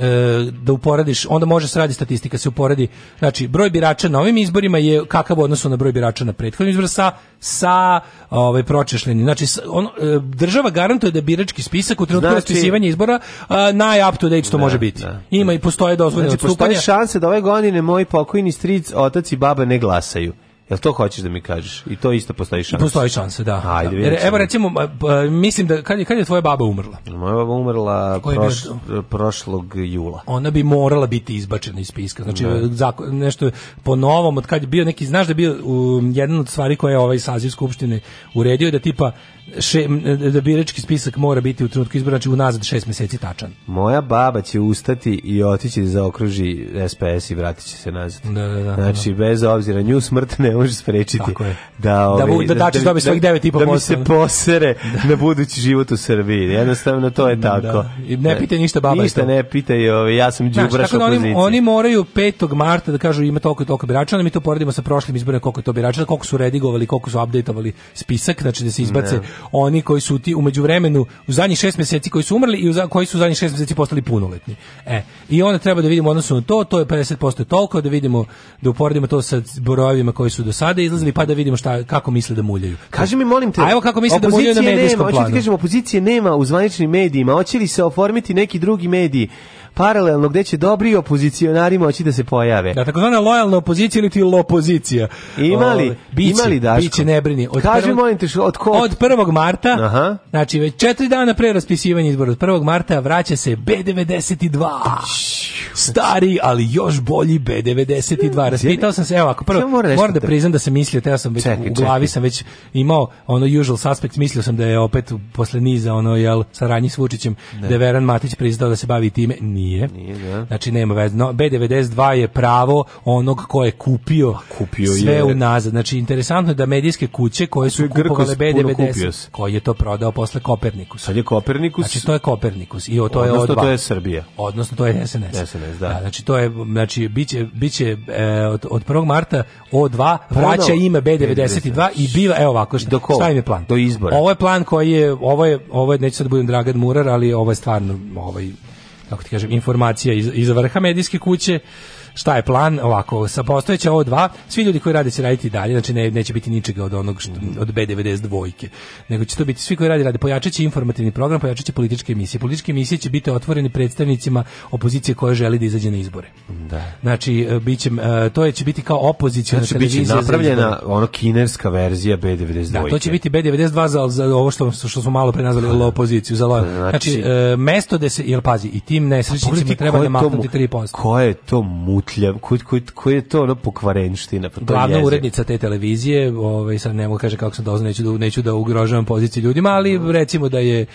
E, da uporadiš, onda može se radi statistika, se uporadi, znači broj birača na ovim izborima je kakav u odnosu na broj birača na prethodnim izborima sa, sa ovaj, pročešljenim. Znači, on, e, država garantuje da birački spisak u trenutku znači, raspisivanja izbora a, naj up to date što da, može biti. Da, Ima da. i postoje dozvoljene znači, odstupanja. Znači, postoje šanse da ove godine moji pokojni stric, otac i baba ne glasaju Jel to hoćeš da mi kažeš? I to isto postoji šansa. Postoji šansa, da. Ajde, da. Jer, evo recimo, pa, mislim da kad je, kad je tvoja baba umrla? Moja baba umrla proš, prošlog jula. Ona bi morala biti izbačena iz spiska. Znači ne. nešto po novom od kad je bio neki znaš da je bio um, jedan od stvari koje je ovaj saziv skupštine uredio da tipa še, e, e, da birački spisak mora biti u trenutku izbora, znači unazad 6 meseci tačan. Moja baba će ustati i otići da za okruži SPS i vratit će se nazad. Da, da, da, znači, da. bez obzira, nju smrt ne može sprečiti. Da, ovi, da, da, ovaj, da, da- svojih devet i Da mi se posere na budući život u Srbiji. Jednostavno, to je tako. Da. I ne pita ništa baba. Ništa ne pita i ovi, ovaj, ja sam džubraš znači, oni, oni moraju 5. marta da kažu ima toliko i toliko birača, mi to poredimo sa prošlim izborima koliko je to birača, koliko su redigovali, koliko su updateovali spisak, znači da se izbace oni koji su ti umeđu vremenu u zadnjih šest meseci koji su umrli i za, koji su u zadnjih šest meseci postali punoletni. E, i onda treba da vidimo odnosno na to, to je 50% toliko, da vidimo, da uporedimo to sa brojevima koji su do sada izlazili, pa da vidimo šta, kako misle da muljaju. Kaži mi, molim te, A evo kako misle da muljaju na medijskom nema, da planu. Hoću ti kažem, opozicije nema u zvaničnim medijima, hoće li se oformiti neki drugi mediji? paralelno gde će dobri opozicionari moći da se pojave. Da, takozvana lojalna opozicija ili ti lopozicija. Imali, ovaj, biće, imali Daško. Biće, ne brini. Od Kaži, prvog, molim te, od ko? Od 1. marta, Aha. znači već četiri dana pre raspisivanja izbora, od 1. marta vraća se B92. Stari, ali još bolji B92. Raspitao sam se, evo ako prvo, moram da, da priznam da sam mislio, teo sam već čekaj, u glavi čekaj. sam već imao ono usual suspect, mislio sam da je opet posle niza ono, jel, saradnji s Vučićem, da, da je Veran Matić priznao da se bavi time, nije. nije da. Znači nema veze. No, B92 je pravo onog ko je kupio, A, kupio sve je. unazad. Znači interesantno je da medijske kuće koje su kupio kupovale b 92 koji je to prodao posle Koperniku. Sad je Kopernikus. Znači to je Kopernikus i to odnosno je odnosno to je Srbija. Odnosno to je SNS. SNS da. da. znači to je znači biće biće e, od, od 1. marta O2 vraća ime B92 i biva evo ovako šta, Do šta im je plan? Do izbora. Ovo je plan koji je ovo je ovo je neće sad da budem Dragan Murar, ali ovo je stvarno ovaj kako ti kažem, informacija iz, iz vrha medijske kuće, šta je plan, ovako, sa postojeće ovo dva, svi ljudi koji rade će raditi dalje, znači ne, neće biti ničega od onog što, mhm. od B92 dvojke, nego će to biti svi koji rade, rade pojačaće informativni program, pojačaće političke emisije. Političke emisije će biti otvorene predstavnicima opozicije koja želi da izađe na izbore. Da. Znači, e, biće, e, to je će biti kao opozicija znači, televizija. Znači, biće napravljena ono kinerska verzija B92. Da, to će biti B92 za, za ovo što, što smo malo pre nazvali da. opoziciju, za lo... Znači, znači e, mesto da se, jel pazi, i tim pa nesrećnicima treba da maknuti 3%. Ko je to mu utljav, koji ko, ko je to ono pokvarenština. Pa to Glavna je urednica te televizije, ovaj, sad ne mogu da kaže kako sam doznao, neću, da, neću da ugrožavam poziciju ljudima, ali recimo da je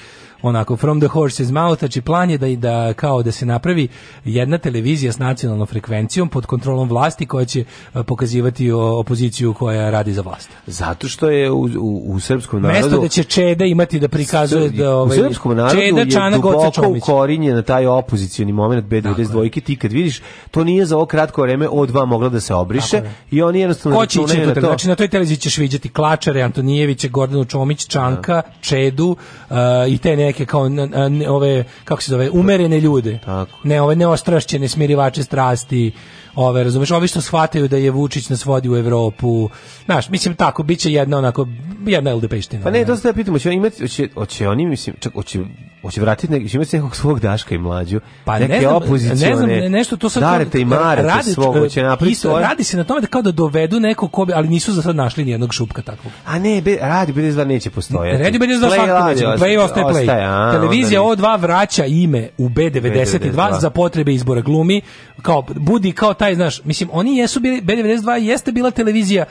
onako from the horse's mouth, znači plan je da i da kao da se napravi jedna televizija s nacionalnom frekvencijom pod kontrolom vlasti koja će pokazivati opoziciju koja radi za vlast. Zato što je u, u, u srpskom narodu mesto da će Čeda imati da prikazuje da ovaj u srpskom narodu Čeda, je Čana, duboko ukorinjen na taj opozicioni moment B92 ti kad vidiš to nije za ovo kratko vreme od dva mogla da se obriše Tako i oni jednostavno Ko će na to. Znači na toj televiziji ćeš vidjeti Klačare, Antonijeviće, Gordanu Čomić, Čanka, da. Čedu uh, i te neke kao ne, ove kako se zove umerene ljude. Tako. Ne, ove neostrašćene smirivače strasti. Ove, razumeš, ovi što shvataju da je Vučić nas vodi u Evropu. Znaš, mislim tako, biće će jedna onako, jedna LDP-ština. Pa ne, to se da pitamo, će, imati, će, će oni, mislim, čak, će Hoće vratiti neki, će imati nekog svog Daška i mlađu. Pa neke ne znam, ne znam, nešto to sad Darete i Marete radi, svog e, hoće napraviti svoje. Radi se na tome da kao da dovedu nekog ko bi, ali nisu za sad našli nijednog šupka takvog. A ne, be, radi BD2 neće postojati. Radi, BD2 svakako neće, play ostaje play. Televizija O2 vraća ime u B92 za potrebe izbora glumi, kao budi kao taj, znaš, mislim, oni jesu bili, B92 jeste bila televizija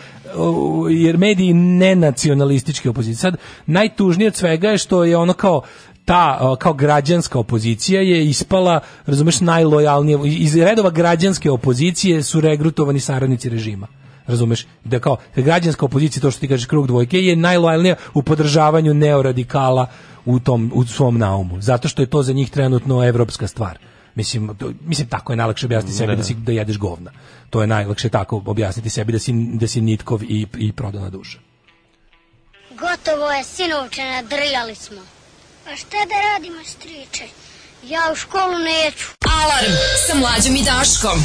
jer mediji nenacionalistički opozicije. Sad, najtužnije od svega je što je ono kao ta kao građanska opozicija je ispala, razumeš, najlojalnije iz redova građanske opozicije su regrutovani saradnici režima razumeš, da kao građanska opozicija, to što ti kažeš krug dvojke, je najlojalnija u podržavanju neoradikala u, tom, u svom naumu, zato što je to za njih trenutno evropska stvar. Mislim, to, mislim tako je najlakše objasniti sebi da, da si, da jedeš govna. To je najlakše tako objasniti sebi da si, da si nitkov i, i prodana duša. Gotovo je, sinovče, nadrljali smo. Pa šta da radimo, striče? Ja u školu neću. Alarm sa mlađom i Daškom.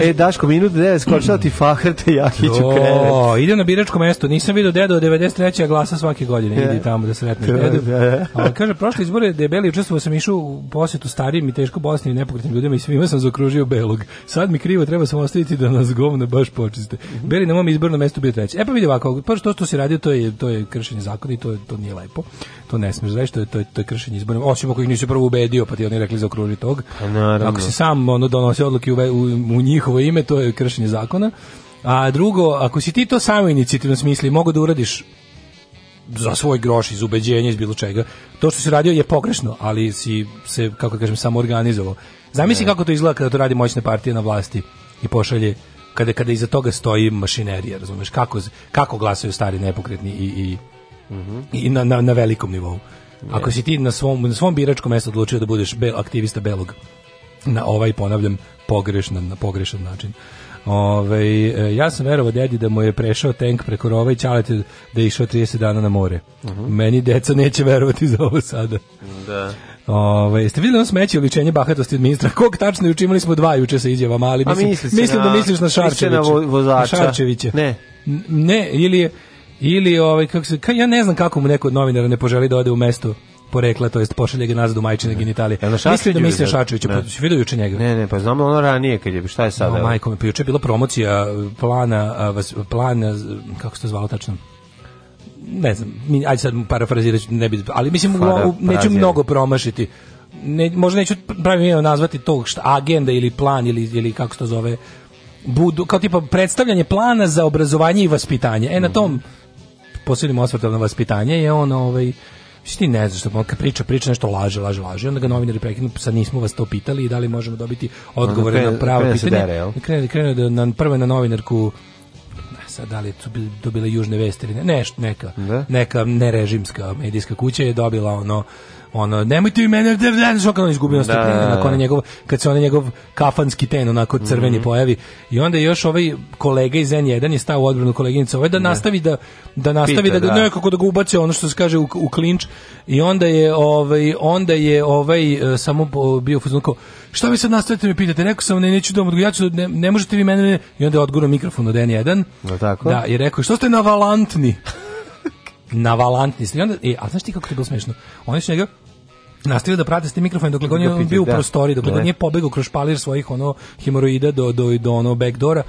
E, Daško, minut 9, skočila ti Fahrte Jakić u krevet. O, ide na biračko mesto. Nisam vidio dedo 93. glasa svake godine. Yeah. Idi tamo da sretneš dedu. Yeah. Ali kaže, prošle izbore debeli učestvovao sam išao u posetu starijim i teško bolesnim i nepokretnim ljudima i svima sam zaokružio belog. Sad mi krivo, treba sam ostaviti da nas govne baš počiste. Mm -hmm. Beli na mom izbornom mestu bio treći. E pa vidi ovako, prvo pa što, što si radio, to je, to je kršenje zakona i to, je, to nije lepo. To ne smiješ, znaš, to je, to je, to je kršenje izbora Osim ako ih nisi prvo ubedio, pa ti oni rekli okruži tog. Pa naravno. Ako si sam ono, donosi odluke u, u, u njih njihovo ime, to je kršenje zakona. A drugo, ako si ti to samo inicijativno smisli, mogu da uradiš za svoj groš iz ubeđenja, iz bilo čega. To što si radio je pogrešno, ali si se, kako kažem, samo organizovao. Zamisli kako to izgleda kada to radi moćne partije na vlasti i pošalje kada kada iza toga stoji mašinerija, razumeš kako kako glasaju stari nepokretni i i, mm -hmm. i na, na, na, velikom nivou. Ako si ti na svom na svom biračkom mjestu odlučio da budeš bel, aktivista belog na ovaj ponavljam pogrešan, na pogrešan način. Ove, e, ja sam verovao dedi da mu je prešao tank preko rova i čalete da je išao 30 dana na more. Uh mhm. -huh. Meni deca neće verovati za ovo sada. Da. Ove, jeste videli ono smeće uličenje bahatosti od ministra? Kog tačno juče imali smo dva juče sa izjavama, ali pa mislim, misli mislim da na, da misliš na Šarčevića. Misli na vozača. Na Šarčevića. Ne. Ne, ili je ili ovaj kako se ka, ja ne znam kako mu neko od novinara ne poželi da ode u mesto porekla, to jest pošalje ga nazad u majčine genitalije. Jel na Mislim da mislim Šačevića, pa si vidio juče njega. Ne, ne, pa znamo ono ranije kad je, šta je sada? No, majko mi, pa juče je bila promocija e, plana, vas, plana, e, kako se to zvalo tačno? Ne znam, mi, ajde sad parafrazirat ne bi, ali mislim, u, neću mnogo promašiti. Ne, možda neću pravi pravilno nazvati to šta, agenda ili plan ili, ili kako se to zove, budu, kao tipa predstavljanje plana za obrazovanje i vaspitanje. E, na mhm. tom posebnim osvrtom na vaspitanje je on ovaj, ti ne znaš što kad priča, priča nešto laže, laže, laže, onda ga novinari prekinu, pa sad nismo vas to pitali i da li možemo dobiti odgovore krenu, na pravo pitanje. Krenu, krenu da na, prvo na novinarku sad da li je to bile južne veste ili ne, neš, neka, da? neka nerežimska medijska kuća je dobila ono ono nemojte vi mene da dan šokano izgubio da, da, da. njegov kad se on njegov kafanski ten onako crveni mm -hmm. pojavi i onda još ovaj kolega iz N1 je stao u odbranu koleginice ovaj da ne. nastavi da da nastavi Pita, da, da nekako da ga ubace ono što se kaže u, u klinč i onda je ovaj onda je ovaj samo bio fuzonko šta mi se nastavite me pitate rekao sam ne neću da ja ću ne, ne možete vi mene i onda je odgurao mikrofon od N1 no, tako? da i rekao što ste navalantni navalantni ste. I onda, e, a znaš ti kako to je bilo smešno? Oni su njega nastavio da prate s tim mikrofonom dok on je piti, bio u da. prostoriji, dok on je pobegao kroz špalir svojih ono hemoroida do, do, do ono backdora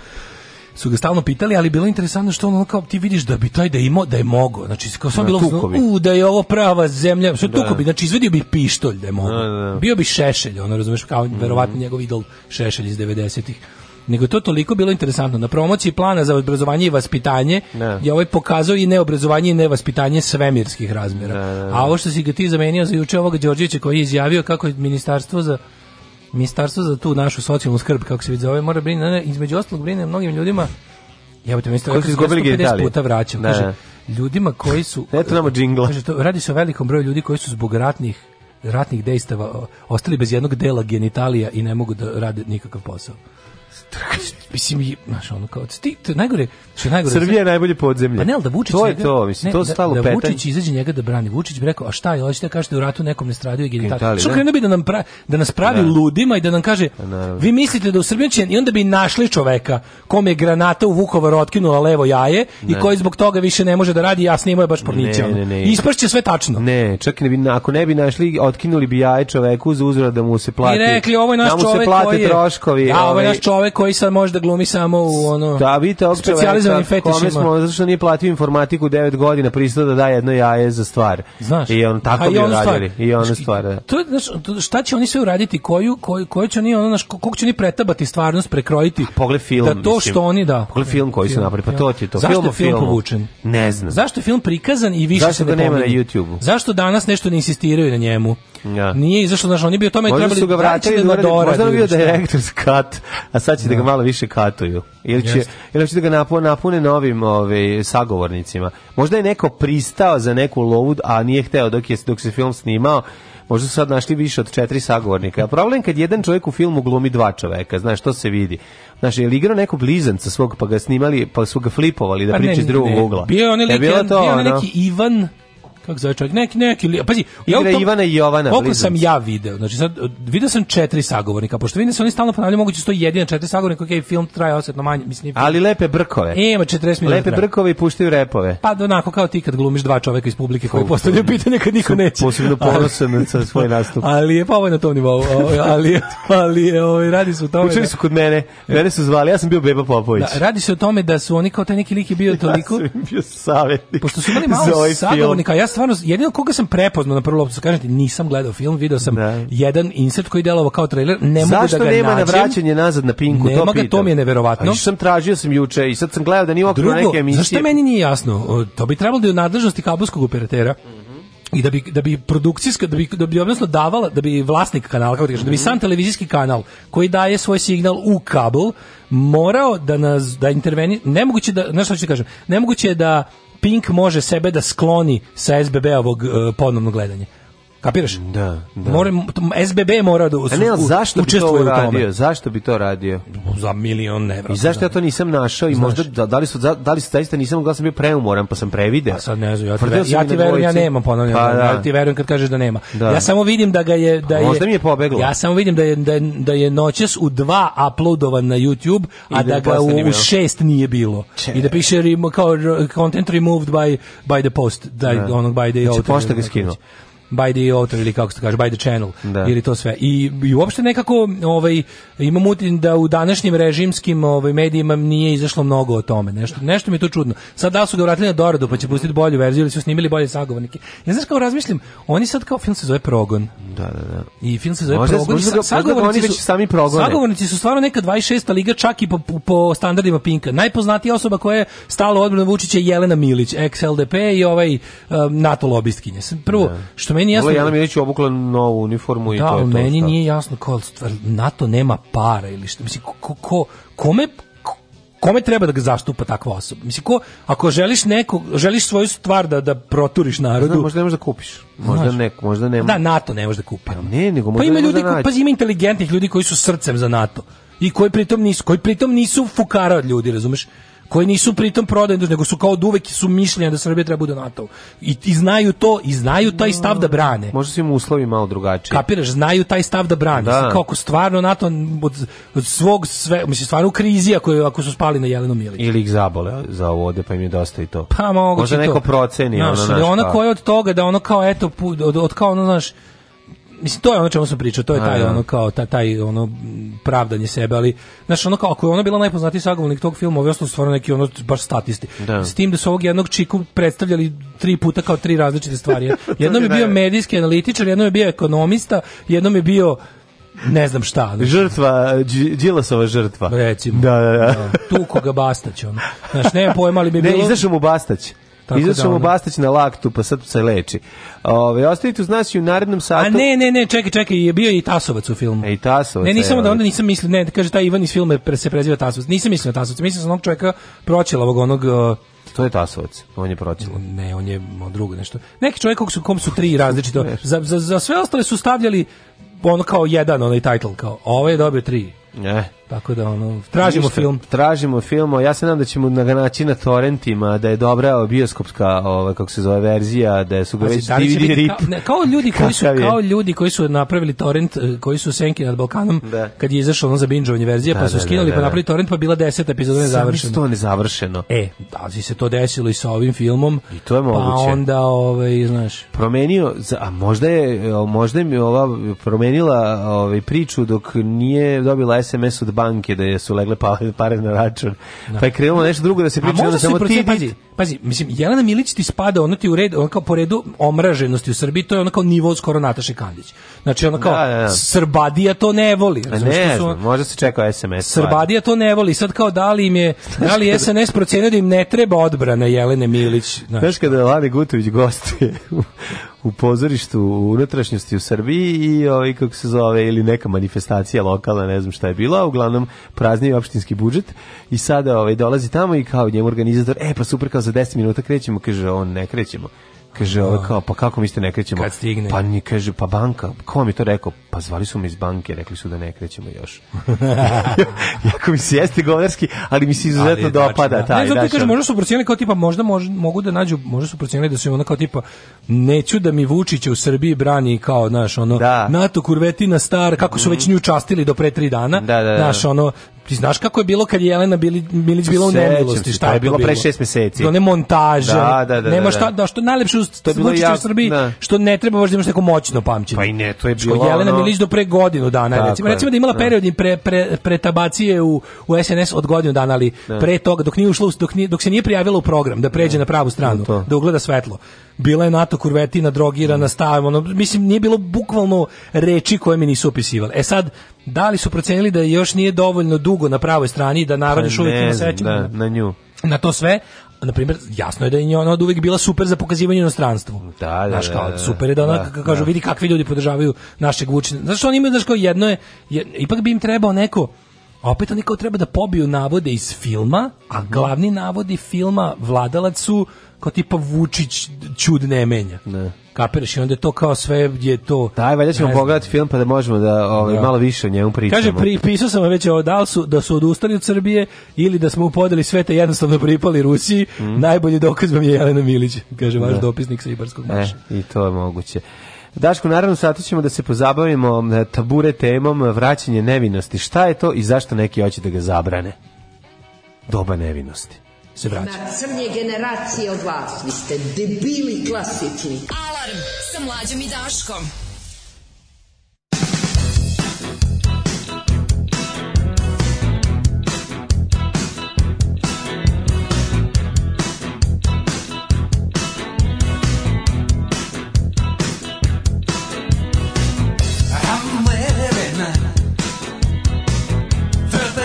su ga stalno pitali, ali bilo interesantno što ono kao ti vidiš da bi taj da imao, da je mogao. Znači, kao sam da, bilo tukovi. u, da je ovo prava zemlja, što da. tuko bi, znači izvedio bi pištolj da je mogao. Bio bi Šešelj, ono razumeš, kao mm. verovatno njegov idol Šešelj iz 90-ih nego to toliko bilo interesantno. Na promociji plana za obrazovanje i vaspitanje ne. Da. je ovaj pokazao i neobrazovanje i nevaspitanje svemirskih razmjera. Ne, da, ne, da, A ovo što si ga ti zamenio za juče ovog Đorđevića koji je izjavio kako je ministarstvo za ministarstvo za tu našu socijalnu skrb, kako se vidi zove, mora brine, između ostalog brine mnogim ljudima ja bih ministar koji izgubili Italiju. puta vraćam. Ne. Kaže, ljudima koji su... Eto nama džingla. Kaže, to, radi se o velikom broju ljudi koji su zbog ratnih ratnih dejstava ostali bez jednog dela genitalija i ne mogu da rade nikakav posao trkač mislim i znaš ono kao ti najgore što najgore Srbija je najbolje podzemlje. Pa ne, da Vučić to je njega, to, mislim, ne, to da- stalo da, da Vučić izađe njega da brani. Vučić bi rekao: "A šta je, hoćete da kažete u ratu nekom ne stradio genitalijom?" Što krenuo bi da nam pra, da nas pravi da. ludima i da nam kaže: da, "Vi mislite da u Srbiji će i onda bi našli čoveka kome je granata u Vukovar otkinula levo jaje i koji zbog toga više ne može da radi, ja snimao je baš pornića. Ne, sve tačno. Ne, čak ne bi ako ne bi našli otkinuli bi jaje čoveku za uzvrat da mu se plati. I rekli ovo je naš da čovek koji je troškovi. Ja, da, ovo je ovaj naš čovek koji sad može glumi samo u ono David vidite ovog specijalizovanim fetišima kome smo zato što nije platio informatiku 9 godina pristao da da jedno jaje za stvar znaš i on tako bi radili i ona stvar da. to znaš, šta će oni sve uraditi koju koju koju će oni ono znaš kako će oni pretabati stvarnost prekrojiti pogled film da to što oni da pogled film koji su napravili pa to ti to zašto film film povučen ne znam zašto je film prikazan i više se ne nema na YouTubeu zašto danas nešto ne insistiraju na njemu ja. Nije izašlo, znaš, oni bi o tome možda trebali... Možda su ga vratili, da, da možda bi bio direktor's cut, a sad ćete ga da. malo više katuju. Ili će, Jeste. ili će da ga napune, napune novim ove, ovaj, sagovornicima. Možda je neko pristao za neku lovu, a nije hteo dok, je, dok se film snimao, možda su sad našli više od četiri sagovornika. problem kad jedan čovjek u filmu glumi dva čoveka, znaš, to se vidi. Znaš, je li igrao nekog blizanca svog, pa ga snimali, pa su ga flipovali da pa priča iz drugog ugla. Bio je onaj, lik, je bilo to, bio onaj neki Ivan, kako zove čovjek, neki, neki, pazi, ja Igra tom, Ivana i Jovana. Koliko bliznic. sam ja video, znači sad, video sam četiri sagovornika, pošto vidim da se oni stalno ponavljaju, moguće sto jedina četiri sagovornika, ok, film traje osetno manje, mislim. nije Ali lepe brkove. E, ima 40 minuta. Lepe brkove i puštaju repove. Pa onako kao ti kad glumiš dva čovjeka iz publike koji postavljaju pitanje kad niko neće. Posebno ponosan sa svoj nastup. Ali je pa ovaj na tom nivou, ali, ali je, ovaj, radi se o tome. Učili da- su kod mene, mene su zvali, ja sam bio Beba Popović. Da, radi se o tome da su oni kao taj neki lik je bio toliko. Ja sam bio savjetnik. Pošto su imali malo ovaj sagovornika, ja stvarno, jedino koga sam prepoznao na prvu loptu, kažete, nisam gledao film, video sam da. jedan insert koji delovao kao trailer, ne Zašto mogu da ga nema nađem. na vraćanje nazad na Pinku, nema to ga, pitam. to mi je neverovatno. A sam tražio sam juče i sad sam gledao da nije oko neke emisije. Zašto meni nije jasno? To bi trebalo da je u nadležnosti kabelskog operatera i da bi da bi produkcijska da bi da bi odnosno davala da bi vlasnik kanala kako kažeš, da bi mhm. sam televizijski kanal koji daje svoj signal u kabel morao da nas da interveni nemoguće da znaš šta ću kažem nemoguće je da Pink može sebe da skloni sa SBB-ovog e, ponovno gledanja. Kapiraš? Da, da. More, SBB mora da su, A ne, ali zašto bi to uradio? Zašto bi to radio? Za milion evra. I zašto da. ja to nisam našao i Znaš. možda da, da li su da, da li su zaista nisam mogao sam bio preumoran pa sam prevideo. A sad ne znam, ja ti, ver, ja ti verujem, ja nemam ponavljam. Pa, da, da. Ja ti verujem kad kažeš da nema. Da. Ja samo vidim da ga je da je Možda mi je pobeglo. Ja samo vidim da je da je, da je noćas u dva uploadovan na YouTube, a I da, da ga u, u šest nije bilo. Če. I da piše kao content removed by by the post, da, da. onog by the znači, pošta ga skinuo by the author ili kako se kaže by the channel da. ili to sve. I, i uopšte nekako ovaj imam utin da u današnjim režimskim ovaj medijima nije izašlo mnogo o tome. Nešto nešto mi je to čudno. Sad da su ga vratili na doradu pa će pustiti bolju verziju ili su snimili bolje sagovornike. Ja znaš kako razmišljam, oni sad kao film se zove Progon. Da, da, da. I film se zove možda, Progon. Možda, možda, sagovornici su, oni sami progone. Sagovornici su stvarno neka 26. liga čak i po, po, standardima Pinka. Najpoznatija osoba koja je stala odbrana Vučića je Jelena Milić, ex LDP i ovaj um, NATO lobistkinje. Prvo, da. što me meni jasno. Jana da- Milić obukla novu uniformu i da, to je to. Da, meni šta. nije jasno kao stvar, NATO nema para ili što mislim ko, ko kome kome treba da ga zastupa takva osoba? Mislim, ko, ako želiš neko, želiš svoju stvar da, da proturiš narodu... Zna, možda ne možeš da kupiš. Možda znaš, ne, možda nema. Da, NATO ne može da kupi. Pa ne, nego pa možda pa ima ljudi, da ko, pa ima inteligentnih ljudi koji su srcem za NATO i koji pritom nisu, koji pritom nisu fukara od ljudi, razumeš? koje nisu pritom prodane, nego su kao oduvek da su mišljenja da Srbija treba da bude NATO. I, I znaju to, i znaju taj da. stav da brane. Možda su im uslovi malo drugačiji. Kapiraš, znaju taj stav da brane. Da. Kako stvarno NATO od, od svog sve, mislim stvarno u krizi ako, ako su spali na Jelenu Milić. Ili ih zabole za ovde, pa im je dosta i to. Pa moguće Možda neko proceni. Znaš, ono, ona koja od toga da ono kao eto, od, od kao ono, znaš, mislim to je ono čemu sam pričao, to je taj da. ono kao taj, taj ono pravdanje sebe, ali znaš ono kao ako je ona bila najpoznatiji sagovornik tog filma, ovi ostali stvarno neki ono baš statisti. Da. S tim da su ovog jednog čiku predstavljali tri puta kao tri različite stvari. Jednom je bio medijski analitičar, jednom je bio ekonomista, jednom je bio ne znam šta. Znači. Žrtva, Đilasova žrtva. Recimo. Da, da, da. da. Tuko ga Bastać, ono. Znaš, ne pojma, ali bi ne, bilo... Ne, izašao mu Bastać. Izašao da mu Bastać na laktu, pa sad se leči. Ove, ostavite uz nas i u narednom satu. A ne, ne, ne, čekaj, čekaj, je bio i Tasovac u filmu. E, i Tasovac. Ne, nisam da onda nisam mislio, ne, kaže taj Ivan iz filma se preziva Tasovac. Nisam mislio na Tasovac, mislio sam onog čovjeka proćelavog, onog... To je Tasovac, on je proćelav. Ne, on je drugo nešto. Neki čovjek kog su, kom su tri različito. Za, za, za sve ostale su stavljali ono kao jedan, onaj title, kao ovo ovaj je dobio tri. Ne. Tako da ono tražimo Ništa, film, tražimo film, ja se nadam da ćemo ga naći na torrentima, da je dobra bioskopska, ovaj kako se zove verzija, da su ga već DVD rip. Kao, ne, kao ljudi koji su kao ljudi koji su napravili torrent, eh, koji su senki nad Balkanom, da. kad je izašla ona za bingeovanje verzija, da, pa da, su da, skinuli da, pa napravili torrent, pa bila 10 epizoda nezavršena. to završeno. E, da li se to desilo i sa ovim filmom? I to je moguće. Pa onda ovaj, znaš, promenio, a možda je možda mi ova promenila ovaj priču dok nije dobila SMS od banke da su legle pa- pare na račun. Da. Pa je krenulo nešto drugo da se priča, onda samo ti... Pazi, pazi, mislim, Jelena Milić ti spada, ona ti u red, ono kao po redu omraženosti u Srbiji, to je ono kao nivo skoro Nataše Kandić. Znači, ona kao, da, da, da. Srbadija to ne voli. Razumiješ, ne, su, možda se čekao SMS. Srbadija to ne voli, sad kao da li im je, da li SNS procenio da im ne treba odbrana Jelene Milić. Znaš, znaš kada Lani Gutović gostuje u pozorištu u unutrašnjosti u Srbiji i ovaj kako se zove ili neka manifestacija lokalna, ne znam šta je bila, uglavnom prazni opštinski budžet i sada ovaj dolazi tamo i kao njemu organizator, e pa super kao za 10 minuta krećemo, kaže on ne krećemo Kaže, ovo ovaj da. kao, pa kako mislite ne krećemo? Kad stigne. Pa ni kaže, pa banka, ko vam je to rekao? Pa zvali su me iz banke, rekli su da ne krećemo još. jako mi se jeste govnarski, ali mi se izuzetno dopada da. taj. Ne, zato dačan. kaže, možda su procenili kao tipa, možda mož, mogu da nađu, možda su procenili da su ono kao tipa, neću da mi Vučića u Srbiji brani kao, naš ono, da. NATO kurvetina star, kako su mm. već nju častili do pre tri dana, da, da, da. Naš, ono, Ti znaš kako je bilo kad je Jelena Bili, Milić bila u nemilosti, šta je, je bilo pre šest meseci. Do ne montaže. Da, da, da, nema da, šta, da, da što najlepše to je bilo ja, u Srbiji, da. što ne treba baš da imaš neko moćno pamćenje. Pa i ne, to je bilo. Što Jelena ono... Milić do pre godinu dana, Tako recimo, recimo da je imala da. period pre, pre, pre tabacije u, u SNS od godinu dana, ali da. pre toga dok nije ušla dok, nije, dok se nije prijavila u program da pređe da. na pravu stranu, to. da ugleda svetlo. Bila je NATO kurvetina, drogirana, stavimo, ono, mislim nije bilo bukvalno reči koje mi nisu opisivali. E sad da li su procenili da još nije dovoljno dugo na pravoj strani da narod pa još uvijek ima sreću da, na nju na to sve na primjer jasno je da je ona od uvijek bila super za pokazivanje u inostranstvu da da, da znaš, kao, da, da, super je da ona da, da. kažu da. vidi kakvi ljudi podržavaju našeg Vučića znaš što oni imaju znaš kao jedno je, je ipak bi im trebao neko A opet oni kao treba da pobiju navode iz filma, a mhm. glavni navodi filma vladalac su kao tipa Vučić čud ne menja. Ne. Kapiraš i onda je to kao sve je to. Daj, valjda ćemo pogledati film pa da možemo da ovaj, da. malo više o njemu pričamo. Kaže, pripisao sam već o da su, da su odustali od Srbije ili da smo upodali sve te jednostavno pripali Rusiji. Mm. Najbolji dokaz vam je Jelena Milić, kaže vaš da. dopisnik sa Ibarskog marša. E, I to je moguće. Daško, naravno, sad ćemo da se pozabavimo e, tabure temom e, vraćanje nevinosti. Šta je to i zašto neki hoće da ga zabrane? Doba nevinosti. Se vraća. Crnje generacije od vas, vi ste debili klasični. Alarm sa mlađom i Daškom.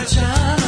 time.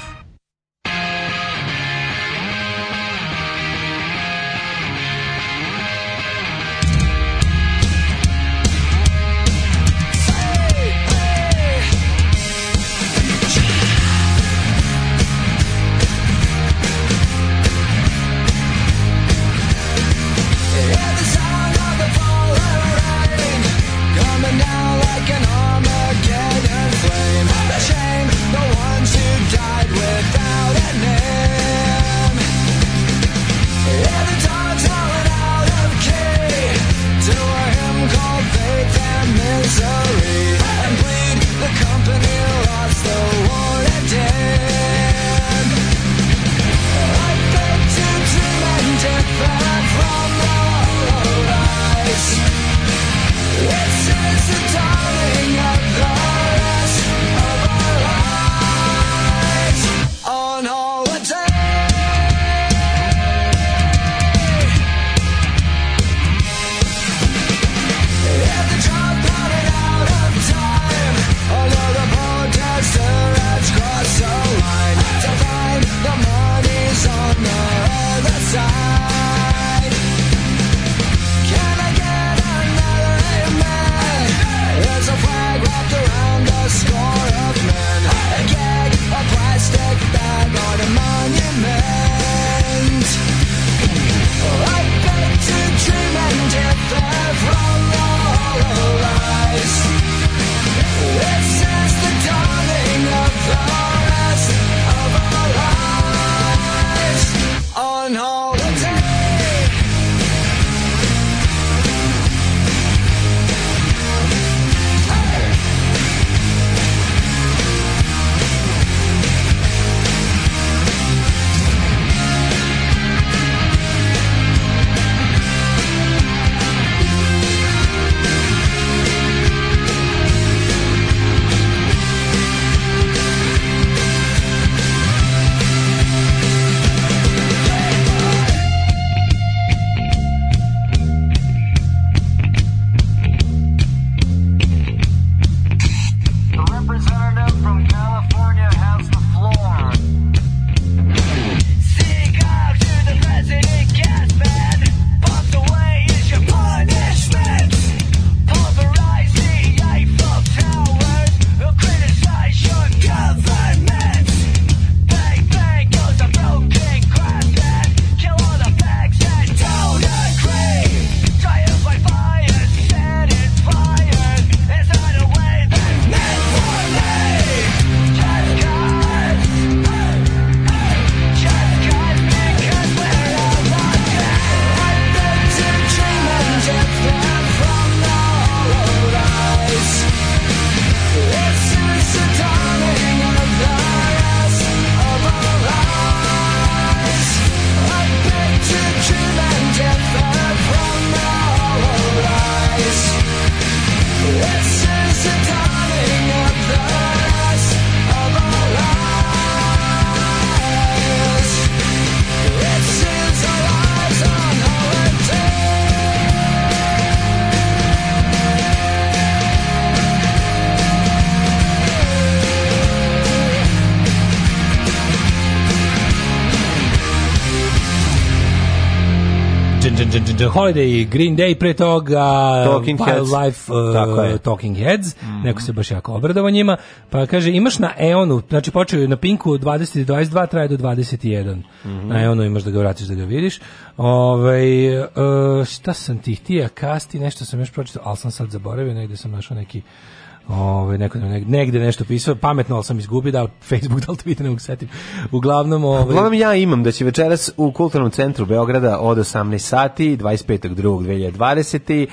Holiday, Green Day, pre toga Talking Wildlife, Heads. Uh, Talking Heads, mm -hmm. neko se baš jako obradovao njima, pa kaže imaš na Eonu, znači počeo na Pinku 20 22, traje do 21. Mm -hmm. Na Eonu imaš da ga vratiš da ga vidiš. Ovaj uh, šta sam ti htio kasti, nešto sam još pročitao, ali sam sad zaboravio, negde sam našao neki Ovaj neko negde nešto pisao, pametno al sam izgubio da Facebook da li Twitter ne mogu setim. Uglavnom, ovaj Uglavnom ja imam da će večeras u kulturnom centru Beograda od 18 sati 25.2.2020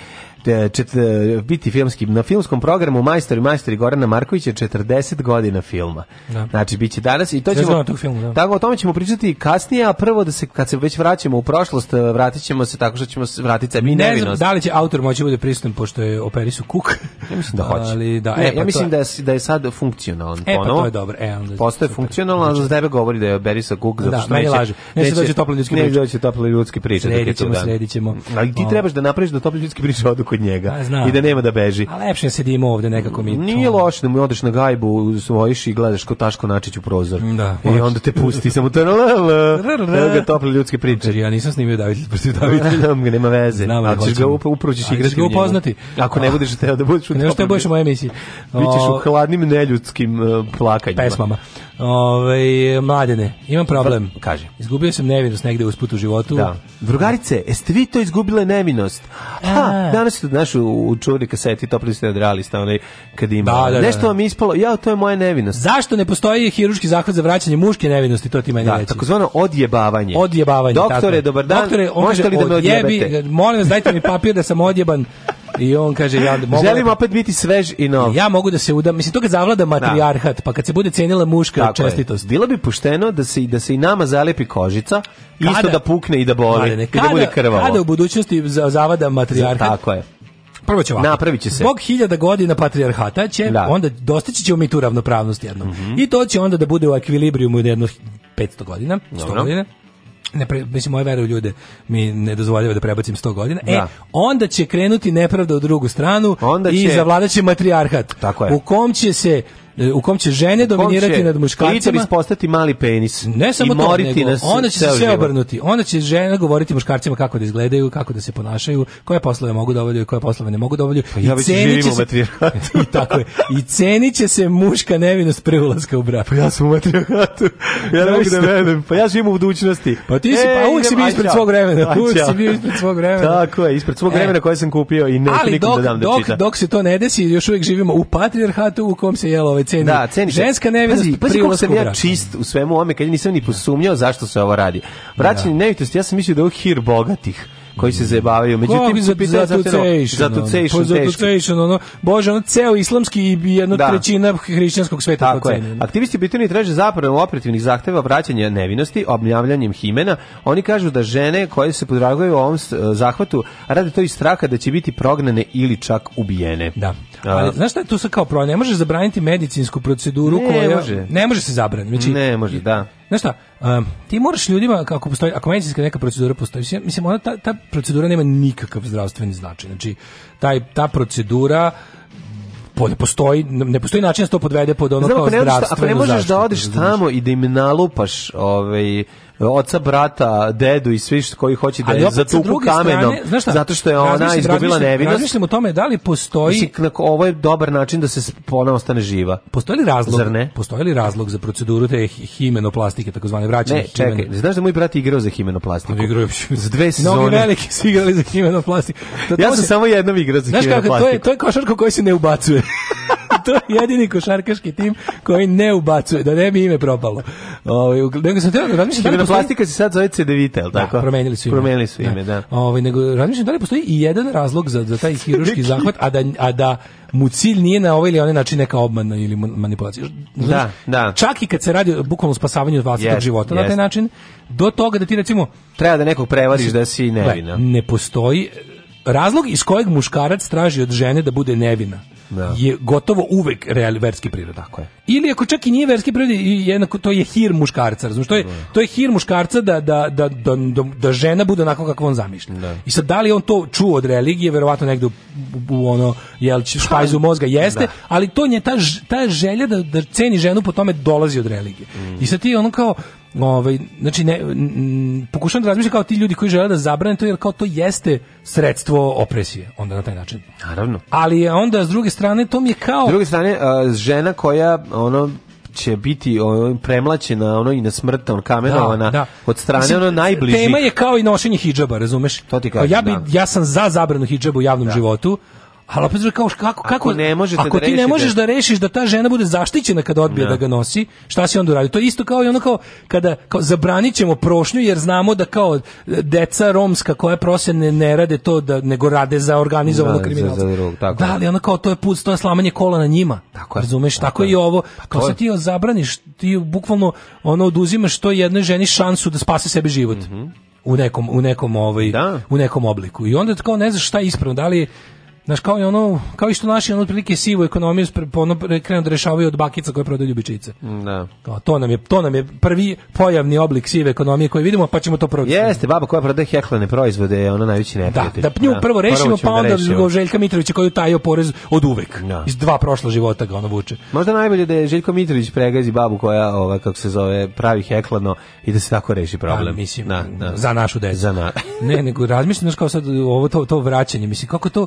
čet, e, biti filmski, na filmskom programu Majstor i Majstori Gorana Markovića 40 godina filma. Da. Znači, biće danas i to ćemo... Film, da. Tako, o tome ćemo pričati kasnije, a prvo da se, kad se već vraćamo u prošlost, e, vratićemo se tako što ćemo vratiti sebi ne nevinost. Ne znam da li će autor moći bude prisutan, pošto je operisu kuk. Ja mislim da hoće. Ali, da, ne, e, pa ja mislim to... da, je, da je sad funkcionalan. E, ono, pa to je dobro. E, onda Postoje funkcionalan, ali za znači- tebe govori da je operisa kuk, zato da, što da, neće... Ne Neće, doći tople ljudske priče. doći tople ljudske priče. Sredit ćemo, sredit ćemo. Ali ti trebaš da napraviš da tople ljudske priče odu kod njega A, i da nema da beži. A lepše da sedimo dimo ovde nekako mi. Nije loše da mu odeš na gajbu, svojiš i gledaš ko Taško Načić u prozor. Da, I onda te pusti samo to. Evo ga tople ljudske priče. Ja nisam snimio David protiv Davida. nema veze. Znam, ali ćeš ga upravo igrati. Ćeš ga upoznati. Ako ne ah. budeš teo da budeš u Ne što budeš u mojoj emisiji. Bićeš u hladnim neljudskim e, plakanjima. Pesmama. Ove, mladene, imam pa, problem. Kaže. Izgubio sam nevinost negde usput u životu. Da. Drugarice, jeste vi to izgubile nevinost? Ha, danas se znaš u, u čuri kaseti topli ste odralista onaj kad ima da, da, da nešto da. vam ispalo ja to je moja nevinost zašto ne postoji hirurški zahvat za vraćanje muške nevinosti to ti meni da, takozvano odjebavanje odjebavanje doktore tako. dobar dan doktore možete li da me odjebete molim vas dajte mi papir da sam odjeban I on kaže ja mogu da- Želim da, opet biti svež i nov. Ja mogu da se udam, mislim to kad zavlada da. matrijarhat, pa kad se bude cenila muška Tako čestitost. Je. Bilo bi pošteno da se da se i nama zalepi kožica, kada, isto da pukne i da boli, kada, i da bude krvavo. Kada u budućnosti zavada matrijarhat. Tako je prvo će ovako. Napravit će se. Zbog hiljada godina patrijarhata će, da. onda dostići ćemo mi tu ravnopravnost jednom. Mm -hmm. I to će onda da bude u ekvilibrijumu jedno 500 godina, 100 Dobro. godina ne pre, mislim moje vere u ljude mi ne dozvoljava da prebacim 100 godina. E, da. E, onda će krenuti nepravda u drugu stranu onda će... i zavladaće matrijarhat. Tako je. U kom će se E, u kom će žene dominirati će nad muškarcima. I postati mali penis. Ne samo to, nego nas onda će se sve obrnuti. Ona će žene govoriti muškarcima kako da izgledaju, kako da se ponašaju, koje poslove mogu da obavljaju, koje poslove ne mogu da obavljaju. Pa ja već živim se, u I tako je. I cenit će se muška nevinost pre ulaska u brak. Pa ja sam u matrijarhatu. Ja ne mogu da verujem. Pa ja živim u budućnosti. Pa ti si, e, pa uvijek si bio ispred svog vremena. Uvijek si bio ispred svog vremena. Tako je, ispred svog e. vremena koje sam kupio i ne, Ali da dok, da dam da dok, dok se to ne desi, još uvijek živimo u patrijarhatu u kom se jelo ovaj ceni. Da, ceni Ženska nevinost pazi, pazi pri ulasku sam ja čist u svemu ome, kad nisam ni posumnjao zašto se ovo radi. Vraćanje da. nevitosti, ja sam mislio da je hir bogatih koji se zabavaju. Međutim, za, za, tucation, za tu tucation, pa ono, bože, ono, ceo islamski i jedna da. trećina hrišćanskog sveta. Tako je. Aktivisti Britani traže zapravo operativnih zahteva vraćanja nevinosti, obnavljanjem himena. Oni kažu da žene koje se podragaju ovom zahvatu rade to iz straha da će biti prognane ili čak ubijene. Da. Ali, znaš šta je tu sad kao pro? Ne možeš zabraniti medicinsku proceduru ne koja... Može. Ne može se zabraniti. Znači, ne može, da. Znaš šta, um, ti moraš ljudima, kako postoji, ako medicinska neka procedura postoji, mislim, ona, ta, ta procedura nema nikakav zdravstveni značaj. Znači, taj, ta procedura ne postoji ne postoji način da se to podvede pod ono Znam, kao zdravstvenu Ako ne možeš da, da odeš tamo i da im nalupaš ovaj oca, brata, dedu i svi koji hoće da je tu kamenom, strane, šta, zato što je ona izgubila razmišljam, nevinost. Razmišljam o tome da li postoji... Mislim, ovo je dobar način da se ona ostane živa. Postoji li razlog, Zar ne? Postoji li razlog za proceduru te himenoplastike, takozvane vraćanje? Ne, čekaj, himeno... znaš da moj brat igrao za himenoplastiku? On pa igrao za dve sezone. Mnogi veliki su igrali za himenoplastiku. Da ja sam se... samo jednom igrao za znaš himenoplastiku. Znaš kako, to je, to je košarka koja se ne ubacuje. to je jedini košarkaški tim koji ne ubacuje, da ne bi ime propalo. Ovaj nego sam teo da razmišljam da plastika se sad zove CDVita, el da, tako? Da, promenili su ime. Promenili su ime, da. da. Ovaj nego razmišljam da li postoji i jedan razlog za, za taj hirurški zahvat, a da a da mu cilj nije na ovaj ili onaj način neka obmana ili manipulacija. Znaš, da, da. Čak i kad se radi bukvalno o od vlastitog yes, života yes. na taj način, do toga da ti recimo treba da nekog prevariš da si nevina. Ne, ne postoji razlog iz kojeg muškarac traži od žene da bude nevina da. je gotovo uvek real, verski priroda. Tako je. Ili ako čak i nije verski prirod, jednako, to je hir muškarca, razumiješ? To je, to je hir muškarca da, da, da, da, da žena bude onako kako on zamišlja. Da. I sad, da li on to čuo od religije, verovatno negde u, u ono, jel, špajzu mozga jeste, da. ali to nje, ta, ta želja da, da ceni ženu po tome dolazi od religije. Mm. I sad ti ono kao, ovaj, znači ne, pokušam da razmišljam kao ti ljudi koji žele da zabrane to jer kao to jeste sredstvo opresije onda na taj način. Naravno. Ali onda s druge strane to mi je kao S druge strane žena koja ono će biti on, premlaćena ono i na smrt on kamenovana da, da. od strane Mislim, ono najbližih. Tema je kao i nošenje hidžaba, razumeš? To ti kažem, ja bi da. ja sam za zabranu hidžaba u javnom da. životu, Ali opet kao kako kako ako ne možete ako da ti ne možeš da rešiš da ta žena bude zaštićena kada odbije no. Da. da ga nosi, šta si onda uradi? To je isto kao i ono kao kada kao zabranićemo prošnju jer znamo da kao deca romska koja prose ne, ne rade to da nego rade za organizovano kriminal. Da, za, tako da ali ono kao to je put, to je slamanje kola na njima. Tako razumeš? Tako, tako je i ovo. Pa kao se ti zabraniš, ti bukvalno ono oduzimaš to jednoj ženi šansu da spase sebi život. Mm -hmm. U nekom u nekom ovaj da. u nekom obliku. I onda tako ne znaš šta je ispravno, da li Znaš, kao, ono, kao što naši ono, otprilike sivu ekonomiju ono, krenu da rešavaju od bakica koje prodaju ljubičice. Mm, da. To, to, nam je, to nam je prvi pojavni oblik sive ekonomije koji vidimo, pa ćemo to prodati. Jeste, baba koja prodaje heklane proizvode je ona najveći da, neprijatelj. Da, da nju da, prvo rešimo, pa da onda da Željka Mitrovića koju tajio porez od uvek. Da. Iz dva prošla života ga ono vuče. Možda najbolje da je Željko Mitrović pregazi babu koja, ova, kako se zove, pravi heklano i da se tako reši problem. Da, mislim, na, da, na. za našu decu. Za na. ne, nego razmišljam, znaš, kao sad ovo to, to vraćanje, mislim, kako to,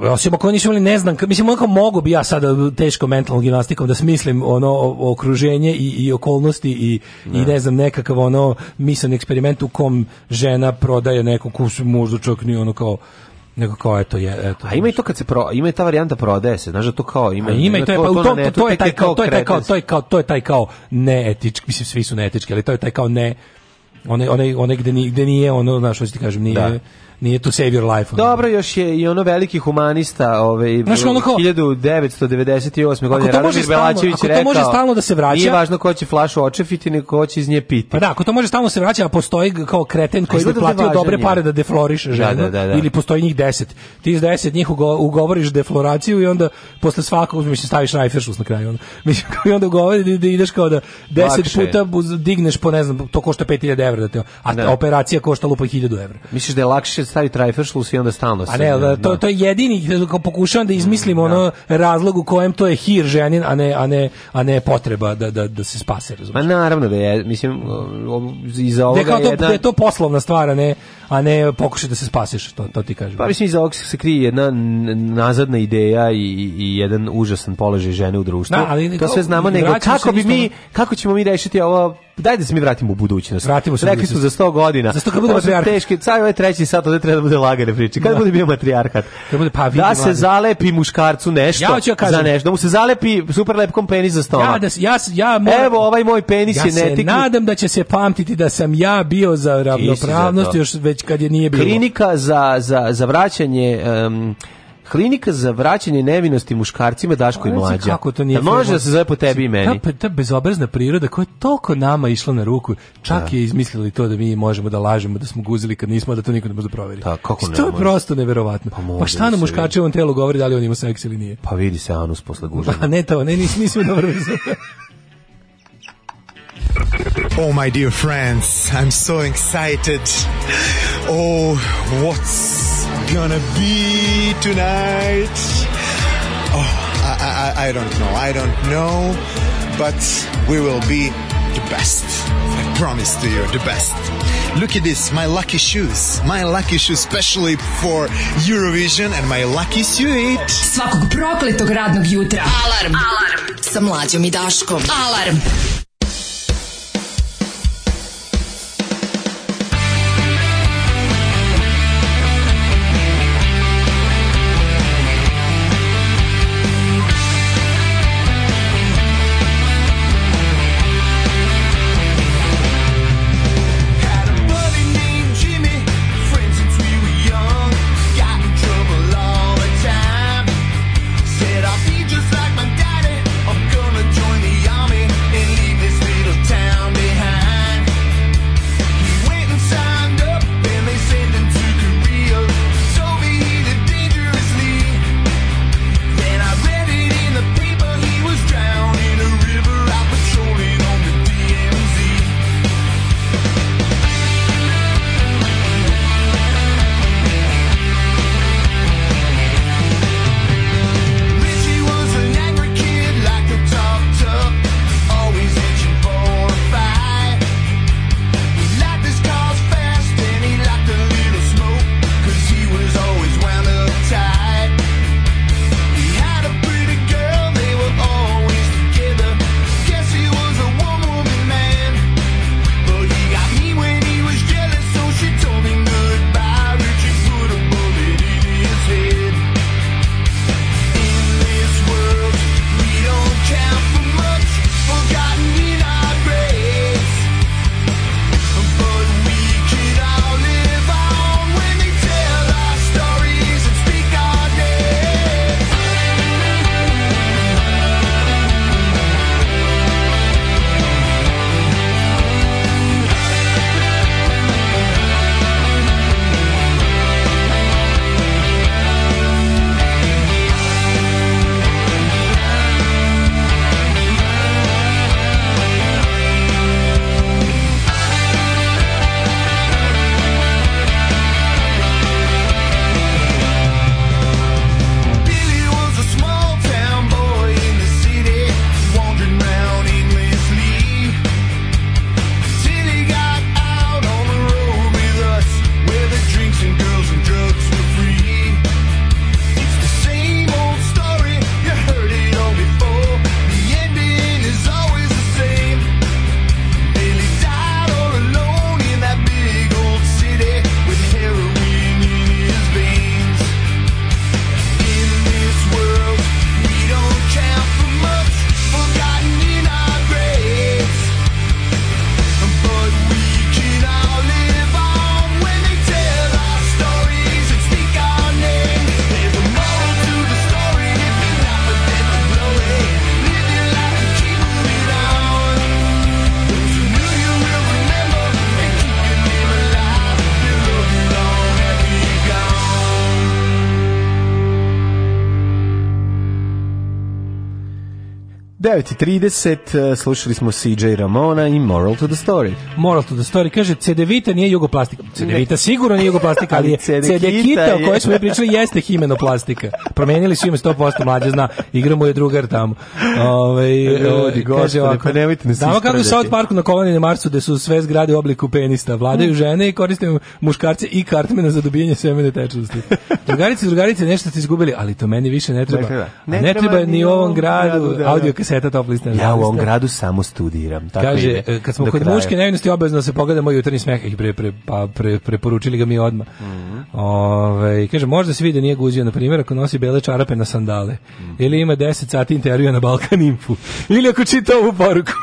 osim ako nisu imali ne znam, mislim onako mogu bi ja sada teško mentalnom gimnastikom da smislim ono o, okruženje i, i okolnosti i, ne. i ne znam nekakav ono misan eksperiment u kom žena prodaje neku kusu možda čak ni ono kao nego kao eto je eto. A ima i to kad se pro, ima i ta varijanta prodaje se, znaš da to kao ima. A ima i to je pa to, to, to, to je taj kao to je taj kao to je kao to je taj kao neetički, mislim svi su neetički, ali to je taj kao ne one one one gde ni gde nije ono znaš što ti kažem nije da nije to save your life. Dobro, još je i ono veliki humanista, ovaj Znaš, 1998. godine Radomir Belačević rekao. to može stalno da se vraća. Nije važno ko će flašu očefiti, nego ko će iz nje piti. Pa da, ako to može stalno da se vraća, a postoji kao kreten koji bi da platio dobre pare da defloriše da, ženu, da, da, da, ili postoji njih 10. Ti iz 10 njih ugo, ugovoriš defloraciju i onda posle svakog uzmeš i staviš najferšus na kraju. Onda. Mislim, i onda ugovoriš da ideš kao da 10 Lakše. puta digneš po, ne znam, to košta 5000 evra, da te, a operacija košta lupa 1000 evra. Misliš da je lakše će stavi trajferšlus i onda stalno se... A ne, da, to, to je jedini, da, da, pokušavam da izmislim mm, ono da. razlog u kojem to je hir ženin, a ne, a ne, a ne potreba da, da, da se spase, razumiješ? Ma naravno da je, mislim, iza ovoga je... Da je to poslovna stvar, a ne, a ne pokušaj da se spaseš, to, to ti kažem. Pa mislim, iza ovog se krije jedna nazadna ideja i, i jedan užasan položaj žene u društvu. Da, ali to sve znamo, nego kako bi mi, kako ćemo mi rešiti ovo Daj da se mi vratimo u budućnost. Vratimo se. Rekli smo za 100 godina. Za 100 kad budemo matrijarhat. Teški, sad ovaj treći sat ovde treba da bude lagane priče. Kad da. bude bio matrijarhat? Kad da bude pa vidi. Da se zalepi muškarcu nešto. Ja hoću ja kažem. Za nešto. Da mu se zalepi super lepkom penis za stomak. Ja da ja ja mora, Evo ovaj moj penis ja je netik. Ja se nadam da će se pamtiti da sam ja bio za ravnopravnost još već kad je nije bilo. Klinika za, za, za vraćanje... Um, Klinika za vraćanje nevinosti muškarcima Daško i mlađa. Kako to nije? Da može da se zove po tebi i meni. Ta, ta bezobrazna priroda koja je toliko nama išla na ruku, čak da. je izmislili to da mi možemo da lažemo, da smo guzili kad nismo, da to niko ne može da proveri. Da, kako ne, to je prosto neverovatno. Pa, pa šta nam muškarci on telo govori da li on ima seks ili nije? Pa vidi se anus posle gužanja. Pa ne to, ne, nisam nisam dobro Oh my dear friends, I'm so excited. Oh, what's gonna be tonight? Oh, I, I, I don't know. I don't know. But we will be the best. I promise to you, the best. Look at this, my lucky shoes. My lucky shoes, especially for Eurovision and my lucky suit. Svakog prokletog radnog jutra. Alarm. Alarm. Sa mlađom i Daškom. Alarm. 12.30 e, slušali smo CJ Ramona i Moral to the Story. Moral to the Story. Kaže, CD Vita nije jugoplastik. Cedevita sigurno nije jugoplastika, ali je Cedekita o kojoj smo pričali jeste himenoplastika. Promenili su ime 100% mlađe zna, igra je drugar tamo. Ovaj ljudi, e, kaže ovako, pa nemojte ne Znamo kako u South Parku na koloniji Marsu gde su sve zgrade u obliku penista, vladaju mm. žene i koriste muškarce i kartmena za dobijanje semene tečnosti. Drugarice, drugarice, nešto ste izgubili, ali to meni više ne treba. ne, ne, treba, treba ni u ovom gradu, gradu da, da. audio kaseta top lista. Ja u ovom gradu samo studiram. Tako kaže, e, kad smo kod muške nevinosti obavezno da se pogledamo jutarnji smeh i pre, pre, pa, pre pre, preporučili ga mi odmah. Mm -hmm. Ove, kaže, možda se vidi da nije guzio, na primjer, ako nosi bele čarape na sandale. Mm -hmm. Ili ima 10 sati intervjua na Balkan Infu. Ili ako čita ovu poruku.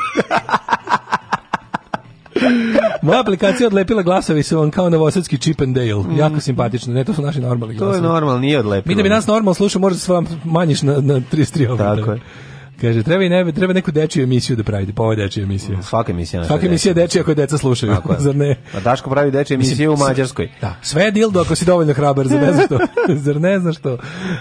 Moja aplikacija odlepila glasovi su vam kao novosadski Chip and Dale. Mm. Jako simpatično. Ne, to su naši normalni glasovi. To je normal, nije odlepilo. Mi da bi nas normal slušao, možda se vam manjiš na, na 33 ovdje. Tako je. Kaže, treba, i ne, treba neku dečiju emisiju da pravite, pa ovo je dečija emisija. Mm, svaka emisija. Svaka emisija dečija ako deca slušaju, Tako zar ne? A pa Daško pravi dečiju emisiju u Mađarskoj. Da, sve je dildo ako si dovoljno hrabar, za ne znaš što? zar ne znaš što?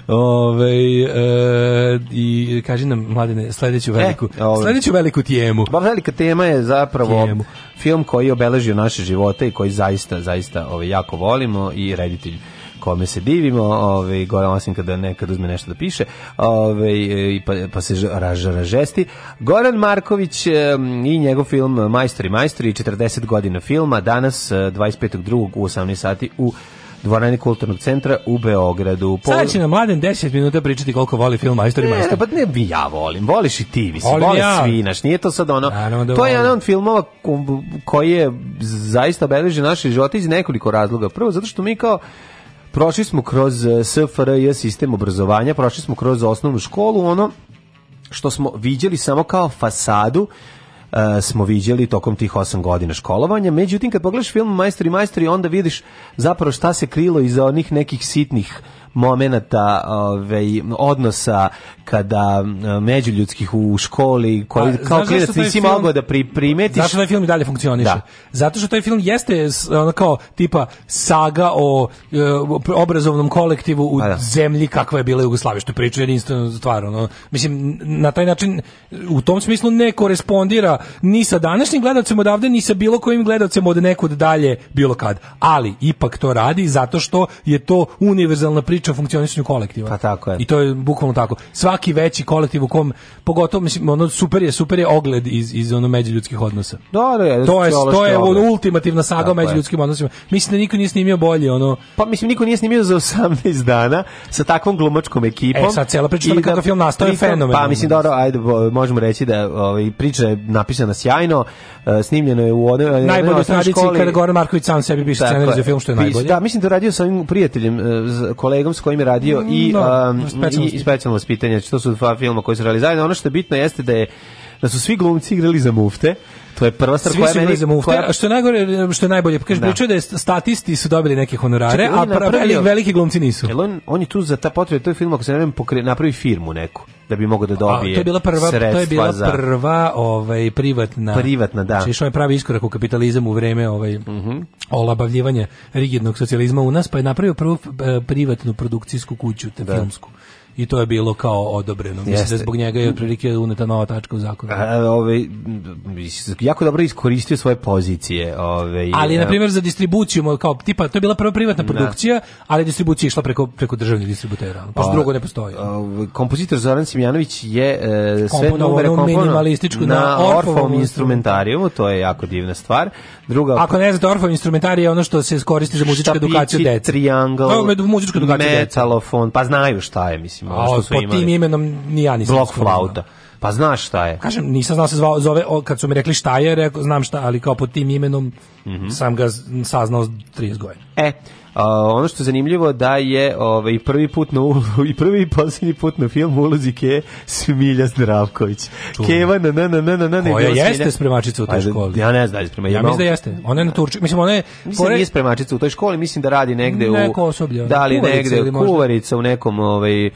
Ove, e, I kaži nam, mladene, sledeću e, veliku, e, sledeću veliku tijemu. Ba, velika tema je zapravo tijemu. film koji je obeležio naše živote i koji zaista, zaista ove, jako volimo i reditelj kome se divimo, ovaj Goran osim kada nekad uzme nešto da piše, ovaj e, pa, pa se ražara žesti. Goran Marković e, i njegov film Majstori majstori 40 godina filma danas 25.2. E, u 18 sati u dvorani kulturnog centra u Beogradu. Po... Sad će na mladen 10 minuta pričati koliko voli film Majstori Majstori. Ne, pa ne bi ja volim, voliš i ti, mislim, volim ja. svi, naš, nije to sad ono, da to je jedan od filmova koji je zaista obeleži naše živote iz nekoliko razloga. Prvo, zato što mi kao prošli smo kroz e, SFRJ sistem obrazovanja, prošli smo kroz osnovnu školu, ono što smo viđeli samo kao fasadu e, smo viđeli tokom tih 8 godina školovanja. Međutim, kad pogledaš film Majstori i Majstori, onda vidiš zapravo šta se krilo iza onih nekih sitnih momenata ovaj, odnosa kada eh, međuljudskih u školi koji pa, kao klinac nisi film, mogao da pri, primetiš. Zašto taj film i dalje funkcioniše? Da. Zato što taj film jeste ono kao tipa saga o e, obrazovnom kolektivu u pa da. zemlji kakva je bila Jugoslavija, što je priča jedinstvena stvar. Ono. Mislim, na taj način u tom smislu ne korespondira ni sa današnjim gledalcem odavde, ni sa bilo kojim gledalcem od nekud dalje, bilo kad. Ali, ipak to radi zato što je to univerzalna priča priča o funkcionisanju kolektiva. Pa tako je. I to je bukvalno tako. Svaki veći kolektiv u kom pogotovo mislim ono super je super je ogled iz iz ono međuljudskih odnosa. da je. To je to je ono ultimativna saga tako o međuljudskim je. odnosima. Mislim da niko nije snimio bolje ono. Pa mislim niko nije snimio za 18 dana sa takvom glumačkom ekipom. E sad cela priča da kako film nastao je fenomen. Pa mislim dobro, ajde možemo reći da ovaj priča je napisana sjajno, e, snimljeno je u ono... najboljoj tradiciji kada Goran Marković sam sebi piše scenarij za film što je najbolje. Da, mislim da radio sa ovim prijateljem e, kolegom s kojim je radio no, i, mm, da, um, no, specijalno i, specijalno vaspitanje, to su dva filma koji su realizovali. Ono što je bitno jeste da je da su svi glumci igrali za mufte, to je prva stvar koja meni za mufte, koja... što je najgore što je najbolje kaže da. pričao da je statisti su dobili neke honorare Čekaj, a napravio... veliki glumci nisu jel on, on je tu za ta potreba tog filma ako se ne vem pokre... napravi firmu neku da bi mogao da dobije a, to je bila prva to je bila za... prva ovaj privatna privatna da znači što je pravi iskorak u kapitalizam u vreme ovaj mm -hmm. olabavljivanja rigidnog socijalizma u nas pa je napravio prvu eh, privatnu produkcijsku kuću te da. filmsku i to je bilo kao odobreno. Mislim da Jeste. da zbog njega je otprilike uneta nova tačka u zakonu. A, ove, ovaj, jako dobro iskoristio svoje pozicije. Ove, ovaj, ali, eh. na primjer, za distribuciju, kao, tipa, to je bila prva privatna da. produkcija, ne. ali distribucija išla preko, preko državnih distributera. Pa što pa, drugo ne postoji. O, eh, kompozitor Zoran Simjanović je e, sve numere minimalističku na, na orfovom, orfovom to je jako divna stvar. Druga, Ako ne znate, orfovom instrumentarij je ono što se koristi za muzičku edukaciju dece. Štapići, triangle, muzičku edukaciju metalofon, pa znaju šta je, mislim mislim, ovo što su pa imali. pod tim imenom ni ja nisam. Blok flauta. Pa znaš šta je. Kažem, nisam znao se zvao, zove, o, kad su mi rekli šta je, rekao, znam šta, ali kao pod tim imenom mm -hmm. sam ga saznao 30 godina. E, ono što je zanimljivo da je ovaj prvi put na ulu, i prvi i poslednji put na film ulozi Ke Smilja Zdravković. Keva na na na na na ne Koja jeste spremačica u toj školi? Ja ne znam da je spremačica. Ja mislim da jeste. Ona je na Turčiji. Mislim ona je mislim da pored... nije spremačica u toj školi, mislim da radi negde u Neko osoblje. Da li negde kuvarica u nekom ovaj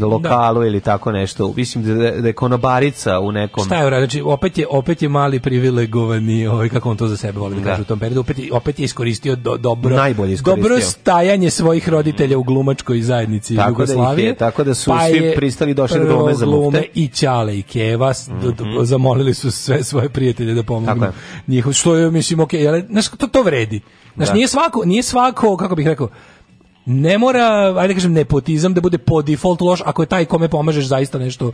lokalu da. ili tako nešto. Mislim da, da je konobarica u nekom... Šta je uradio? Znači, opet je, opet je mali privilegovani, ovaj, kako on to za sebe voli da, da kaže u tom periodu, opet, je, opet je iskoristio do, dobro, Najbolje iskoristio. dobro stajanje svojih roditelja u glumačkoj zajednici tako da Jugoslavije. Da je, tako da su pa svi pristali došli do glume za glume I Ćale i Keva mm -hmm. zamolili su sve svoje prijatelje da pomognu njihov, što je, mislim, ok, ali, znaš, to, to vredi. Znaš, da. nije svako, nije svako, kako bih rekao, ne mora, ajde kažem, nepotizam da bude po default loš ako je taj kome pomažeš zaista nešto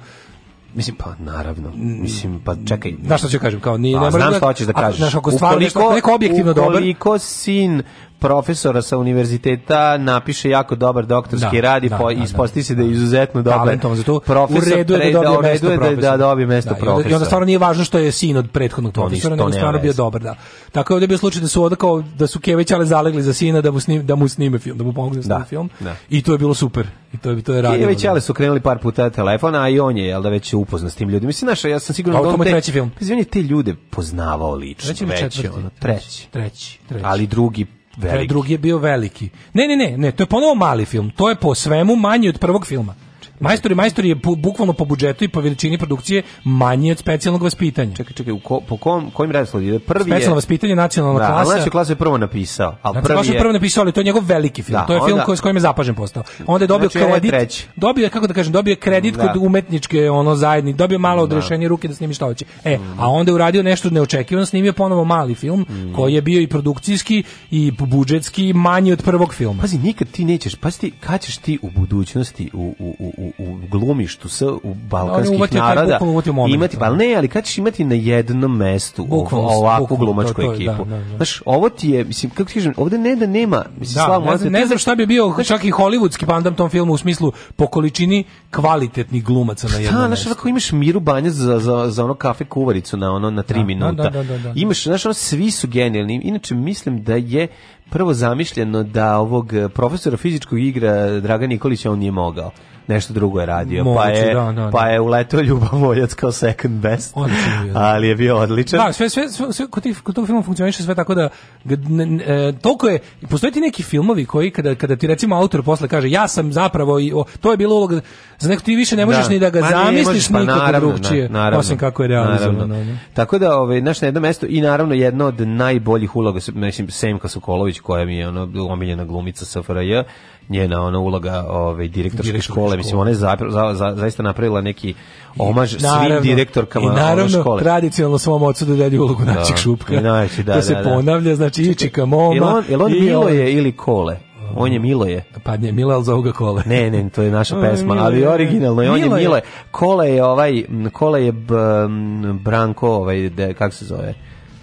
Mislim, pa naravno. Mislim, pa čekaj. Znaš što ću kažem? Kao, ni, pa, ne znam da- što hoćeš da kažeš. Znaš, ako stvarno ukoliko, nešto, neko objektivno ukoliko dobar... Ukoliko sin profesora sa univerziteta napiše jako dobar doktorski da, rad i da, po, da, da. se da je izuzetno dobar za to. profesor, u redu je da, da, da- dobije mesto profesora. Da, da dobije mesto profesora. I onda, stvarno nije važno što je sin od prethodnog pa profesora, nego stvarno bio dobar, da. Tako je ovdje bio slučaj da su onda da su Keveć ali zalegli za sina da mu, snim, da mu snime film, da mu pomogne da, film. Da. I to je bilo super. I to je to je radilo. Već, ali su krenuli par puta telefona, a i on je jel da već upoznan s tim ljudima. Mislim naša, ja sam siguran da on te, treći film. Izvinite, te ljude poznavao lično. Treći, već, treći, treći, treći, Ali drugi veliki. drugi je bio veliki. Ne, ne, ne, ne, to je ponovo mali film. To je po svemu manji od prvog filma. Majstori, majstori je bu, bukvalno po budžetu i po veličini produkcije manji od specijalnog vaspitanja. Čekaj, čekaj, ko, po kom, kojim redosledu? Prvi Specijalno je... vaspitanje, nacionalna da, klasa. Da, klasa je prvo napisao. al znači, prvi je... prvo napisao, ali to je njegov veliki film. Da, to je onda... film koji, s kojim je zapažen postao. Onda je dobio znači, kredit, je dobio je, kako da kažem, dobio je kredit da. kod umetničke ono zajedni, dobio malo da. odrešenje ruke da snimi šta hoće. E, mm. a onda je uradio nešto neočekivano, snimio ponovo mali film mm. koji je bio i produkcijski i budžetski manji od prvog filma. Pazi, nikad ti nećeš, pazi ti, kad ti u budućnosti u, u, u u, glumištu sa u balkanskih no, naroda moment, imati pa ne ali kad ćeš imati na jednom mestu bukvalno, ovakvu bukvalno, glumačku to, to, da, ekipu da, da, da. znaš ovo ti je mislim kako ti kažem ovde ne da nema mislim da, slavno, ne, znam, ne znam šta bi bio znaš, čak i holivudski pandam tom filmu u smislu po količini kvalitetnih glumaca na pa jednom da, mestu znaš kako imaš Miru Banja za, za, za ono kafe kuvaricu na ono na 3 da, minuta imaš znaš ono svi su genijalni inače mislim da je prvo zamišljeno da ovog profesora fizičkog igra Dragan Nikolić on nije mogao nešto drugo je radio, pa Moguće, pa je, da, da, da. pa je uletao Ljubomoljac kao second best, je, ali je bio odličan. Da, sve, sve, sve, sve kod, tih, kod tog filma funkcioniše sve tako da, ne, ne, e, je, postoje ti neki filmovi koji kada, kada ti recimo autor posle kaže, ja sam zapravo, i, o, to je bilo uloga, za neko ti više ne možeš da. ni da ga Ma, zamisliš pa, nikako naravno, drugčije, na, osim kako je realizovano. Tako da, ovaj, naš na jedno mesto i naravno jedno od najboljih uloga, mislim, Semka Sokolović koja mi je ono, omiljena glumica SFRJ, njena ona uloga ovaj direktorske Direktor škole. škole. Mislim ona je za, za, za, zaista napravila neki omaž I, naravno, svim direktorkama i naravno, škole. tradicionalno svom ocu dodelju da ulogu da, našeg šupka. I naći, da, to da, se da, ponavlja, znači Čekaj, ičika moma. Jel on, on i Milo je ili Kole? on je Miloje. Pa nije Milo, ali za ovoga Kole. Ne, ne, to je naša pesma, ali originalno je, on je Mile. Kole je ovaj, Kole je b, Branko, ovaj, de, kako se zove?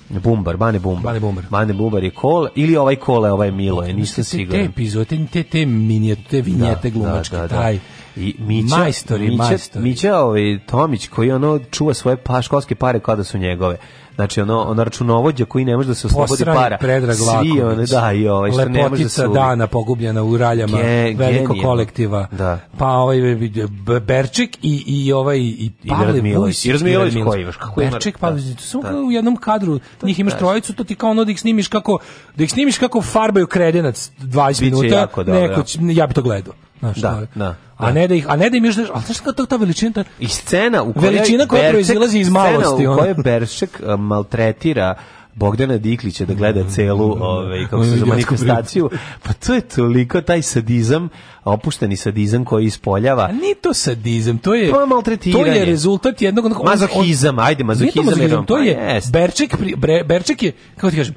Bumbar, Bane Bumbar. Bane Bumbar. Bane Bumbar je kol, ili ovaj Kole, ovaj Milo je, nisam siguran. Te epizode, te, te minijete, te da, vinjete da, glumačke, da, da, taj i Mića, majstori, Mića, majstori. Mića ovaj, Tomić koji ono čuva svoje pa, školske pare kada su njegove znači ono, ono računovođa koji ne može da se oslobodi Posrani para. Predrag Svi one, da, i ovaj, što ne može da su... dana pogubljena u raljama Gen, veliko kolektiva. Da. Pa ovaj e, e, Berčik i, i ovaj i Pavle Bujs. I Razmilović koji baš Kako Berčik, Pavle da. Bujs. Samo da. u jednom kadru njih imaš da. trojicu, to ti kao ono da ih snimiš kako, da ih snimiš kako farbaju kredenac 20 Biće minuta. Jako, da, neko, ja bih to gledao. Znaš, da, da, da, A da. ne da ih, a ne da im još, al znaš kako ta veličina ta, i scena u kojoj veličina koja proizilazi iz malosti, ona. u kojoj Beršek e, maltretira Bogdana Diklića da gleda celu da, da, ovaj kako se zove manifestaciju pa to je toliko taj sadizam opušteni sadizam koji ispoljava a nije to sadizam to je to je maltretiranje. to je rezultat jednog mazohizam ajde mazohizam, to mazohizam, to je pa Berček pri, bre, Berček je kako ti kažem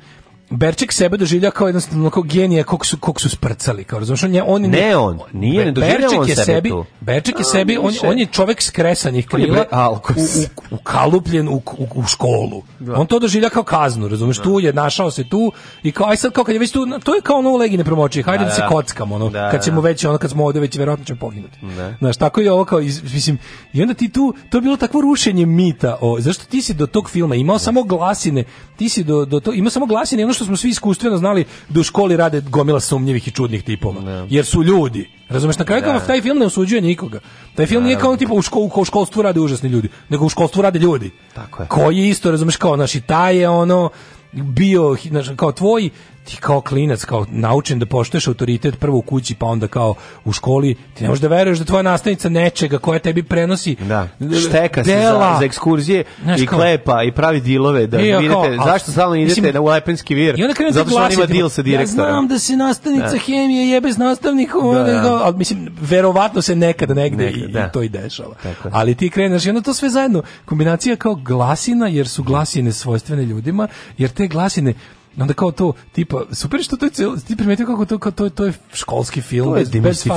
Berček sebe doživlja kao jednostavno kao genija kog su kog su sprcali kao razumeš on je on ne, ne on nije ne doživljava on je sebi tu. Berček je sebi on, on je čovjek skresanih krila u, u, ukalupljen u, u, u školu da. on to doživlja kao kaznu razumeš da. tu je našao se tu i kao aj sad kao kad je već tu to je kao ono legi ne promoči hajde da, da, se da. kockamo ono da, kad da, ćemo da. već ono kad smo ovde već verovatno ćemo poginuti da. znaš tako je ovo kao mislim i onda ti tu to je bilo takvo rušenje mita o zašto ti si do tog filma imao samo glasine ti si do do to imao samo glasine ono što smo svi iskustveno znali da u školi rade gomila sumnjivih i čudnih tipova. Ne. Jer su ljudi. Razumeš, na kraju da. taj film ne osuđuje nikoga. Taj film da, nije kao tipa u, školu, u školstvu rade užasni ljudi, nego u školstvu rade ljudi. Tako je. Koji isto, razumeš, kao naši taj je ono bio, znaš, kao tvoji ti kao klinac, kao naučen da poštuješ autoritet prvo u kući, pa onda kao u školi, ti ne možeš da veruješ da tvoja nastavnica nečega koja tebi prenosi da. šteka se za, za, ekskurzije Znaš, i kao, klepa i pravi dilove da ja, vidite, kao, zašto stalno idete mislim, na Lepenski vir, i onda zato da što on ima deal sa direktorom. Ja znam da se nastavnica da. hemije jebe s nastavnikom, da, da. ali mislim, verovatno se nekada negde Nekad, i, da. i, to i dešava. Tako. Ali ti kreneš i onda to sve zajedno, kombinacija kao glasina, jer su glasine svojstvene ljudima, jer te glasine onda kao to tipa super što to je cel, ti primetio kako to kao to to je školski film to je bez, škole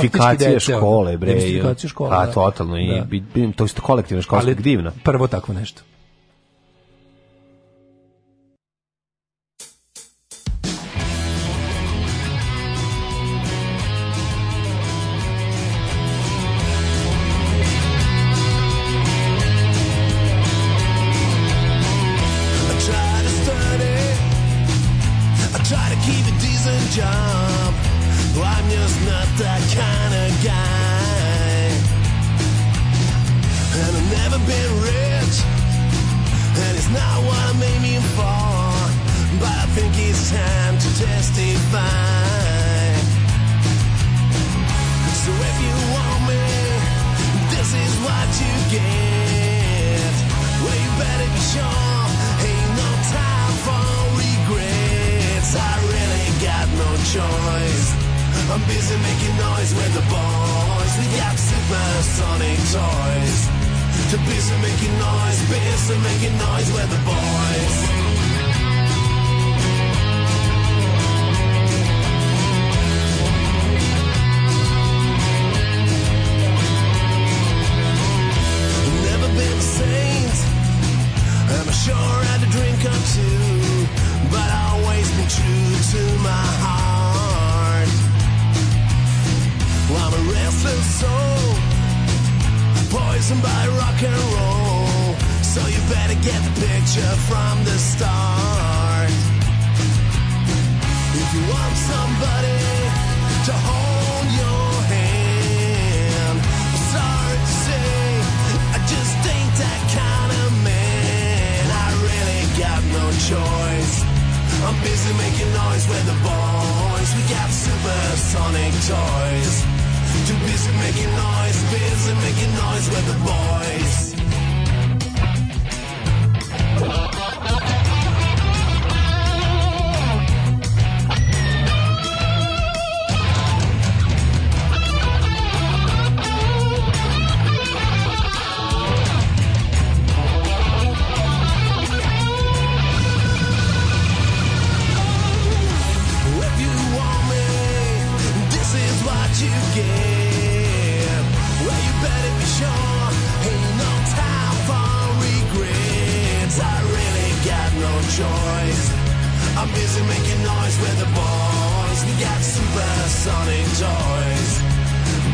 bre demistifikacija škole a da. totalno da. i to je kolektivno školska divno prvo tako nešto jump. I'm just not that kind of guy. And I've never been rich, and it's not what I made me for. But I think it's time to testify. So if you want me, this is what you get. Well, you better be sure. no choice. I'm busy making noise with the boys, the yaks and the sonic toys. Too busy making noise, busy making noise with the boys. Never been a saint. I'm sure I had a drink or two but always true to my heart. I'm a restless soul, poisoned by rock and roll. So you better get the picture from the start. If you want somebody to hold your hand, sorry to say, I just ain't that kind no choice. I'm busy making noise with the boys. We got supersonic toys. Too busy making noise, busy making noise with the boys. choice. I'm busy making noise with the boys. We got supersonic toys.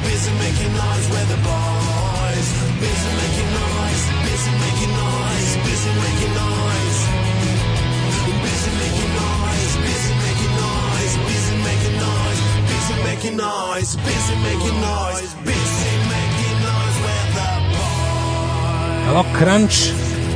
Busy making noise with the boys. Busy making noise. Busy making noise. Busy making noise. Busy making noise. Busy making noise. Busy making noise. Busy making noise. Busy making noise. Busy making noise with the boys. Hello, Crunch.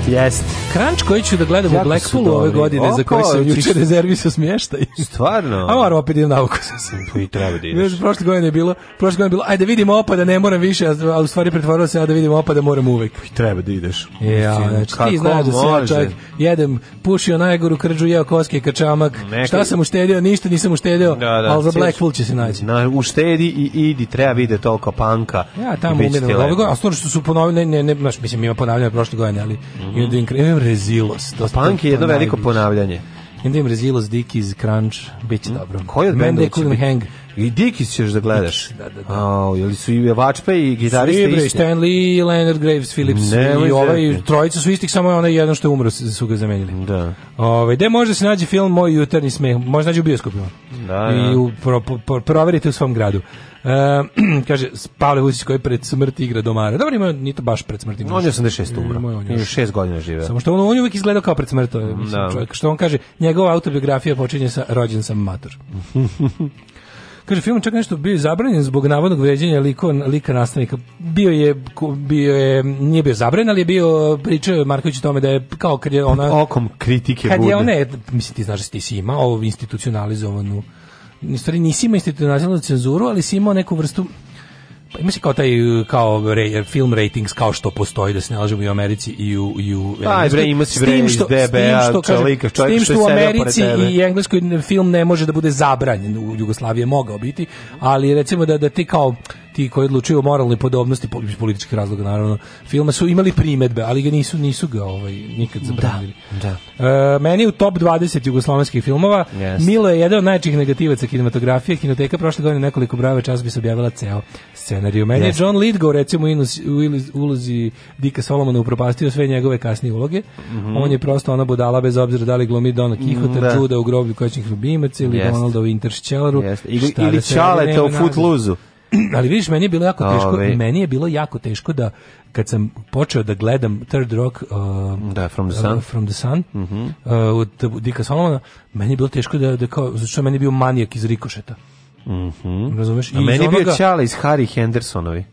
Jeste. Kranč koji ću da gledam jako u Blackpoolu ove godine Opa, za koji sam juče rezervisao smještaj. Stvarno? A moram opet idem na oko sa se. I treba da ideš. Prošle godine je bilo, prošle godine je bilo, ajde vidimo opa da ne moram više, a u stvari pretvorilo se, da vidimo opa da moram uvek. I treba da ideš. Ja, znači, Kako ti znaš da se ja čovjek jedem, pušio najgoru krđu, jeo koske kačamak, Neka... šta sam uštedio, ništa nisam uštedio, da, da, ali za Blackpool će se naći. Na, uštedi i idi, treba vide da toliko panka. Ja tamo umiram. Ove godine, a stvarno što su ponovili, ne, ne, ne, ne, mislim, ima ponavljanje prošle godine, ali mhm. -hmm. I onda rezilos. To punk je jedno veliko ponavljanje. I onda im rezilos, dikiz, crunch, bit će mm -hmm. dobro. Koji od benda? Hang. I Dikis ćeš da gledaš. Da, da, da. A, jeli su i Vačpe i gitariste isti? Stan Stanley, Leonard Graves, Phillips ne, i ovaj, trojica su istih, samo je onaj jedan što je umro, su ga zamenili. Da. Ove, ovaj, gde može se nađe film Moj jutarnji smeh? Može nađe u bioskopima. Da, da. I da. u, pro, pro, pro, proverite u svom gradu. Uh, kaže Pavle Vučić koji pred smrti igra domara. Dobro ima ni to baš pred smrti. On je 86 umro. On je šest godina živeo. Samo što on, on je uvijek izgledao kao pred smrt, ovaj, mislim, da. čovjek. Što on kaže, njegova autobiografija počinje sa rođen sam mator. Kaže, film čak nešto bio zabranjen zbog navodnog vređanja liko, lika nastavnika. Bio je, bio je, nije bio zabranjen, ali je bio pričao Marković o tome da je kao kad je ona... Okom kritike kad bude. je ona, mislim ti znaš da ti si imao ovu institucionalizovanu, u stvari nisi imao institucionalizovanu cenzuru, ali si imao neku vrstu ima se kao taj e, kao re, film ratings kao što postoji da se nalazimo i u Americi i u i u Aj bre ima se bre iz DBA što, čovjek, s tim što u Americi i Engleskoj film ne može da bude zabranjen u Jugoslaviji je mogao biti ali recimo da da ti kao ti koji odlučuju o moralnoj podobnosti iz političkih razloga naravno filma su imali primedbe, ali ga nisu nisu ga ovaj nikad zabranili. Da, da. E, meni u top 20 jugoslavenskih filmova yes. Milo je jedan od najčih negativaca kinematografije. Kinoteka prošle godine nekoliko brave čas bi se objavila ceo scenariju. Meni yes. je John Lidgo recimo u ulozi Dika Solomona upropastio sve njegove kasnije uloge. Mm -hmm. On je prosto ona budala bez obzira da li glumi Dona Kihota, da. Juda u groblju koćnih ljubimaca ili yes. Donalda u Interstellaru. Yes. Ili, ili da Čaleta u Footloose-u. ali vidiš, meni je bilo jako teško, Ove. Ovaj. meni je bilo jako teško da kad sam počeo da gledam Third Rock uh, da, From the Sun, uh, from the sun mm -hmm. uh, od Dika Solomona, meni je bilo teško da, da kao, zato meni je bio manijak iz Rikošeta. Mhm. Mm Razumeš? A I meni je bio Čale iz Harry Hendersonovi.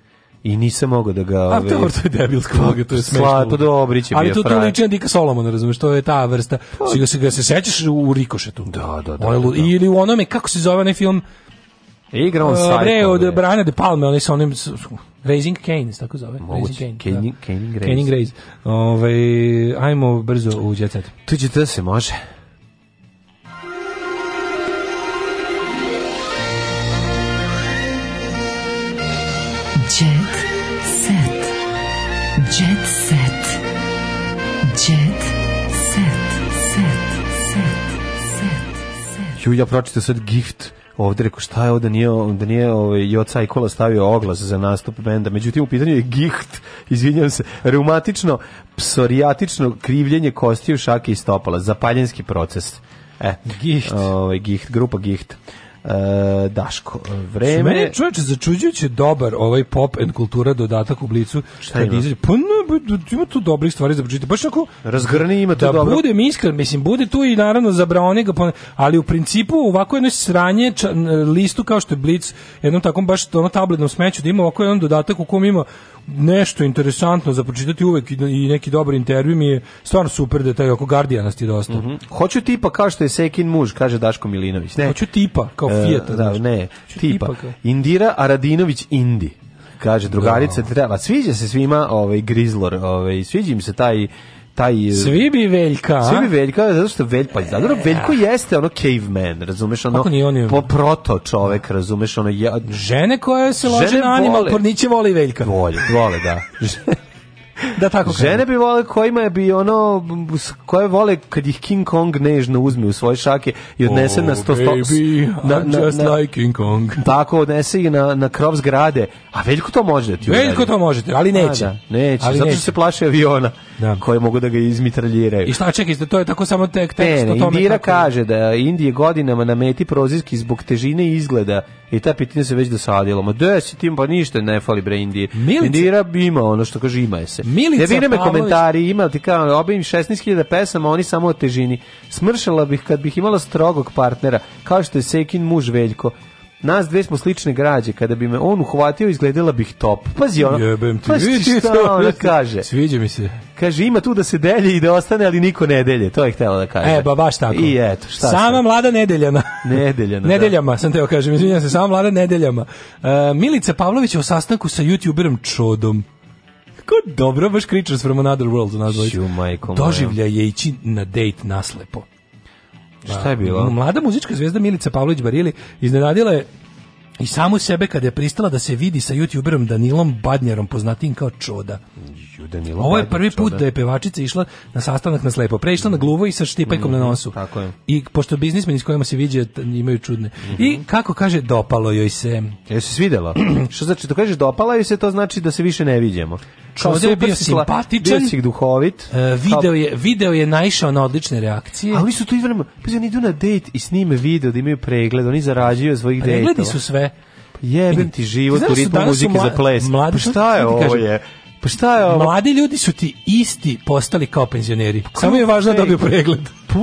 I nisam mogao da ga... A to, ovaj, to je debilska pa, uloga, to je smešno. Sla, to pa Dobrić je Ali to, to liči na Dika Solomona, razumiješ, to je ta vrsta. Pa. Si ga, se, ga se sećaš u Rikošetu. Da, da, da. da, da. Ili u onome, kako se zove onaj film E igra on e, sajt. Bre, od Brana de Palme, oni su onim Raising Canes, tako zove. Moguće, Caning da. Raise. Caning Raise. Ove, ovaj, ajmo brzo u djecet. Tu ćete da se može. Ju, ja pročitao sad gift ovde rekao šta je ovdje da nije, da nije ovaj, Joca i Kola stavio oglas za nastup benda, međutim u pitanju je giht, izvinjam se, reumatično, psorijatično krivljenje kostiju šake i stopala, zapaljenski proces. E, giht. Ovaj, giht, grupa giht. E, Daško, vreme... Mene je čoveče začuđujuće dobar ovaj pop and kultura dodatak u blicu. Šta ima? Pa ima tu dobrih stvari za pročitati. Baš tako razgrni ima tu da dobro. budem iskren, mislim bude tu i naravno za ga, ali u principu ovako jedno sranje ča, listu kao što je Blitz, jednom takom baš ono tabletnom smeću da ima ovako jedan dodatak u kom ima nešto interesantno za pročitati uvek i neki dobar intervju mi je stvarno super detalj da oko Guardianasti dosta. Mm -hmm. Hoću tipa kao što je Sekin muž, kaže Daško Milinović. Ne. Hoću tipa kao Fiat. E, da, ne, tipa. tipa kao... Indira Aradinović Indi. Kaže da. drugarice no. treba, sviđa se svima ovaj Grizzlor, ovaj sviđa im se taj taj eh, Svi bi Veljka. Svi bi Veljka, da, zato što Velj pa zato e. Veljko jeste ono caveman, razumeš ono. Kako nije on je... Po proto čovek, razumeš ono je... žene koje se lože na animal vole, porniće voli Veljka. Voli, voli da. da tako kažem. Žene bi vole kojima bi ono koje vole kad ih King Kong nežno uzme u svoje šake i odnese oh, na sto sto baby, na, na, just like King Kong. Tako odnese i na na krov zgrade. A veliko to može da ti veliko to možete, ali neće. A, da, neće, ali zato što se plaše aviona da. koje mogu da ga izmitraljiraju. I šta čekaj, to je tako samo tek tekst ne, ne, Indira tako... kaže da Indije godinama na meti prozirski zbog težine i izgleda i ta pitina se već dosadila. Ma da si tim pa ništa ne fali bre Indije. Milice. Indira ima ono što kaže ima je se. Milica ne bine komentari, ima ti kao, obim 16.000 pesama, oni samo o težini. Smršala bih kad bih imala strogog partnera, kao što je Sekin muž Veljko. Nas dve smo slične građe, kada bi me on uhvatio, izgledala bih top. Pazi ono, Jebem ti, pazi ti šta ona kaže. Sviđa mi se. Kaže, ima tu da se delje i da ostane, ali niko ne delje, to je htjela da kaže. E, ba, baš tako. I eto, šta Sama sam? mlada nedeljana. Nedeljana, da. Nedeljama, da. sam teo kažem, izvinjam se, sama mlada nedeljama. Uh, Milica Pavlović je u sastanku sa youtuberom Čodom tako dobro, baš Creatures from Another World nazvali. Doživlja je ići na date naslepo. Šta je pa, bilo? Mlada muzička zvezda Milica Pavlović Barili iznenadila je i samu sebe kada je pristala da se vidi sa youtuberom Danilom Badnjerom, poznatim kao Čoda. Danilo Ovo je prvi put da je pevačica išla na sastanak na slepo. Pre išla na gluvo i sa štipajkom mm, na mhm, nosu. Tako je. I pošto biznismeni s kojima se viđe imaju čudne. Mm -hmm. I mhm. kako kaže, dopalo joj se. E, je se svidela? Što znači, to kažeš dopala joj se, to znači da se više ne viđemo. Čoda je bio simpatičan. Bio si duhovit. Uh, video, je, video je naišao na odlične reakcije. Ali su tu izvrno, pa oni idu na dejt i snime video da imaju pregled, oni zarađuju svojih dejtova. Pregledi su sve. Jebem ti život u da ritmu muzike za ples. Pa mladi, pa šta je ovo je? Pa šta je ovo? Mladi ljudi su ti isti postali kao penzioneri. Pa Samo je važno da dobiju pregled. Pa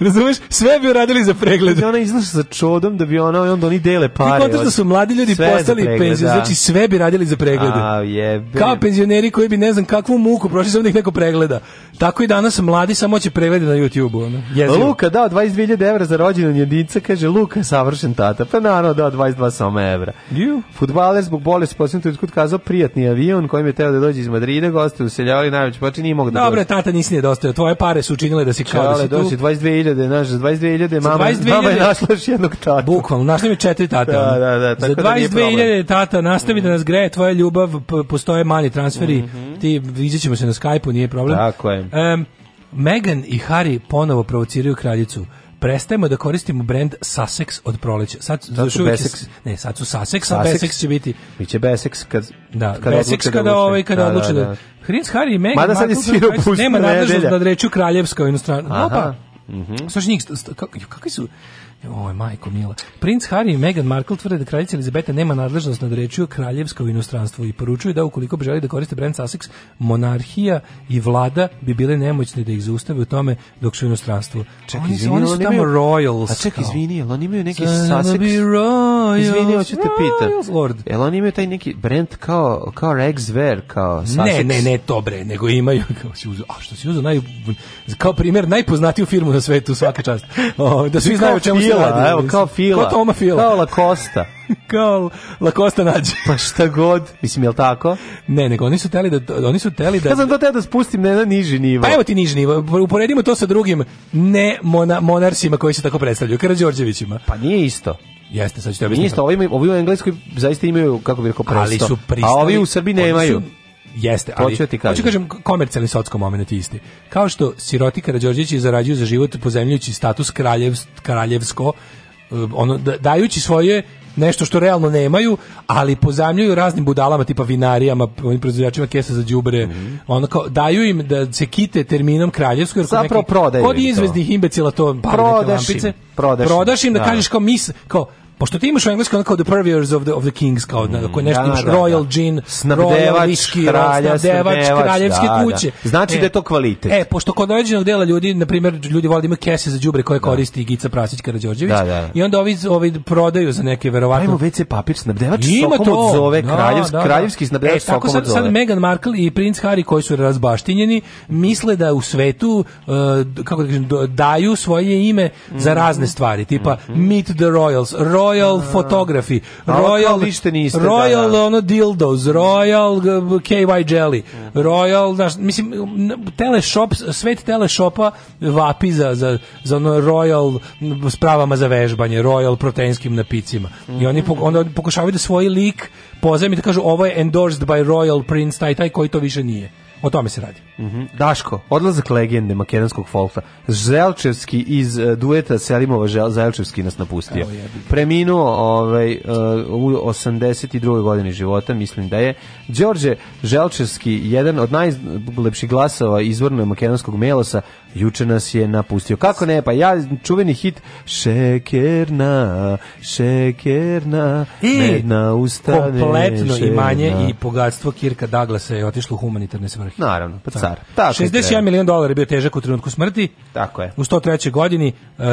Razumeš? Sve bi uradili za pregled. I znači, ona izlazi sa čodom da bi ona i onda oni dele pare. Ti da su mladi ljudi postali da. penzioneri, znači sve bi radili za preglede. A, jebe. Kao penzioneri koji bi ne znam kakvu muku prošli samo da ih neko pregleda. Tako i danas mladi samo će preglede na YouTubeu, ono. Jezio. Luka dao 22.000 € za rođendan jedinca, kaže Luka savršen tata. Pa naravno dao 22 samo evra. You. Futbaler zbog bolesti posljednog trenutka kazao prijatni avion kojim je teo da dođe iz Madrida, goste useljavali najviše, pa nije mog da. Dobre, tata nisi nedostao. Tvoje pare su učinile da se kao da si 22 22.000, znaš, za 22.000 mama, 22 mama je našla još jednog tata. Bukvalno, našla mi četiri tata. Da, da, da, tako za 22.000 da tata, nastavi mm. da nas greje tvoja ljubav, postoje mali transferi, mm -hmm. ti izaćemo se na Skype-u, nije problem. Tako je. Um, Meghan i Harry ponovo provociraju kraljicu prestajemo da koristimo brend Sussex od proleća. Sad, sad su Besex. Ne, sad su Sussex, Sussex, a Besex će biti. Biće Besex kad da, kad Besex da ovaj, kada da ovaj kada da, odluče da. da. Prince Harry i Meghan Mada sad Marko, je Nema nadležnost da rečju kraljevska u inostranstvu. No pa, Mm -hmm. Slušaj, njih, kakvi su, Oj, majko mila. Princ Harry i Meghan Markle tvrde da kraljica Elizabeta nema nadležnost nad rečju kraljevska u inostranstvu i poručuju da ukoliko bi želi da koriste brand Sussex, monarhija i vlada bi bile nemoćne da ih zaustave u tome dok su inostranstvo. inostranstvu. Čekaj, izvini, oni su tamo royals. A čekaj, izvini, oni imaju neki Sussex. Izvini, hoću te pitam. Jel oni imaju taj neki brand kao, kao Rex Zver, kao Sussex? Ne, ne, ne, to bre, nego imaju, kao si uzeo, a što si uzeo, naj, kao primjer, najpoznatiju firmu na svetu, svaka čast. O, ovaj, da svi znaju čemu fila, da, evo, kao fila. Kao Toma fila. Kao Lakosta. kao Lakosta nađe. Pa šta god. Mislim, je tako? Ne, nego oni su teli da... Oni su teli da... Ja sam to teo da spustim na niži nivo. Pa evo ti niži nivo. Uporedimo to sa drugim ne mona, monarsima koji se tako predstavljaju. Karadžorđevićima. Pa nije isto. Jeste, sad ću te Nije Isto, ovi, ovi u Engleskoj zaista imaju, kako bih rekao, presto. Ali su pristali. A ovi u Srbiji nemaju. Su, Jeste, ali hoću ti kažem, hoću kažem komercijalni socsko momenat isti. Kao što siroti Karađorđevići zarađuju za život pozemljujući status kraljevs, kraljevsko eh, ono da, dajući svoje nešto što realno nemaju, ali pozajmljuju raznim budalama tipa vinarijama, onim proizvođačima kesa za đubre. Mm Ono kao daju im da se kite terminom kraljevskog jer zapravo prodaju. Kod izveznih imbecila to prodaš lampice. Im, prodaš, prodaš im da, da kažeš kao mis kao pošto ti imaš u engleskom kao the purveyors of the, of the kings, kao da, mm, nešto da, imaš da, da. royal da. gin, royal whisky, kralja, snabdevač, kraljevske da, da. kuće. Da. Znači e, da je e, to kvalitet. E, pošto kod određenog dela ljudi, na primjer, ljudi vole da imaju kese za đubre koje da. koristi Gica Prasić Karađorđević da, da. i onda ovi, ovi prodaju za neke verovatno. Ajmo WC papir, snabdevač Ima sokom to. od zove, da, kraljevski, da, da. kraljevski snabdevač e, sokom tako sad, od zove. Sad Meghan Markle i princ Harry koji su razbaštinjeni misle da u svetu, uh, kako da kažem, daju svoje ime za mhm. razne stvari, tipa mhm. meet the royals, royal Royal da, da, da. Photography, Royal ništa niste, Royal da, da. ono dildos, Royal KY jelly, Royal, znaš, mislim teleshop, svet teleshopa vapi za, za, za ono Royal spravama za vežbanje, Royal proteinskim napicima. I oni onda pokušavaju da svoj lik pozajmi da kažu ovo je endorsed by Royal Prince, taj taj koji to više nije. O tome se radi. Mm -hmm. Daško, odlazak legende makedonskog folka. Zelčevski iz uh, dueta Selimova Žel, nas napustio. Preminuo ovaj, uh, u 82. godini života, mislim da je. Đorđe Želčevski, jedan od najlepših glasova izvorno makedonskog melosa, juče nas je napustio. Kako ne, pa ja čuveni hit Šekerna, Šekerna, I medna ustane. Kompletno imanje i bogatstvo Kirka Daglasa je otišlo u humanitarne svrhe. Naravno, pa car. Tako 61 milijon dolara je bio težak u trenutku smrti. Tako je. U 103. godini e,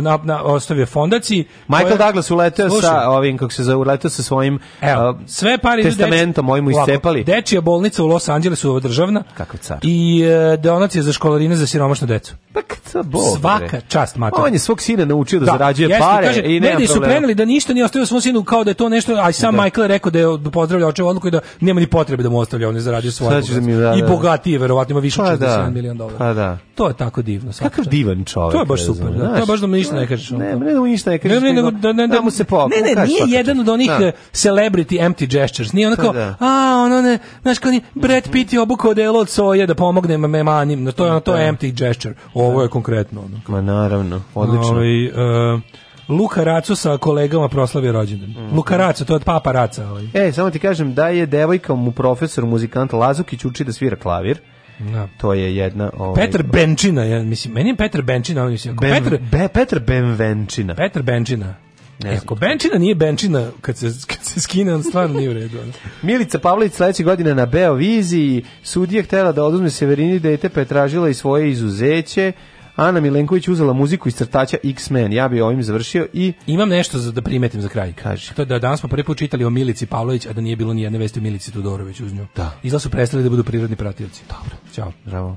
na, na, ostavio fondaciji. Michael koja, Douglas uleteo sa ovim, kako se zove, uleteo sa svojim evo, sve pari testamentom, mojim iscepali. Dečija bolnica u Los Angelesu, državna. Kakav car. I e, donacija za školarine hranilnice za siromašnu decu. Pa kad bol, Svaka čast, mater. On je svog sina naučio da, da zarađuje jeste, pare kaže, i nema problema. su preneli da ništa nije ostavio svom sinu kao da je to nešto, a sam da. Michael je rekao da je pozdravlja očevu odluku i da nema ni potrebe da mu ostavlja, on je zaradio svoje mi, da, I bogatije, verovatno, ima više od pa 47 milijon dolara. Pa da. To je tako divno. Kakav divan čovjek. To je baš super. Da. Znaš, to je baš da mu ništa ne kažeš. Ne, ne, ne, ništa ne kažeš. Ne, ne, da, ne, da mu se po. Ne, ne, nije jedan od onih celebrity empty gestures. Nije onako, a, ono ne, znaš, kao ni Brad Pitt je obukao delo od soje da pomogne memanim. To je ono, to to da. empty gesture. Ovo je konkretno. Ono. Ma naravno, odlično. Ovaj, uh, Luka Racu sa kolegama proslavio rođendan. Mm -hmm. Luka Racu, to je od Papa Raca. Ovaj. E, samo ti kažem da je devojka mu profesor, muzikant Lazukić uči da svira klavir. Da. To je jedna... Ovaj, Petar Benčina, ja, mislim, meni je Petar Benčina, on mislim, ben, Petar, Be, Petar Benvenčina. Petar Benčina. Ne Eko, benčina nije benčina kad se, kad se skine, on stvarno nije u redu. Milica Pavlović sledeće godine na Beoviziji, sudije htela da oduzme Severini dete, pa je tražila i svoje izuzeće. Ana Milenković uzela muziku iz crtača X-Men. Ja bi ovim završio i... Imam nešto za, da primetim za kraj. Kaži. To je da danas smo prvi put čitali o Milici Pavlović, a da nije bilo ni jedne vesti o Milici Todorović uz nju. Da. Izla su prestali da budu prirodni pratioci. Dobro. Ćao. Bravo.